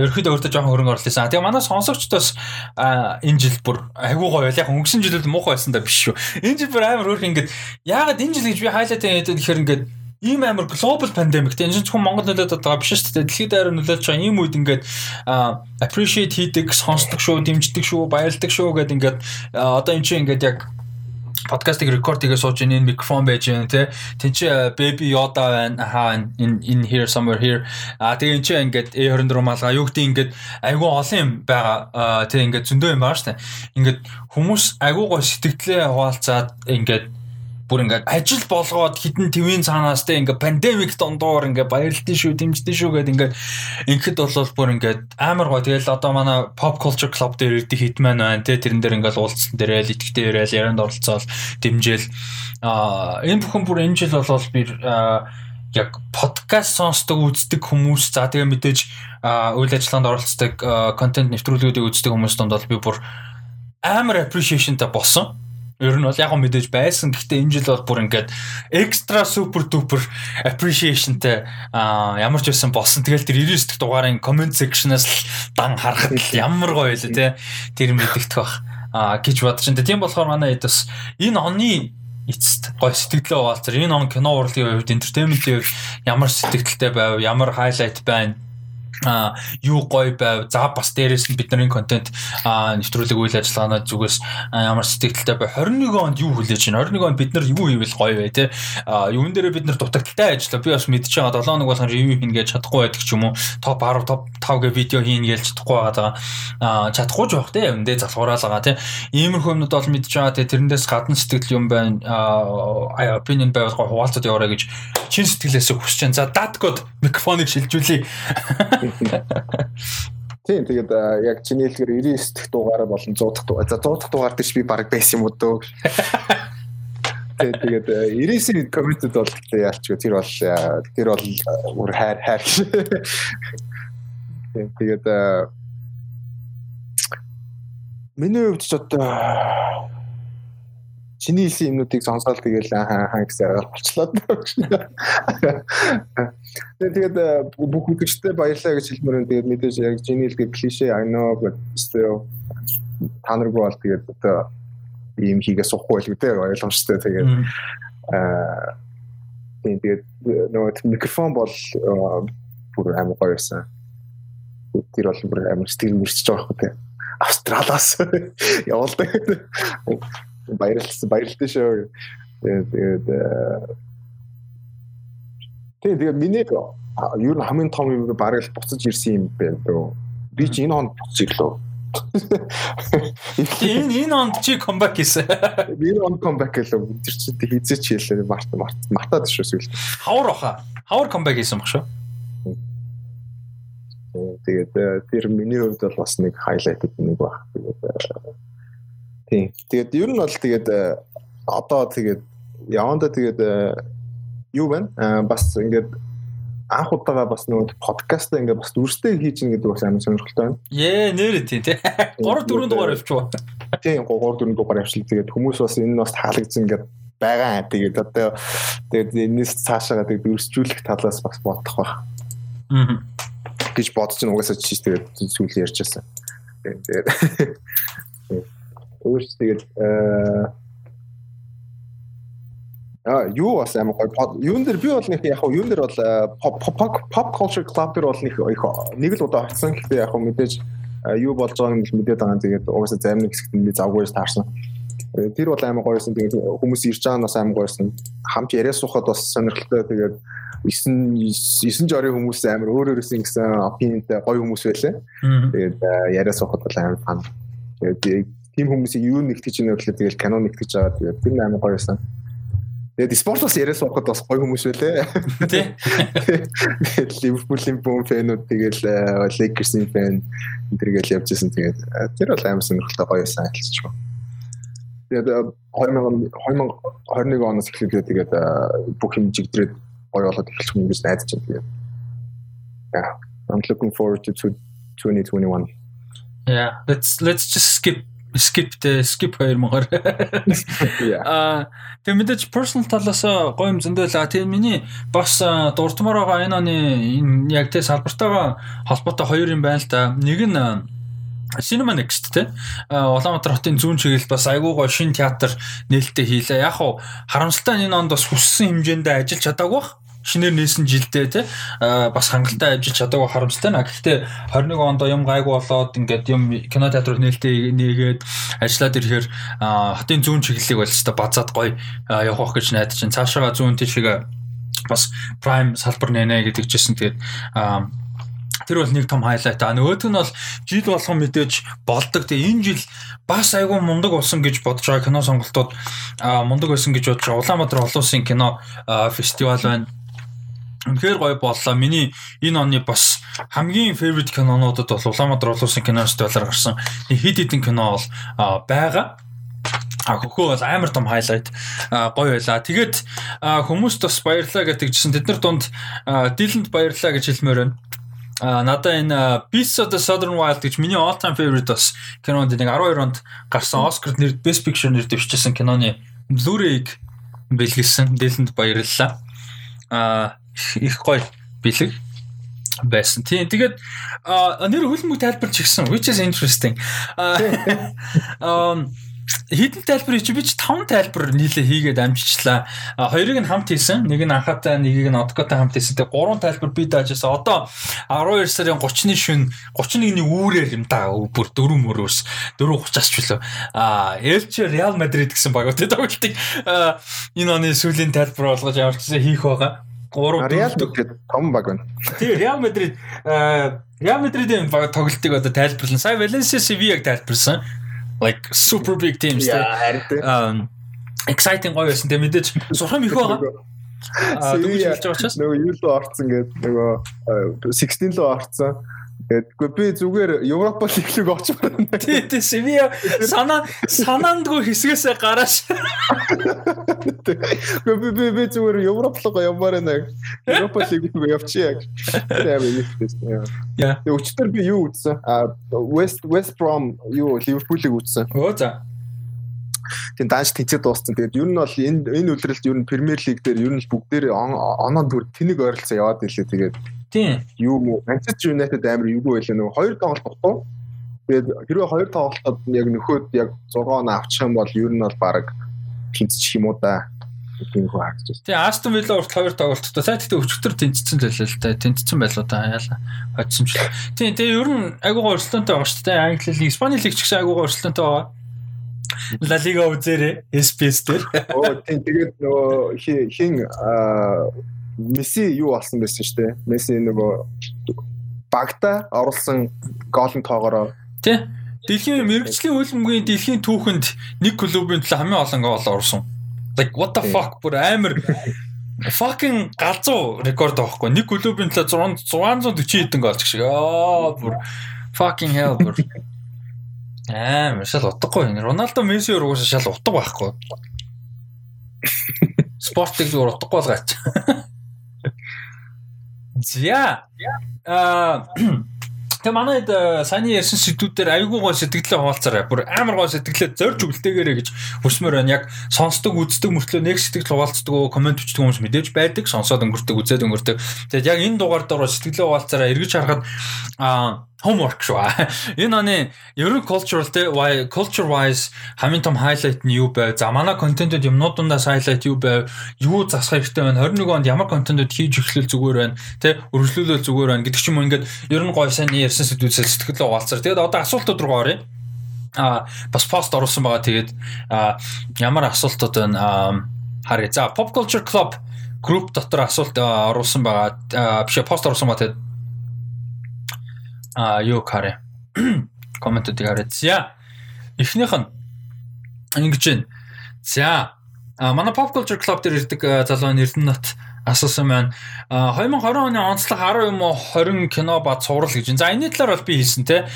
ерөөхдөө өөртөө жоохон хөрөнгө оруулсан. Тэгээ манай сонсогчдоос энэ жил бүр айгуу гоё. Яг өнгөрсөн жилд муухай байсан да биш шүү. Энэ жил бүр амар хөөрх ингээд яагаад энэ жил гэж би хайлайт хийдэг гэхээр ингээд ийм амар глобал пандемик тийм зөвхөн Монгол нөлөөд байгаа биш шүү дээ. Дэлхийд даяар нөлөөлж байгаа ийм үед ингээд appreciate хийдэг, сонсдог шүү, дэмждэг шүү, баярлдаг шүү гэдэг ингээд одоо энэ чинь ингээд яг подкастыг рекорд хийгээ сууж энэ микрофон байж байна те тэн чи baby yoda байна. Хаа in in here somewhere here. А тэгээ эн чи ингээд A24 малгаа юу гэдэг ингээд айгүй олон юм байгаа. Те ингээд зөндөө юм байгаа штэ. Ингээд хүмүүс айгүй гоо сэтгэлдээ хуваалцаад ингээд бүр ингээд ажил болгоод хідэн твийн цаанаас те ингээд пандемик дондоор ингээд баярлтын шүү дэмждэн шүү гэд ингээд инхэд бол бүр ингээд амар гоо тэгэл одоо манай pop culture club дээр ирдэг хитман байна те. Тэрэн дээр ингээд уулзсан дээрэл итгэвтэй ирээл ярианд оролцоол дэмжээл а энэ бүхэн бүр энэ жил бол би яг подкаст сонсдог үздэг хүмүүс за тэгээ мэдээж үйл ажиллагаанд оролцдог контент нэвтрүүлгүүдийг үздэг хүмүүс донд бол би бүр амар appreciationтай болсон Ер нь бол яг мэдээж байсан. Гэхдээ энэ жил бол бүр ингээд экстра супер дупер appreciationтэй ямар ч байсан болсон. Тэгэл тэр 99 дэх дугаарын comment section-аас дан харахад ямар гоё байлаа те. Тэр мэдэгдэх бах аа гэж бодож байна. Тийм болохоор манай хэд бас энэ оны эцэст гой сэтгэлээ хуваалцар. Энэ он кино урлагийн хувьд entertainment-ийн ямар сэтгэлтэй байв, ямар highlight байна а юу гоё байв. За бас дээрэс нь бидний контент нэвтрүүлэг үйл ажиллагаанаа зүгээс ямар сэтгэлтэй байв. 21 онд юу хүлээж байна? 21 онд бид нар юу хийвэл гоё вэ те? Юун дээрээ бид нар дутагдaltaй ажиллаа. Би бас мэдчихэж байгаа 7 хоног болгон ревю хийнэ гэж чадахгүй байдаг ч юм уу. Топ 10 топ 5 гэ видео хийнэ гэж чадахгүй байгаа. А чадахгүй ч байх те. Өндөө залхуураалгаа те. Иймэрхүү юмнууд бол мэдчихэж байгаа те. Тэрнээс гадна сэтгэл юм байна. А opinion байвал хуваалцаад яваарай гэж чин сэтгэлээсээ хүсэж байна. За датгод микрофоныг шилжүүлье. (laughs) (laughs) Тийм тэгээд яг чиний хэлгээр 99 дэх дугаараа болон 100 дахь дугаар. За 100 дахь дугаар дээр ч би баг байсан юм уу дөө. (laughs) Тэгээд 99-ийн комментэд бол яалч тэр бол тэр бол бүр хайр хайр. Тэгээд миний хувьд ч одоо чиний хэлсэн юмнуудыг сонсоод тэгэл хаа хаа гэсэн аргаар болчлоо. Тэгээд бүх үзэгчтэй баярлалаа гэж хэлмээр байна. Тэгээд мэдээж яг чиний хэлдэг клише I know but still та наргүй бол тэгээд одоо ийм хийгээ сухгүй байлгүй те ойлгомжтой тэгээд аа тэгээд нөгөө микрофон бол бүр амар гоё байсан. Тэр бол бүр амар сэтгэл мөрчиж байгаа хэрэг те. Австралиас явуулдаг баярлалсан баярлалтай шүү. Тэгээд тэгээд тэгээд миний ер нь хамгийн том юм бараг л буцаж ирсэн юм байна дөө. Би ч энэ хонд буцаж ирлээ. Энэ энэ онд чи comeback хийсэн. Энэ онд comeback гэлээ. Тэр чи хийзээ чи хэлээ. Март мартаад шүү сүлд. Хавар баха. Хавар comeback хийсэн баг шүү. Тэгээд тэр миний хувьд бол бас нэг highlight нэг баг. Тэгээд Тийм. Тэгээд ер нь бол тэгээд э, одоо тэгээд яванда тэгээд э, юу байна? Аа бас ингээд анх удаага бас нөгөө подкаст ингээд бас дүрстэй хийж гин гэдэг бас амар сонирхолтой байна. Ээ нэр тийм тий. 3 4 дугаар явчихв. Тийм 3 4 дугаар явчихлаа. Тэгээд хүмүүс бас энэ нь бас таалагдсан ингээд байгаа. Тэгээд одоо тэгээд энэс цаашаа тэгээд дүрсжүүлэх талаас бас бодох баг. Аа. гэж бодож байгаа угаасаа чи тэгээд сүүл ярьжсэн. Тэгээд Өөрч тэгэл А юу бас амар гоё юун дээр би бол нэг яг юу дээр бол pop culture club дээр бол нэг нэг л удаа очсон гэхдээ яг мэдээж юу болж байгааг нь мэдээд байгаа. Тэгээд угаасаа зарим нэг хэсэгт би завгүйс таарсан. Тэр бол амар гоёсэн. Тэгээд хүмүүс ирж байгаа нас амар гоёсэн. Хамт яриа суухад бас сонирхолтой. Тэгээд 9 9 жорын хүмүүс амар өөр өөрөөс ингэсэн опинionтэй гоё хүмүүс байлаа. Тэгээд яриа суухад бол амар фан. Тэгээд тийм хүмүүсийг юу нэгтгэж ийнэ гэхэл тэгэл кино нэгтгэж байгаа. Тэгээд тэр амар гоё байсан. Тэгээд спортоос яриа суухад бас гоё хүмүүс байлээ. Тий. Ливерпулийн бом фэнүүд тэгэл Lakers-ийн фэн тэргээл явж исэн. Тэгээд тэр бол амар сонирхолтой гоё байсан хэлчих шүү. Тэгээд 2000 2021 оноос эхлээд тэгээд бүх юм жигдрээд гоё болоод эхэлчих юм гэж найдаж байна. Тэгээд yeah, I'm looking forward to 2021. Yeah, let's let's just skip skipтэй skip 2000-аар. (laughs) Аа тэг мэдээж personal талаас гоё юм зөндөөл. А тэг миний бас дурдмаар байгаа энэ оны энэ яг тэг салбартайгаа холбоотой хоёр юм байна л да. Нэг нь Cinema Next те Улаанбаатар хотын зүүн чиглэл бас айгүй гоо шин театр нээлттэй хийлээ. Яг хуу харамсалтай энэ онд бас хүссэн хэмжээндээ ажиллаж чадаагүй бах. Шинээр нээсэн жилдээ те бас хангалттай ажиллаж чадаагүй харамстай наа. Гэхдээ 21 онд юм гайгүй болоод ингээд юм кино театрт нээлттэй нээгээд ажиллаад ирэхээр хатын зүүн чиглэлийг бол өстой базаад гоё явах гэж найдаж чинь цаашаа зүүн тийшээ бас prime салбар нэнэ гэдэг чийсэн тэгээд тэр бол нэг том хайлайт. А нөгөөх нь бол жил болгон мэдээж болдог. Тэгээ энэ жил бас айгүй мундаг болсон гэж бодож байгаа кино сонголтууд мундаг байсан гэж бодож байгаа. Улаанбаатар олон улсын кино фестивал байна Үнэхээр гоё боллоо. Миний энэ оны бас хамгийн favorite кинонуудад бол Улаанбаатар улсын кино фестивалаар гарсан хит хитэн кино бол байгаа. А хөхөө бол амар том хайлайт гоё байла. Тэгээд хүмүүст бас баярлаа гэдэгчсэн. Тэд нар дунд Дилэнд баярлаа гэж хэлмээр байна. А надаа энэ Beasts of the Southern Wild гэж миний all time favorite бас кинонд нэг 12 онд гарсан Oscar нэр Best Picture нэр дэвшижсэн киноны Blu-ray-г бэлгэлсэн. Дилэнд баярлалаа. А их гоё бэлэг байсан. Тийм. Тэгээд нэр хөлбөмбөг тайлбарч гисэн which is interesting. Um (laughs) хитэн тайлбар чи би ч 5 тайлбар нийлээ хийгээд амжичлаа. Хоёрыг нь хамт хийсэн. Нэг нь анхаатай, нэгийг нь одготой хамт хийсэн. Тэгээ гурван тайлбар би даажсан. Одоо 12 сарын 30-ны шөнө 31-ний үүрээр юм да. Бүр 4 мөрөөс 4:30-аас ч үлээ. А Элче Реал Мадрид гэсэн багуудад тоглолтыг энэ оны сүүлийн тайлбар болгож явуулсан хийх байгаа. 3 Реал Мадрид том баг байна. Тий, Реал Мадрид Реал Мадридын баг тоглолтыг одоо тайлбарлан. Сая Валенсиа Севиаг тайлбарлсан like super big teams. Um exciting гоё байсан те мэдээж сурхам их байгаа. Аа дүүж хэлж байгаа учраас нөгөө юу лөө орцсон гэдэг нөгөө 16 лөө орцсон. Тэгэхгүй би зүгээр Европ лиглэг очмоор байна. Тий, тий, Севиа санаа санаандгүй хэсгээсээ гарааш. Гэхдээ би би би зүгээр Европ руу явмаар байна. Европ лиг рүү явчих. Ээ. Яа. Өчтөр би юу үзсэн? А West West Brom юу Ливерпулийг үзсэн. Өө за. Тийм дааш тэнцээ дууссан. Тэгээд ер нь бол энэ энэ үлрэлт ер нь Премьер лиг дээр ер нь бүгдээр оноо дүр тэнэг ойролцоо яваад ирлээ. Тэгээд Тийм. Юу Manchester United амар юу байлаа нөгөө хоёр тоглолт тогтоо. Тэгээд хэрвээ хоёр тоглолтод яг нөхөд яг 6 он авчих юм бол ер нь бол баг тэнцчих юм уу да тийм хөө харагдаж байна. Тэгээ Aston Villa урт хоёр тоглолттой. Сая тэгтээ өчтөр тэнцсэн л байлаа л да. Тэнцсэн байлоо да. Яалаа. Хоцсон ч. Тийм тэгээ ер нь айгуугаа өрсөлдөөнтэй байгаа шүү дээ. Англи лиг, Испани лиг ч гэсэн айгуугаа өрсөлдөөнтэй байгаа. La Liga үзээрэй. SPS дээр. Оо тийм тэгээд нөгөө хин Месси юу болсон байсан шүү дээ. Месси нөгөө багта оруулсан голын тоогоороо тий Дэлхийн мэрэгжлийн хөлбөмбөгийн дэлхийн түүхэнд нэг клубын төлөө хамгийн олон гол оруулсан. Like what the fuck бүр амар fucking галзуу рекорд авахгүй. Нэг клубын төлөө 640 хэдэн гол шиг. Аа бүр fucking hell бүр. Аа, шал утгагүй. Роналдо Месси уургаас шал утга байхгүй. Спортыг зүгээр утгагүй болгаач. За. Аа (clears throat) Тэгээ манайд саяны ярьсан сэдвүүдээр айгүй гоо сэтгэлээ хуваалцаарай. Бүр амар гоо сэтгэлээ зорж өгөлтэйгээрэй гэж хүсмээр байна. Яг сонсдог, үздэг мөртлөө нэг сэтгэл хуваалцдаг, комент бичдэг хүмүүс мэдээж байдаг. Сонсоод өнгөрдөг, үзээд өнгөрдөг. Тэгээд яг энэ дугаар дээр сэтгэлээ хуваалцаарай. Эргэж харахад аа homework шүү. Энэ оны ер нь cultural те culture wise хамгийн том highlight нь юу байв? За манай контентэд юмнууд дундаас highlight юу байв? Юу засах хэрэгтэй байна? 21 онд ямар контентэд хийж эхлэл зүгээр байна? Те өргөжлүүлэл зүгээр байна гэдэг ч юм уу ингээд ер нь гой сайн ярьсан сэдвүүдсээ сэтгэлээ угаалцар. Тэгээд одоо асуултууд руу оръё. А бас пост оруулсан байгаа. Тэгээд ямар асуултууд байна? Харъя. За pop culture club group дотор асуулт оруулсан байгаа. Биш пост оруулсан байгаа. Тэгээд а юу карэ (clears throat) комментуудыг хараад за эхнийх нь ингэж байна за манай pop culture club дээр ирдэг залуу Эрдэнэт асуусан байна. 2020 оны онцлог 10 юм уу 20 кино ба цуврал гэж. За энэ талаар бол би хэлсэн те.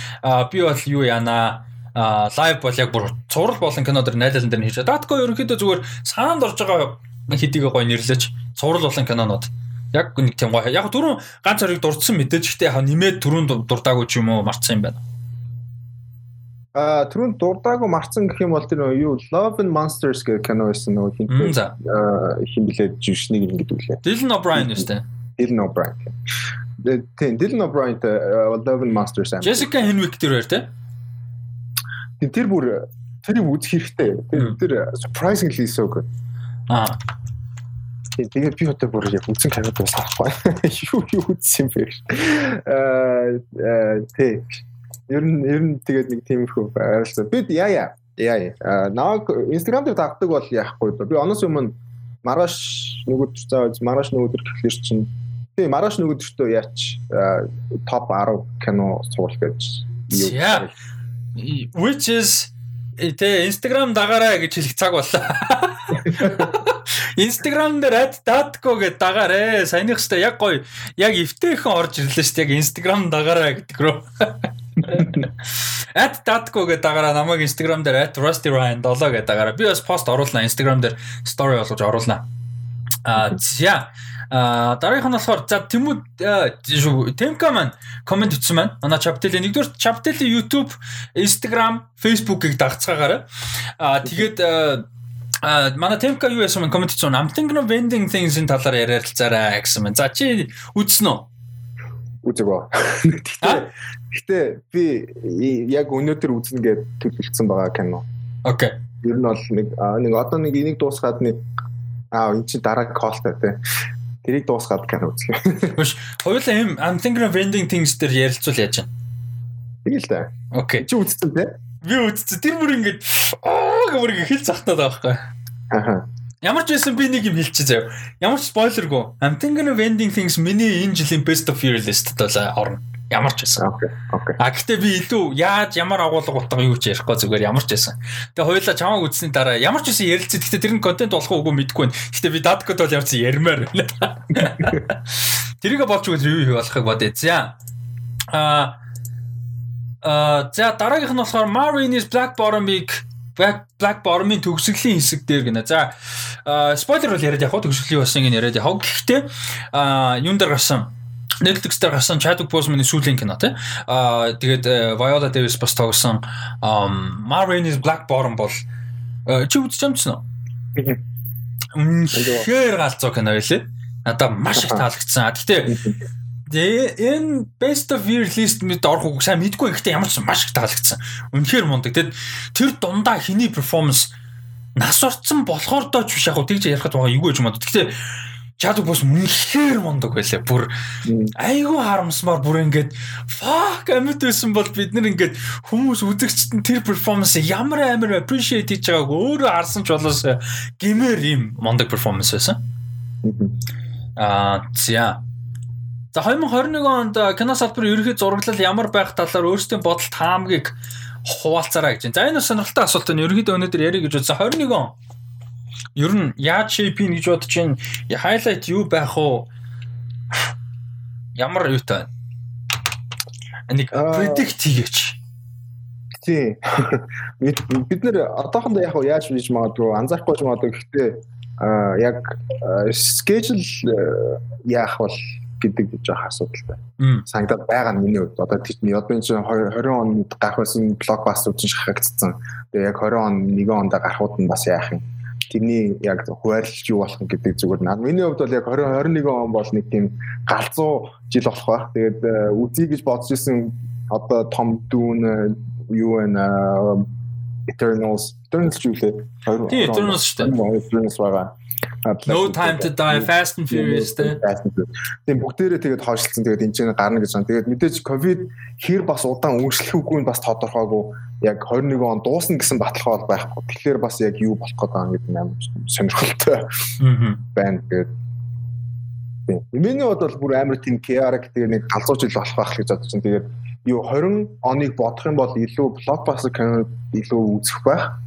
Би бол юу яана а лайв бол яг бүр цуврал болон кино дэр найлалан дээр хийж байгаа. Датко ерөнхийдөө зүгээр санаанд орж байгаа хэдийгээ гоё нэрлэж цуврал болон кинонууд Яг нэг тийм гоё. Яг түрүүн ганц хориг дурдсан мэдээж ихтэй яг нэмээд түрүүн дурдаагүй ч юм уу марцсан юм байна. А түрүүн дурдаагүй марцсан гэх юм бол тэр юу Love and Monsters гэх кино байсан нөгөө хин хин блээд жүшнийг ингэдэг үлээ. Dylan O'Brien шүү дээ. Dylan O'Brien. Тийм Dylan O'Brien тэ Love and Monsters ам. Jessica Henwick тэр хоёр тэ. Тэр бүр тэрийг үзэх хэрэгтэй. Тэр тэр surprisingly so good. Аа Тэгээд би одоо бүр яг үзэн кинод бас авахгүй. (laughs) Юу юу үзсэн бэ? Аа тий. Ер нь ер нь тэгээд нэг тиймэрхүү байрлал. Бид яа яа яа нааг Instagram дээр тагдаг бол яахгүй. Би оноос өмнө маргааш нөгөөдөр заа маргааш нөгөөдөр гэхлээр чинь тий маргааш нөгөөдөртөө яач топ 10 кино суул гэж юу. Which is Тэ Instagram дагаарай гэж хэлэх цаг боллоо. (laughs) Instagram дээр @datco гэдээ дагаарэ. Саяных хэвээр яг гоё яг эвтэйхэн орж ирлээ шүү дээ. Яг Instagram дагаарай гэдэг рүү. @datco гэдээ дагаараа намайг Instagram дээр @rustyryan 7 гэдээ дагаараа. Би бас пост оруулна Instagram дээр story болгож оруулна. Аа за А дараагийнх нь болохоор за Тэмүүд Темка маань комент өгсөн байна. Манай Chaptel-ийн нэгдүгээр Chaptel-ийн YouTube, Instagram, Facebook-ыг дагцгаагаарай. А тэгээд а манай Темка юу яасан комент өгсөн. I'm thinking of vending things-ийн талаар яриалцаарай гэсэн байна. За чи үзсэн үү? Үзээгөө. (laughs) Гэхдээ гэхдээ би яг өнөөдөр үзнэ гэж төлөвлөсөн байгаа кино. Окей. Ер нь бол нэг нэг одоо нэг энийг дуусгаад нэг аа эн чинь дараа колтой тий. Тэрийг дуусгаад кино үзэх. (laughs) Биш. Хоёулаа юм I'm thinking of ending things дээр ярилцвал яаж вэ? Тэгэл та. Окей. Чи үзсэн тий? Би үзсэн. Тэр бүр ингэж аа гэмэр хэл захтаад байгаа байхгүй. Аха. Ямар ч байсан би нэг юм хэлчихээ заяа. Ямар ч спойлергүй. I'm thinking of ending things миний энэ жилийн best of year list-д бол орно. Ямар ч байсан. Окей. Окей. А гэтээ би илүү яаж ямар агуулга утга юу ч ярихгүй зүгээр ямар ч байсан. Тэгээ хоёулаа чамааг үзсний дараа ямар ч байсан ярилцээ. Гэтээ тэр нь контент болох уугүй мэдэхгүй байна. Гэтээ би даткод бол явцсан ярмаар байна. Тэрийг болж үгүй юу болохыг бодъё. За. А а за дараагийнх нь болохоор Marines Black Bottom-ыг Black Bottom-ын төгсгөлийн хэсэг дээр гинэ. За спойлер бол яриад явах төгсгөлийн бас ингэ яриад явах. Гэхдээ юун дээр гарсан Netflix дээр гарсан Chadwick Boseman-ы сүүлийн кино тий. Аа тэгээд э, Viola Davis бас тоглосон Ma Rainey's Black Bottom бол э, чи үзчихсэн үү? Үнэхээр галзуу кино байлээ. Надад маш их таалагдсан. Гэтэ энэ best of year list мэд орох уу сайн мэдгүй гэхдээ ямар ч маш их таалагдсан. Үнэхээр мундаг. Тэгэд тэр дундаа хиний перформанс нас орцсон болохоор доо ч биш яг тэгж ярихад байгаа юу гэж юм бод. Гэтэ Чадвар бус үнэхээр мундаг байлаа. Бүр айгүй харамсмаар бүр ингээд fuck амьд байсан бол бид нар ингээд хүмүүс үзэгчд нь тэр перформанс ямар амар appreciate хийж байгааг өөрөө харсан ч болоос гимээр юм мундаг перформанс байсан. Аа зя. За 2021 онд кино салбарын ерөнхий зураглал ямар байх талаар өөрсдийн бодол таамгийг хуваалцаарай гэж. За энэ бас сонирхолтой асуулт байна. Ерөнхийдөө өнөөдөр ярих гэж бодсон 21 он Ер нь яаж shape гэж бодож чинь highlight юу байх уу? Ямар юутай байна? Энийг predict хийгээч. Тий. Бид нэр одоохондоо яг яаж хийж магадгүй анзаарахгүй ч магадгүй гэхдээ яг schedule яах бол гэдэг жоох асуудалтай. Санагдаад байгаа нь миний хувьд одоо тийм энэ 20 онд гарах байсан блокбастер чинь шахагдсан. Тэгээ яг 20 он 1 онд гарахуд нь бас яах юм тэрний яг хуваарлж юу болох гэдэг зүгээр наа. Миний хувьд бол яг 2021 он бол нэг тийм галзуу жил болох байх. Тэгээд э, үзье гэж бодож исэн одоо Том Дүүн э, юу вэ Eternals Eternals юу лээ? Тийм Eternals шүү дээ. Eternals байгаа. No time to die fast and furious тийм бүгдээрээ тэгээд хойшлцсан тэгээд энэ ч гарна гэж байна. Тэгээд мэдээж ковид хэр бас удаан үргэлжлэхгүй нь бас тодорхойгүй яг 21 он дуусна гэсэн баталгаа бол байхгүй. Тэгэхээр бас яг юу болох гээд байгаа гэдэг нь амар сонирхолтой байна. Тэгээд тийм. Миний бод бол бүр амар тийм chaotic тэгээд нэг галзуу жил болох байх гэж байна. Тэгээд юу 20 оныг бодох юм бол илүү blockbuster кино илүү үзэх байх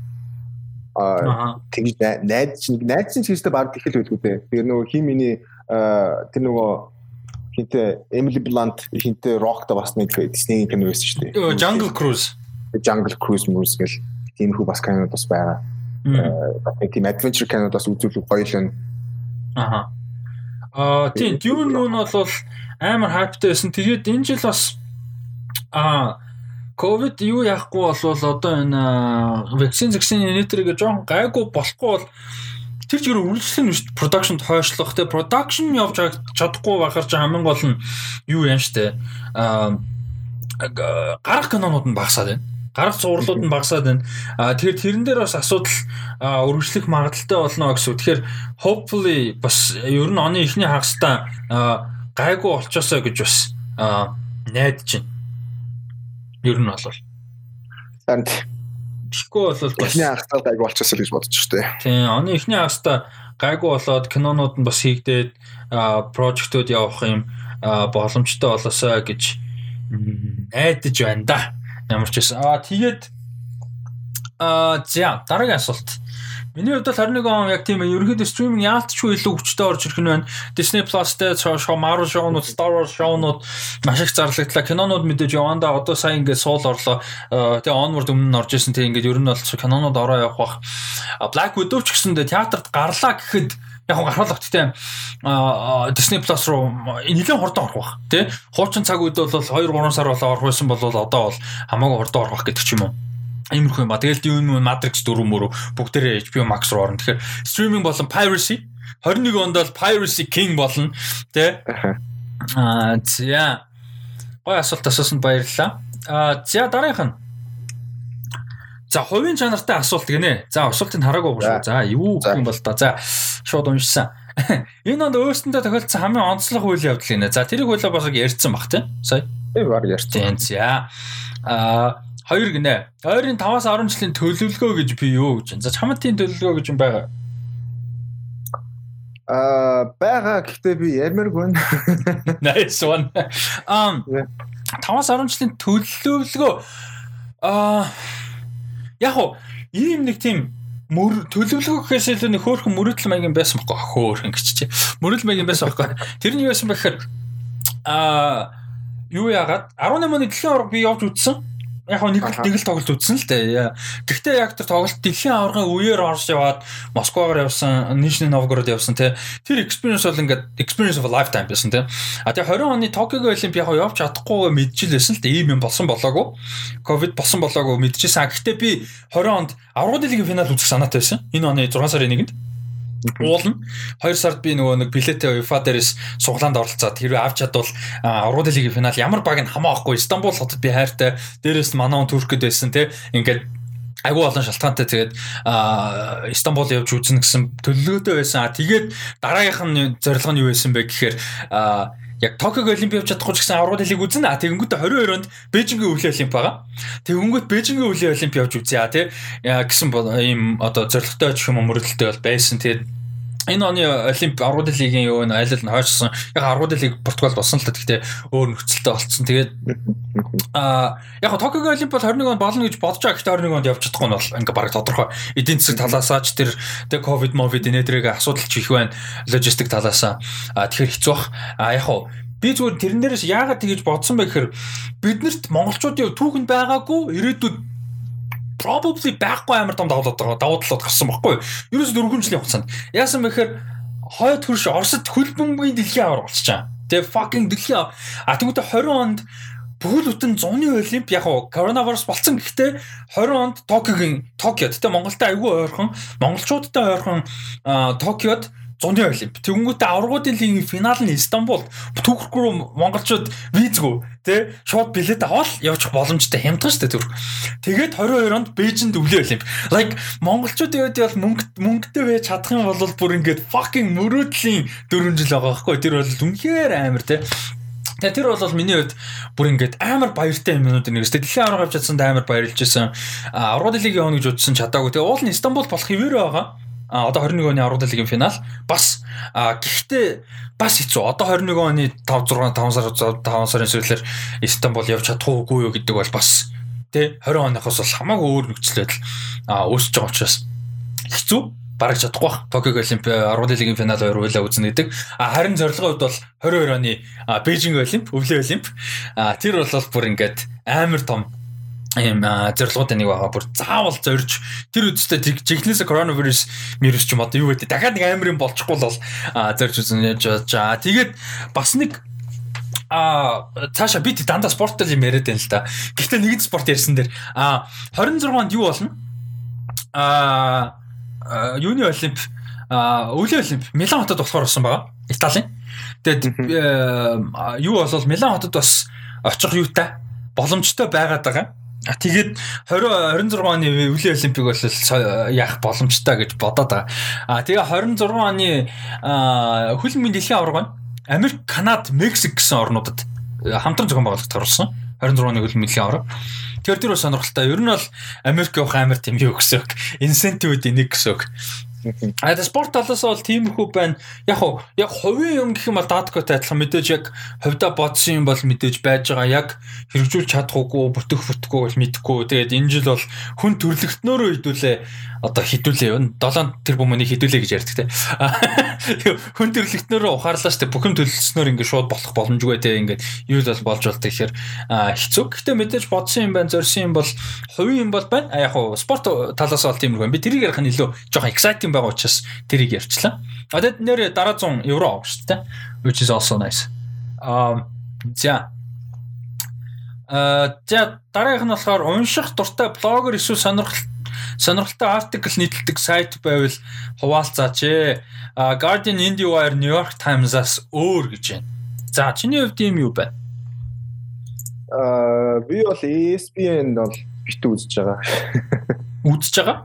тэгж найз чинь найз чинь чигтэй баг ихэл байлгүй дээ. Тэр нөгөө хин миний тэр нөгөө хинтээ Emily Blunt хинтээ Rock-та бас нэг Disney кино байсан шүү дээ. Jungle Cruise. Jungle Cruise мөс гэл тиймэрхүү бас кинод бас байгаа. Нэг тийм adventure кинод бас үзүүлэх гоё л байна. Аха. Аа тийм Dune нь бол амар хайптай байсан. Тэгээд энэ жил бас аа ковид юу яахгүй болвол одоо энэ вакцин зэгсийн нэтэргээ жоон гайгүй болохгүй бол тэр чигээр шүү дээ продакшнд хойшлох те продакшн явж чадахгүй байхаар чи хамгийн гол нь юу юм штэ а гарах кинонууд нь багасаад байна гарах цувралууд нь багасаад байна. Аа тэгэхээр тэрэн дээр бас асуудал өргөжлөх магадaltaй болно гэсэн. Тэгэхээр hopefully бас ер нь оны ихний хагастай гайгүй болчоосоо гэж бас найдаж байна. Ер нь бол. Танд Тэгэхгүй бол бас эхний хагастай гайгүй болчихсон гэж бодож штэ. Тийм, оны эхний хагастай гайгүй болоод кинонууд нь бас хийгдээд прожектууд явах юм боломжтой болосоо гэж найдаж байна да. Ямар ч байсан. Аа тэгээд аа за дараагийн асуулт. Миний хувьд бол 21 он яг тийм ерөнхийдөө стриминг яалтчгүй илүү хүчтэй орж ирэх нь байна. Disney Plus дээр шоу Marvel шоунууд, Star Wars шоунууд маш их зарлагдлаа. Кинонууд мэдээж яванда одоо сайн ингээд суул орлоо. Тэгээ onward өмнө нь орж исэн тэгээ ингээд ер нь бол кинонууд ороо явах бах. Black Widow ч гэсэндээ театрт гарлаа гэхэд яг гарах гэхдээ Disney Plus руу нэгэн хурдан орох бах тий хуучин цаг үед бол 2 3 сар болоо орох байсан бол одоо бол хамаагүй хурдан орох гэдэг ч юм уу Иймэрхүү юм ба. Тэгэл Dune мөн Matrix 4 мөрөв бүгдээрээ HBO Max руу орно. Тэгэхээр streaming болон piracy 21 онд бол piracy king болно. Тэ? Аа зя. Гой асуулт асуусан баярлалаа. Аа зя дараагийнх нь. За хувийн чанартай асуулт гинэ. За асуултыг хараагүй шүү. За юу гэх юм бол та. За шууд уншсан. (laughs) Энэ онд өөрсөндөө тохиолдсон хамгийн онцлог үйл явдал гинэ. За тэрийг хуулаа бас ярьсан баг тийм. Сая. Тийм баг ярьсан. Тийм. За. Аа 2 гинэ. Ойрын 5-аас 10 жилийн төлөвлөгөө гэж би юу гэж. За чамтын төлөвлөгөө гэж юм байгаа. Аа байгаа гэхдээ би ямаргүй. (laughs) Nice one. Um 5-аас 10 жилийн төлөвлөгөө аа яг уу ийм нэг тийм мөр төлөвлөгөө гэхээс илүү нэг хөөрхөн мөрөдөл маягийн байсан байхгүй хөөрхөн гэж чи. Мөрөдөл маягийн байсан байхгүй. Тэр нь юу байсан бэ гэхээр аа юу яагаад 18 оны дэлхийн аварга би явж үзсэн яг нэг нэг л тоглолт үзсэн л дээ. Гэхдээ яг тэр тоглолт дэлхийн аваргын үеэр орж яваад Москвагаар явсан, Нижний Новгород явсан те. Тэр experience бол ингээд experience of a lifetime байсан те. А тэгээ 20 оны Токио Олимп яг явж чадахгүй мэдчихлээсэн л дээ. Ийм юм болсон болоогүй. Ковид болсон болоогүй мэдчихсэн. Гэхдээ би 20 онд аврагын лигийн финал үзэх санаатай байсан. Энэ оны 6 сарын 1-нд уулна. 2 сард би нөгөө нэг билетээ UEFA дээрээс суглаанд оролцоод хэрвээ авч чадвал Аврал лигийн финал ямар баг нь хамаа авахгүй Стамбул хотод би хайртай дээрээс нь манаа Туркэд байсан те ингээд айгүй олон шалтгаантай тэгээд Стамбул явж үзнэ гэсэн төлөвлөгөөтэй байсан. Тэгээд дараагийнх нь зорилго нь юу байсан бэ гэхээр яг Токиог Олимп явж чадахгүй ч гэсэн аврал хэлийг үзнэ. А тэгэнгүүт 22 онд Бээжингийн өвлийн Олимп байгаа. Тэгэнгүүт Бээжингийн өвлийн Олимп явж үзье а тий гэсэн ийм одоо зорилготой ч юм уу мөрөдөлтэй бол байсан. Тэгээд Энэ оны Олимп аргууд лигийн юу нэ айлал нь хойшсон. Яг аргууд лиг Португалд болсон л та гэхдээ өөр нөхцөлтэй болцсон. Тэгээд аа яг Токио Олимп бол 21 онд болно гэж бодож байгаа. Гэхдээ 21 онд явж чадахгүй нь бол ингээ бараг тодорхой. Эдийн засаг талаасаа ч тэр тэг ковид мовид энэдрэг асуудал ч их байна. Логистик талаасаа. Аа тэгэхээр хэцүү бах. Аа яг би зүгээр тэрэн дээрээс яагаад тэгэж бодсон бэ гэхээр биднэрт монголчуудын түүхэнд байгаагүй ирээдүйд probably байхгүй амар том давуу тал давуу талууд гарсан байхгүй юу? Ерөөс 4 жилийн хугацаанд. Яасан бэхээр хойд хөрш Оросд хөлбөмбөгийн дэлхийн аваар болчихаа. Тэгээ fucking дэлхийн а тэгвэл 20 онд бүхэл бүтэн зуны олимп яг коронавирус болсон гэхдээ 20 онд Токиогийн Токиод тэгээ Монголтай айгүй ойрхон монголчуудтай ойрхон Токиод зуны олимп. Тэнгүүтээ аврагуудын лигийн финал нь Стамбул. Түүх рүү монголчууд визгүй тий шууд билет аваад явчих боломжтой хямдхан шүү дээ түрх. Тэгээд 22 онд Бээжинд өвлөө олимп. Like монголчуудын үед бол мөнгө мөнгөтэй байж чадах юм бол бүр ингээд fucking мөрөөдлийн 4 жил байгаа байхгүй. Тэр бол үнэхээр амар тий Тэгээ тэр бол миний хувьд бүр ингээд амар баяртай юмнууд нэг. Дэлхийн авраг авч чадсанд амар баярлж байсан. Аврагын лигийн явна гэж бодсон чадаагүй. Тэгээ уул нь Стамбул болох хിവэрэ байгаа одоо 21 оны Аврал лигийн финал бас гэхдээ бас хэцүү. Одоо 21 оны 5 6 5 сар 5 сарын сүүлээр Истанбул явж чадахгүй юу гэдэг бол бас тий 20 оноос бол хамаагүй өөр нөхцөл байдал үүсэж байгаа учраас хэцүү бараг чадахгүй бах. Токио Олимп Аврал лигийн финал хоёр хуйлаа үзнэ гэдэг. А харин зорилгын хувьд бол 22 оны Бээжинг Олимп, Өвлийн Олимп. А тэр бол бүр ингээд амар том ийм зорилготой нэг байгаа. Бүр заавал зорж тэр үстэй жигнэс коронавирус вирус ч юм одоо юу гэдэг дахиад нэг амар юм болчихгүй л зорж үзэн яаж байгаа. Тэгээд бас нэг а цаашаа би дандаа спорттой юм яриад байна л да. Гэхдээ нэгэн спорт ярьсан дээр а 26 онд юу болно? а юуны олимп а өвлийн олимп Милан хотод болохоор болсон байгаа. Италийн. Тэгээд юу болол Милан хотод бас очих юутай боломжтой байгаад байгаа Тэгээд 20 26 оны Өвлийн Олимпик бол яах боломжтой гэж бодоод байгаа. А тэгээ 26 оны хөлбөмбөгийн дэлхийн аварга. Америк, Канада, Мексик гэсэн орнуудад хамтран зохион байгуулалт гаргасан. 26 оны хөлбөмбөгийн дэлхийн аварга. Тэр бас сонирхолтой. Ер нь бол Америк явах амар тийм юу гэсэн үг. Инсентив үүд нэг гэсэн үг. А тэр спорт талаас бол тиймэрхүү байна. Яг уу яг хувийн юм гэх юм бол даадгүйтэй адилхан мэдээж яг хувьдаа бодсон юм бол мэдээж байж байгаа. Яг хэрэгжүүлж чадахгүй, бүтэх бүтгүй бол мэдхгүй. Тэгээд энэ жил бол хүн төрлөختнөөрөө хөдөлөө одоо хідүүлээ юу? 7 тэр бүмөний хідүүлээ гэж ярьдаг те. (laughs) Хүн төрлөختнөөрөө ухаарлаа штэ. Бүх юм төлөлснөөр ингээд шууд болох боломжгүй те. Ингээд юу л бол болж болт тэгэхээр хэцүү. Гэхдээ мэдээж бодсон юм байна, зорьсон юм бол хувийн юм бол байна. А яг уу спорт талаас бол тиймэрхүү. Би тэрийг ярих нь илүү жоохон exciting байгаа учраас тэрийг ярьчлаа. А тэгэд нэр дараа 100 евро авах штэ. Which is also nice. Um за А за дараагийнх нь болохоор унших дуртай блогер эсвэл сонирхол сонирхолтой артикл нийтэлдэг сайт байвал хуваалцаач ээ. Guardian, IndieWire, New York Times-аас өөр гэж байна. За чиний хувьд юм юу байна? Аа би бол ESPN бол бит үзэж байгаа. Үзэж байгаа?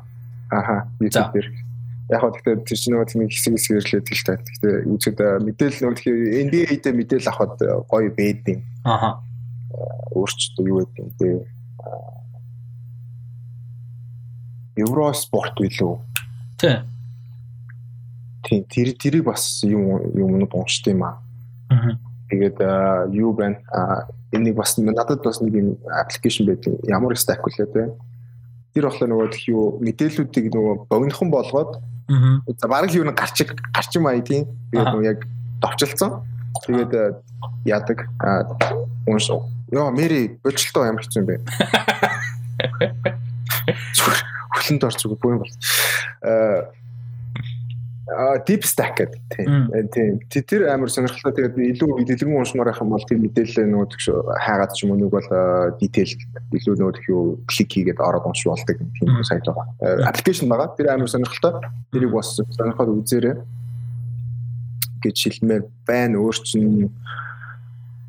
Аха. YouTube дээр. Яг хөө тэгэхээр тэр чинь нөгөө тийм хэсэг хэсэг ирлээд л та. Гэхдээ үзээд мэдээлэл нөгөө тэгэхээр NBA-тэй мэдээлэл авахд гоё бэдин. Аха. Өөрчлөлт юу юм те Евроспорт билүү? Тий. Тийм тэр тэрийг бас юм юмнууд уншд юм аа. Аа. Тэгээд юу байна? Энийг бас надад бас нэг юм аппликейшн байдаг. Ямар stack үлээ те. Тэр болохоор нөгөө тх юу мэдээллүүдийг нөгөө богинохон болгоод. За бараг юу нэг гарч гарч юм аа тийм. Тэгээд яг товчлцсон. Тэгээд яадаг унш. Йоо мэри бочлоо ямар хэцүү юм бэ? орж байгаа бүх юм бол а deep stack гэдэг тийм. Тийм. Тэр амар сонирхолтой. Тэгээд илүү дэлгэрэн уншмаар байх юм бол тэр мэдээлэл нөгөө төгш хаагаад ч юм уу нэг бол detail илүү нөгөө төх юу клик хийгээд ороод унш болдог тийм сайт байгаа. Аппликейшн байгаа. Тэр амар сонирхолтой. Тэрийг бас сонирхоод үзээрэй. Гэж хэлмээр байна. Өөр чинь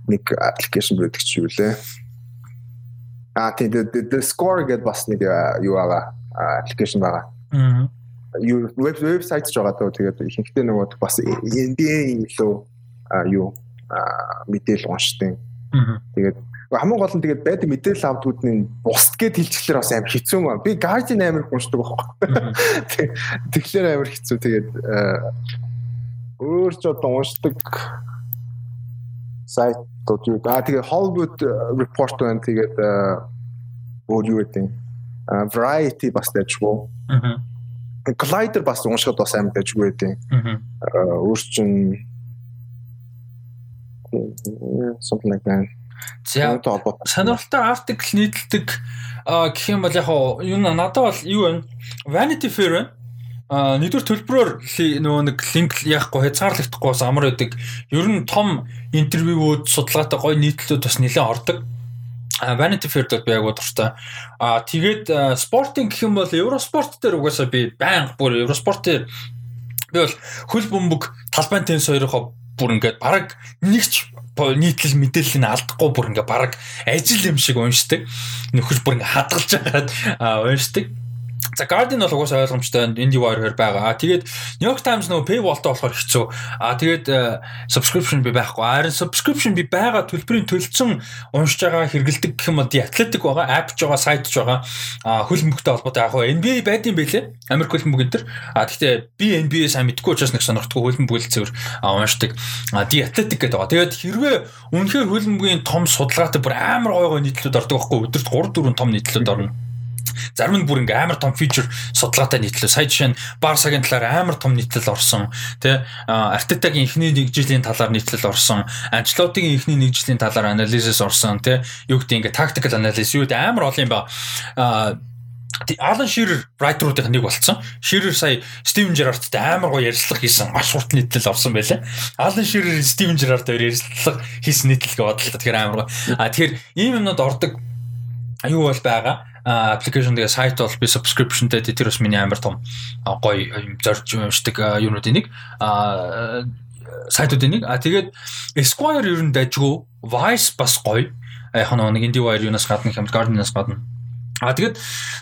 нэг аппликейшн байдаг ч юу лээ. А тийм. The score гэдэг бас нэг юу байгаа аппликейшн байгаа. Аа. Юу веб вебсайт ч байгаа дөө тэгээд ихэнхдээ нөгөө бас NBA илүү юу мэдээлэл уншдаг. Тэгээд хамгийн гол нь тэгээд байдаг мэдээлэл авдгуудны бусд гэд хэлчихлээр бас амар хэцүү юм. Би Guardian амар уншдаг байхгүй. (laughs) Тэгэхээр амар хэцүү. Тэгээд өөр ч одоо уншдаг сайтууд юу. Аа тэгээд Hollywood report байна. Тэгээд өөр юу гэдэг variety бас дэжгүй. Аа. Collider бас уншихад бас амар дэжгүй байдیں۔ Аа өөрчн something like that. За сонирхолтой артикл нийтэлдэг гэх юм бол яг юу надад бол юу вэ? Vanity Fair байна. Нэгдүгээр төлбөрөөр нөгөө нэг линк яахгүй хязгаарлагдахгүй бас амар байдаг. Ер нь том интервьюуд судалгаатай гоё нийтлүүд бас нэлээд ордог. Vanity Fair дээр би яг дуртай. Аа тэгээд спортинг гэх юм бол Евроспорт дээр угаасаа би байнга бүр Евроспорт дээр би бол хөл бөмбөг талбайн теннис хоёроо бүр ингээд бараг нэгч нийтлэл мэдээлэл нь алдахгүй бүр ингээд бараг ажил юм шиг уншдаг. Нөхөр бүр ингээд хадгалж байгаад уншдаг. За Guardian бол угаасаа ойлгомжтой IndieWire хэр байгаа. Тэгээд New York Times нөгөө paywall-тай болохоор хэцүү. А тэгээд subscription би байхгүй. Харин subscription би байгаа төлбөрийн төлцөн уншиж байгаа хэрэгэлдэг гэх юм бол Athletic байгаа, app ч байгаа, site ч байгаа. А хөлбөмбөгтэй холбоотой яг хөө NBA байдсан байлээ. Америк хөлбөмбөг энэ төр. А гэхдээ би NBA сайн мэдгүй учраас нэг сонирхдаггүй хөлбөмбөг л цэвэр уншдаг. А The Athletic гэдэг байгаа. Тэгээд хэрвээ үнэхээр хөлбөмбөгийн том судалгаатай бүр амар гой гой нийтлүүд ордог байхгүй өдөрт 3 4 том нийтлүүд орно Зарим нь бүр ингээм амар том фичер судалгаатай нийтлээ. Сая жишээ нь Барсагийн талаар амар том нийтлэл орсон. Тэ Артетагийн эхний нэг жилийн талаар нийтлэл орсон. Анчлотигийн эхний нэг жилийн талаар анализис орсон. Тэ юу гэдэг ингээ tactical analysis юу гэдэг амар олон юм ба. Аа Алан Ширер райтеруудын нэг болцсон. Ширер сая Стивен Жерарттай амар гоё ярилцлага хийсэн. Маш хурд нийтлэл авсан байлаа. Алан Ширер Стивен Жерарт хоёр ярилцлага хийсэн нийтлэлгээ бодлоо. Тэгэхээр амар гоё. А тэгэхээр ийм юмнууд ордог аюу бол байгаа аппликейшн тэгээ сайт бол би subscriptionтэй тэр бас миний амар том гоё юм зорж уншдаг юунуудын нэг сайтуудын нэг а тэгээд Esquire ер нь дайггүй Vice бас гоё яг нэг IndieWire юунаас гадна Guardian-аас гадна А тэгэд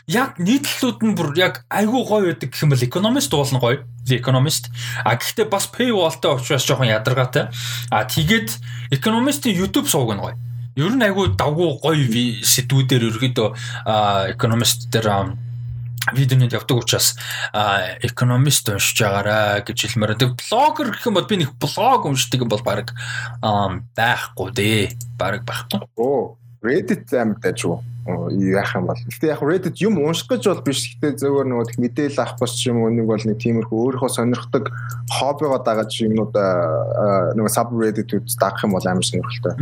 яг нийтлэлүүд нь бүр яг айгүй гоё байдаг гэх юм бол Economist уулна гоё. The Economist. А гэхдээ бас paywallтай учраас жоохон ядаргаатай. А тэгээд Economist-ийн YouTube сууг нь гоё. Ер нь айгүй давгүй гоё сэдвүүдээр ерөөдөө Economist дээр видеонууд явдаг учраас экономист уншиж байгаарай гэж хэлмээр. Тэг блогер гэх юм бол би нэг блог уншдаг юм бол баг байхгүй дээ. Баг байхгүй. Оо, Reddit амар дажгүй яах юм бол. Гэтэ яг Reddit юм унших гэж бол биш. Гэтэ зөвөр нөгөө мэдээлэл авах бас юм уу нэг бол нэг тиймэрхүү өөрийнхөө сонирхдаг хоббигоо дагаж юмнууд нөгөө subreddit-үүд дагах юм бол амар сонирхолтой.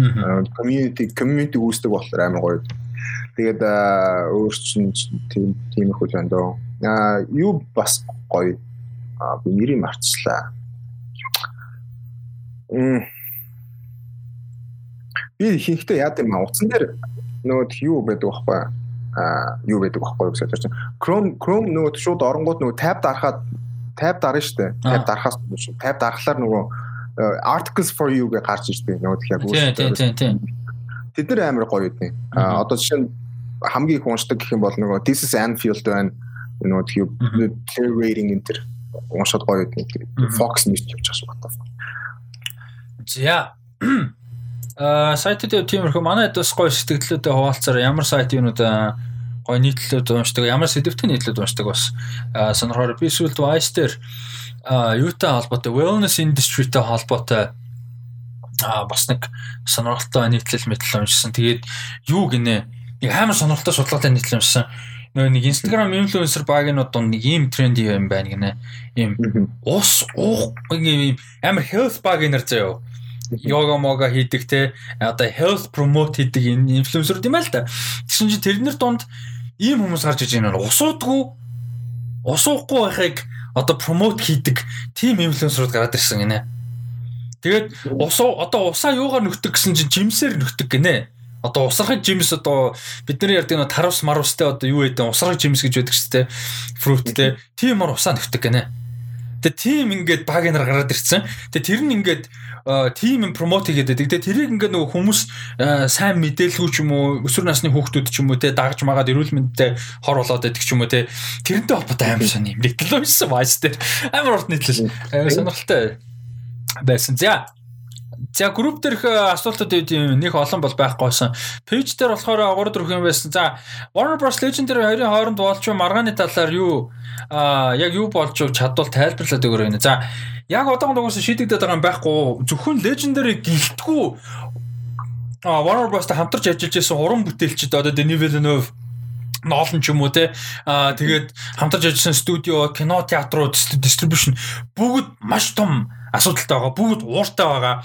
Community community үүсдэг болохоор амар гоё. Тэгээд өөр чинь тийм тиймэрхүү дөө. Аа юу бас гоё. Аа би нэрийг марцлаа. Мм би хийхдээ яа гэм утсан дээр нөгөө юу байдаг байхгүй а юу байдаг байхгүй гэж бодож байна. Chrome Chrome нөгөө шууд оронгууд нөгөө tab дарахад tab дарна шүү дээ. Tab дарахаас tab дарахлаар нөгөө articles for you гэж гарч ирдэг. Нөгөө тэгэхээр тийм тийм тийм. Тэд нэр амар гоё үдний. А одоо жишээ нь хамгийн их уншдаг гэх юм бол нөгөө this is Anfield байна. Нөгөө тэгэхээр player rating энэ төр уншаад гоё үдний. Fox News явж байгаа шүү. За Аа сайтууд тиймэрхүү манай бас гоё сэтгэлдлүүдэд хуваалцаар ямар сайт юунууд гоё нийтлэлүүд уншдаг ямар сэдвтэй нийтлэлүүд уншдаг бас сонирхоор би сүүлд Vice дээр юутай холбоотой wellness industry-тэй холбоотой а бас нэг сонирхолтой нийтлэл мэтлэл уншсан. Тэгээд юу гинэ нэг амар сонирхолтой судалгаатай нийтлэл уншсан. Нөгөө нэг Instagram influencer багийнууд донд нэг ийм тренди юм байна гинэ. Ийм ус уух ийм амар health баг нэр заяа йога мога хийдэг те одоо health promote хийдэг инфлюенсерүүд юм аа л да. Тэгсэн чинь тэрнэр донд ийм хүмүүс гарч иж байна. Усуудгүй усуухгүй байхыг одоо promote хийдэг team инфлюенсерүүд гараад ирсэн гинэ. Тэгээд усуу одоо усаа юугаар нөхдөг гэсэн чинь жимсээр нөхдөг гинэ. Одоо усрахыг жимс одоо бидний ярьдаг нэг тарвс марвстай одоо юу гэдэг усрахыг жимс гэж байдаг шүү дээ. Фруттэй. Тиймэр усаа нөхдөг гинэ. Тэгээ тим ингээд баг нар гараад ирсэн. Тэгээ тэр нь ингээд тим юм промот хийгээд байдаг. Тэгээ тэрийг ингээд нөгөө хүмүүс сайн мэдээлгүй ч юм уу өсвөр насны хүүхдүүд ч юм уу те дагж магаад эрүүл мэндтэй хор болоод байдаг ч юм уу те тэрнтэй холбоотой амар сони юм. Нийтлэл уншсан вайс дээр амар урт нийтлэл сонирхолтой байсан. За За групп дээрх асуултууд ийм нэг олон бол байхгүйсэн. Пэйж дээр болохоор 3 4 юм байсан. За Warner Bros Legendary хоёрын хооронд болж маргааны талаар юу а яг юу болж чадвал тайлбарлаад өгөрэй нэ. За яг одоогоос угсаа шийдэгдээд байгаа юм байхгүй. Зөвхөн Legendary гэлтгүү а Warner Bros-тай хамтарч ажиллаж байсан уран бүтээлчд одоо Denis Villeneuve Нолн ч юм уу те аа тэгээд хамтарч ажилласан студио, кино, театрууд, дистрибьюшн бүгд маш том асуудалтай байгаа. Бүгд ууртай байгаа.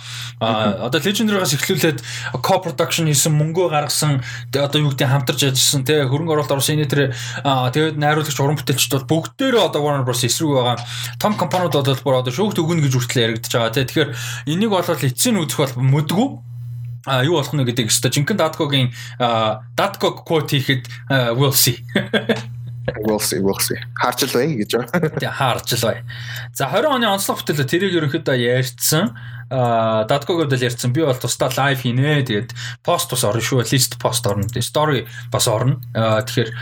Аа одоо Legendary-гаас эхлүүлээд co-production хийсэн, мөнгөө гаргасан, одоо юу гэдэг хамтарч ажилласан те хөрөнгө оруулалт орсон энэ тэр тэгээд найруулагч уран бүтээлчд бол бүгдээрээ одоо Warner Bros эсрэг байгаа. Том компаниуд бол бүр одоо шүүгт өгнө гэж хүртэл яригдчихэж байгаа те. Тэгэхээр энийг бол эцсийн үзэх бол мөдгүү а юу болох нь гэдэг өстой жинхэнэ Datkog-ийн Datkog quote хийхэд we'll see. (laughs) We'll see. Харж л бай гэж байна. (laughs) Тий, харж л бай. За 20 оны онцлог бүтээлээ тэрийг ерөнхийдөө ярьцсан. Аа, Datkog-д л ярьцсан. Би бол тусдаа лайв хийнэ. Тэгээд пост бас орно шүү. Лист пост орно. Story бас орно. Аа, тэгэхээр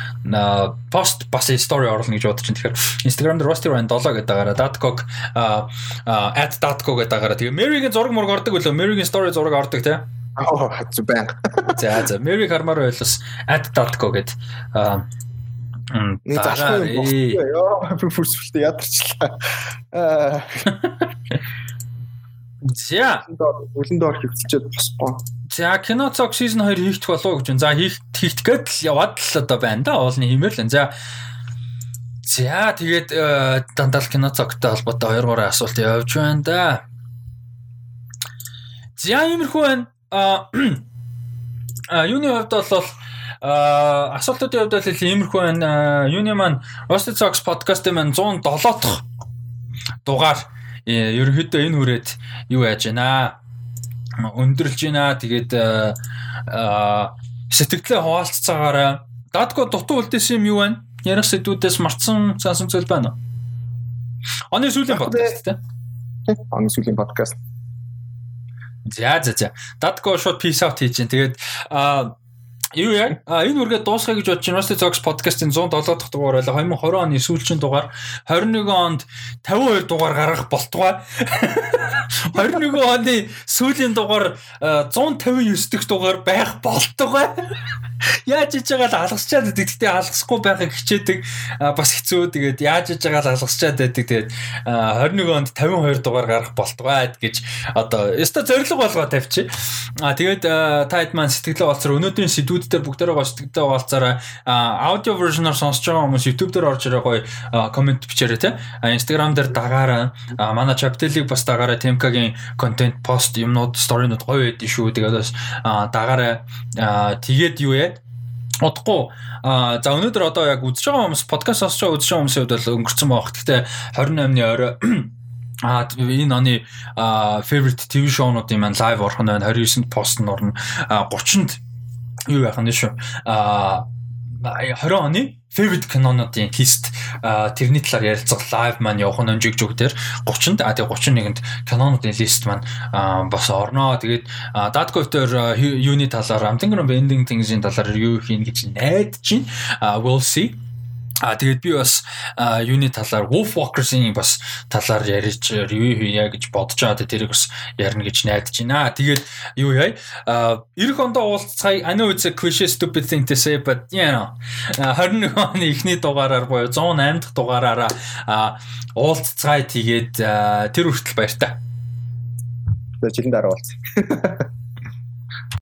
пост бас story оруулна гэж бодож байна. Тэгэхээр Instagram дээр Rusty Ryan 7 гэдэг дагаараа Datkog аа @datkog гэдэг дагаараа тэгээ Mary-гийн зураг мург ордог үлээ. Mary-гийн story зураг ордог тий. Аа хэцүү байна. За за Mary хармаар байлаас @datco гэд аа Нэг залхуу ёо би бүрсвэлтэй ядарчлаа. Аа. За үлэн доор хөвччихэд босгоо. За кино цог season 2 хийх болов гэж байна. За хийх хийх гээд л яваад л одоо байна да. Уулны хэмээр л. За За тэгээд дандаа кино цогтой холбоотой 2 3 асуулт явж байна да. За иймэрхүү байна а (clears throat) юуны хувьд бол асуултуудын хувьд бол иймэрхүү байна. Юуны маань Rusted Socks podcast-ийн маань 107 дахь дугаар э, ерөнхийдөө энэ хүрээд юу яаж байна өндөрлж байна. Тэгээд сэтгэлээ хуваалццаагаараа дадго дутуу үлдээсэн юм юу байна? Ярих сэдвүүдээс марцсан сансан зүйл байна уу? Оны сүүлийн подкаст тийм. Оны сүүлийн подкаст. За за за. Датко шууд peace out хийж чинь. Тэгээд а Юу яа? А энэ үргээ дуусгая гэж бодож University Talks podcast-ийн 107 дахь дугаар байлаа. 2020 оны сүүлчийн дугаар 21 онд 52 дугаар гаргах болтугай. (laughs) 21 оны сүүлийн дугаар 159 дахь дугаар байх болтугай. (laughs) Яаж иж байгаа л алгасчаад байдаг. Гэтэ алгасахгүй байхыг хичээдэг. Бас хэцүү. Тэгээд яаж иж байгаа л алгасчаад байдаг. Тэгээд 21 онд 52 дугаар гарах болтугай гэж одоо өстой зориг болгоо тавьчих. А тэгээд та хэд маань сэтгэлээ болцоор өнөөдрийн сэдвүүд YouTube дээр бүгдээрээ сэтгэлтэй хуваалцаараа аудио вершноор сонсож байгаа хүмүүс YouTube дээр орж ирээ гоё комент бичээрэй те. Instagram дээр дагаараа манай Chaptel-ийг бас дагаараа Temka-гийн контент пост юмнууд сторинууд гоё байдсан шүү. Тэгээд бас дагаараа тэгээд юу яа удахгүй а за өнөөдөр одоо яг үзэж байгаа хүмүүс подкаст сонсож байгаа үзэж байгаа хүмүүсийн хувьд бол өнгөрцөн байх. Гэхдээ 28-ны орой А энэ оны favorite TV show-нуудын маань live орхон байна. 29-нд пост нь орно. 30-нд юу яах нь шүү. А 20 оны favorite кинонуудын лист тэрний талаар ярилцах лайв маань явах нь жиг жиг дээр 30-нд а тэгээ 31-нд кинонуудын лист маань бас орноо. Тэгээд Dadko дээр юуны талаар Amtengron Bending Things-ийн талаар юу хийн гэж найдаж байна. We'll see А тэгээд би бас юуны талаар Wolf Walkers-ийн бас талаар ярьж review хийя гэж бодож байгаа. Тэрийг бас ярина гэж найдаж байна. Тэгээд юу яа? А 90 ондоо уулзцай I know it's a cliche stupid thing to say but you know 21 оны эхний дугаараар буюу 108 дахь дугаараараа уулзцай тэгээд тэр хүртэл баяртай. жилийн дараа уулзъя. (laughs)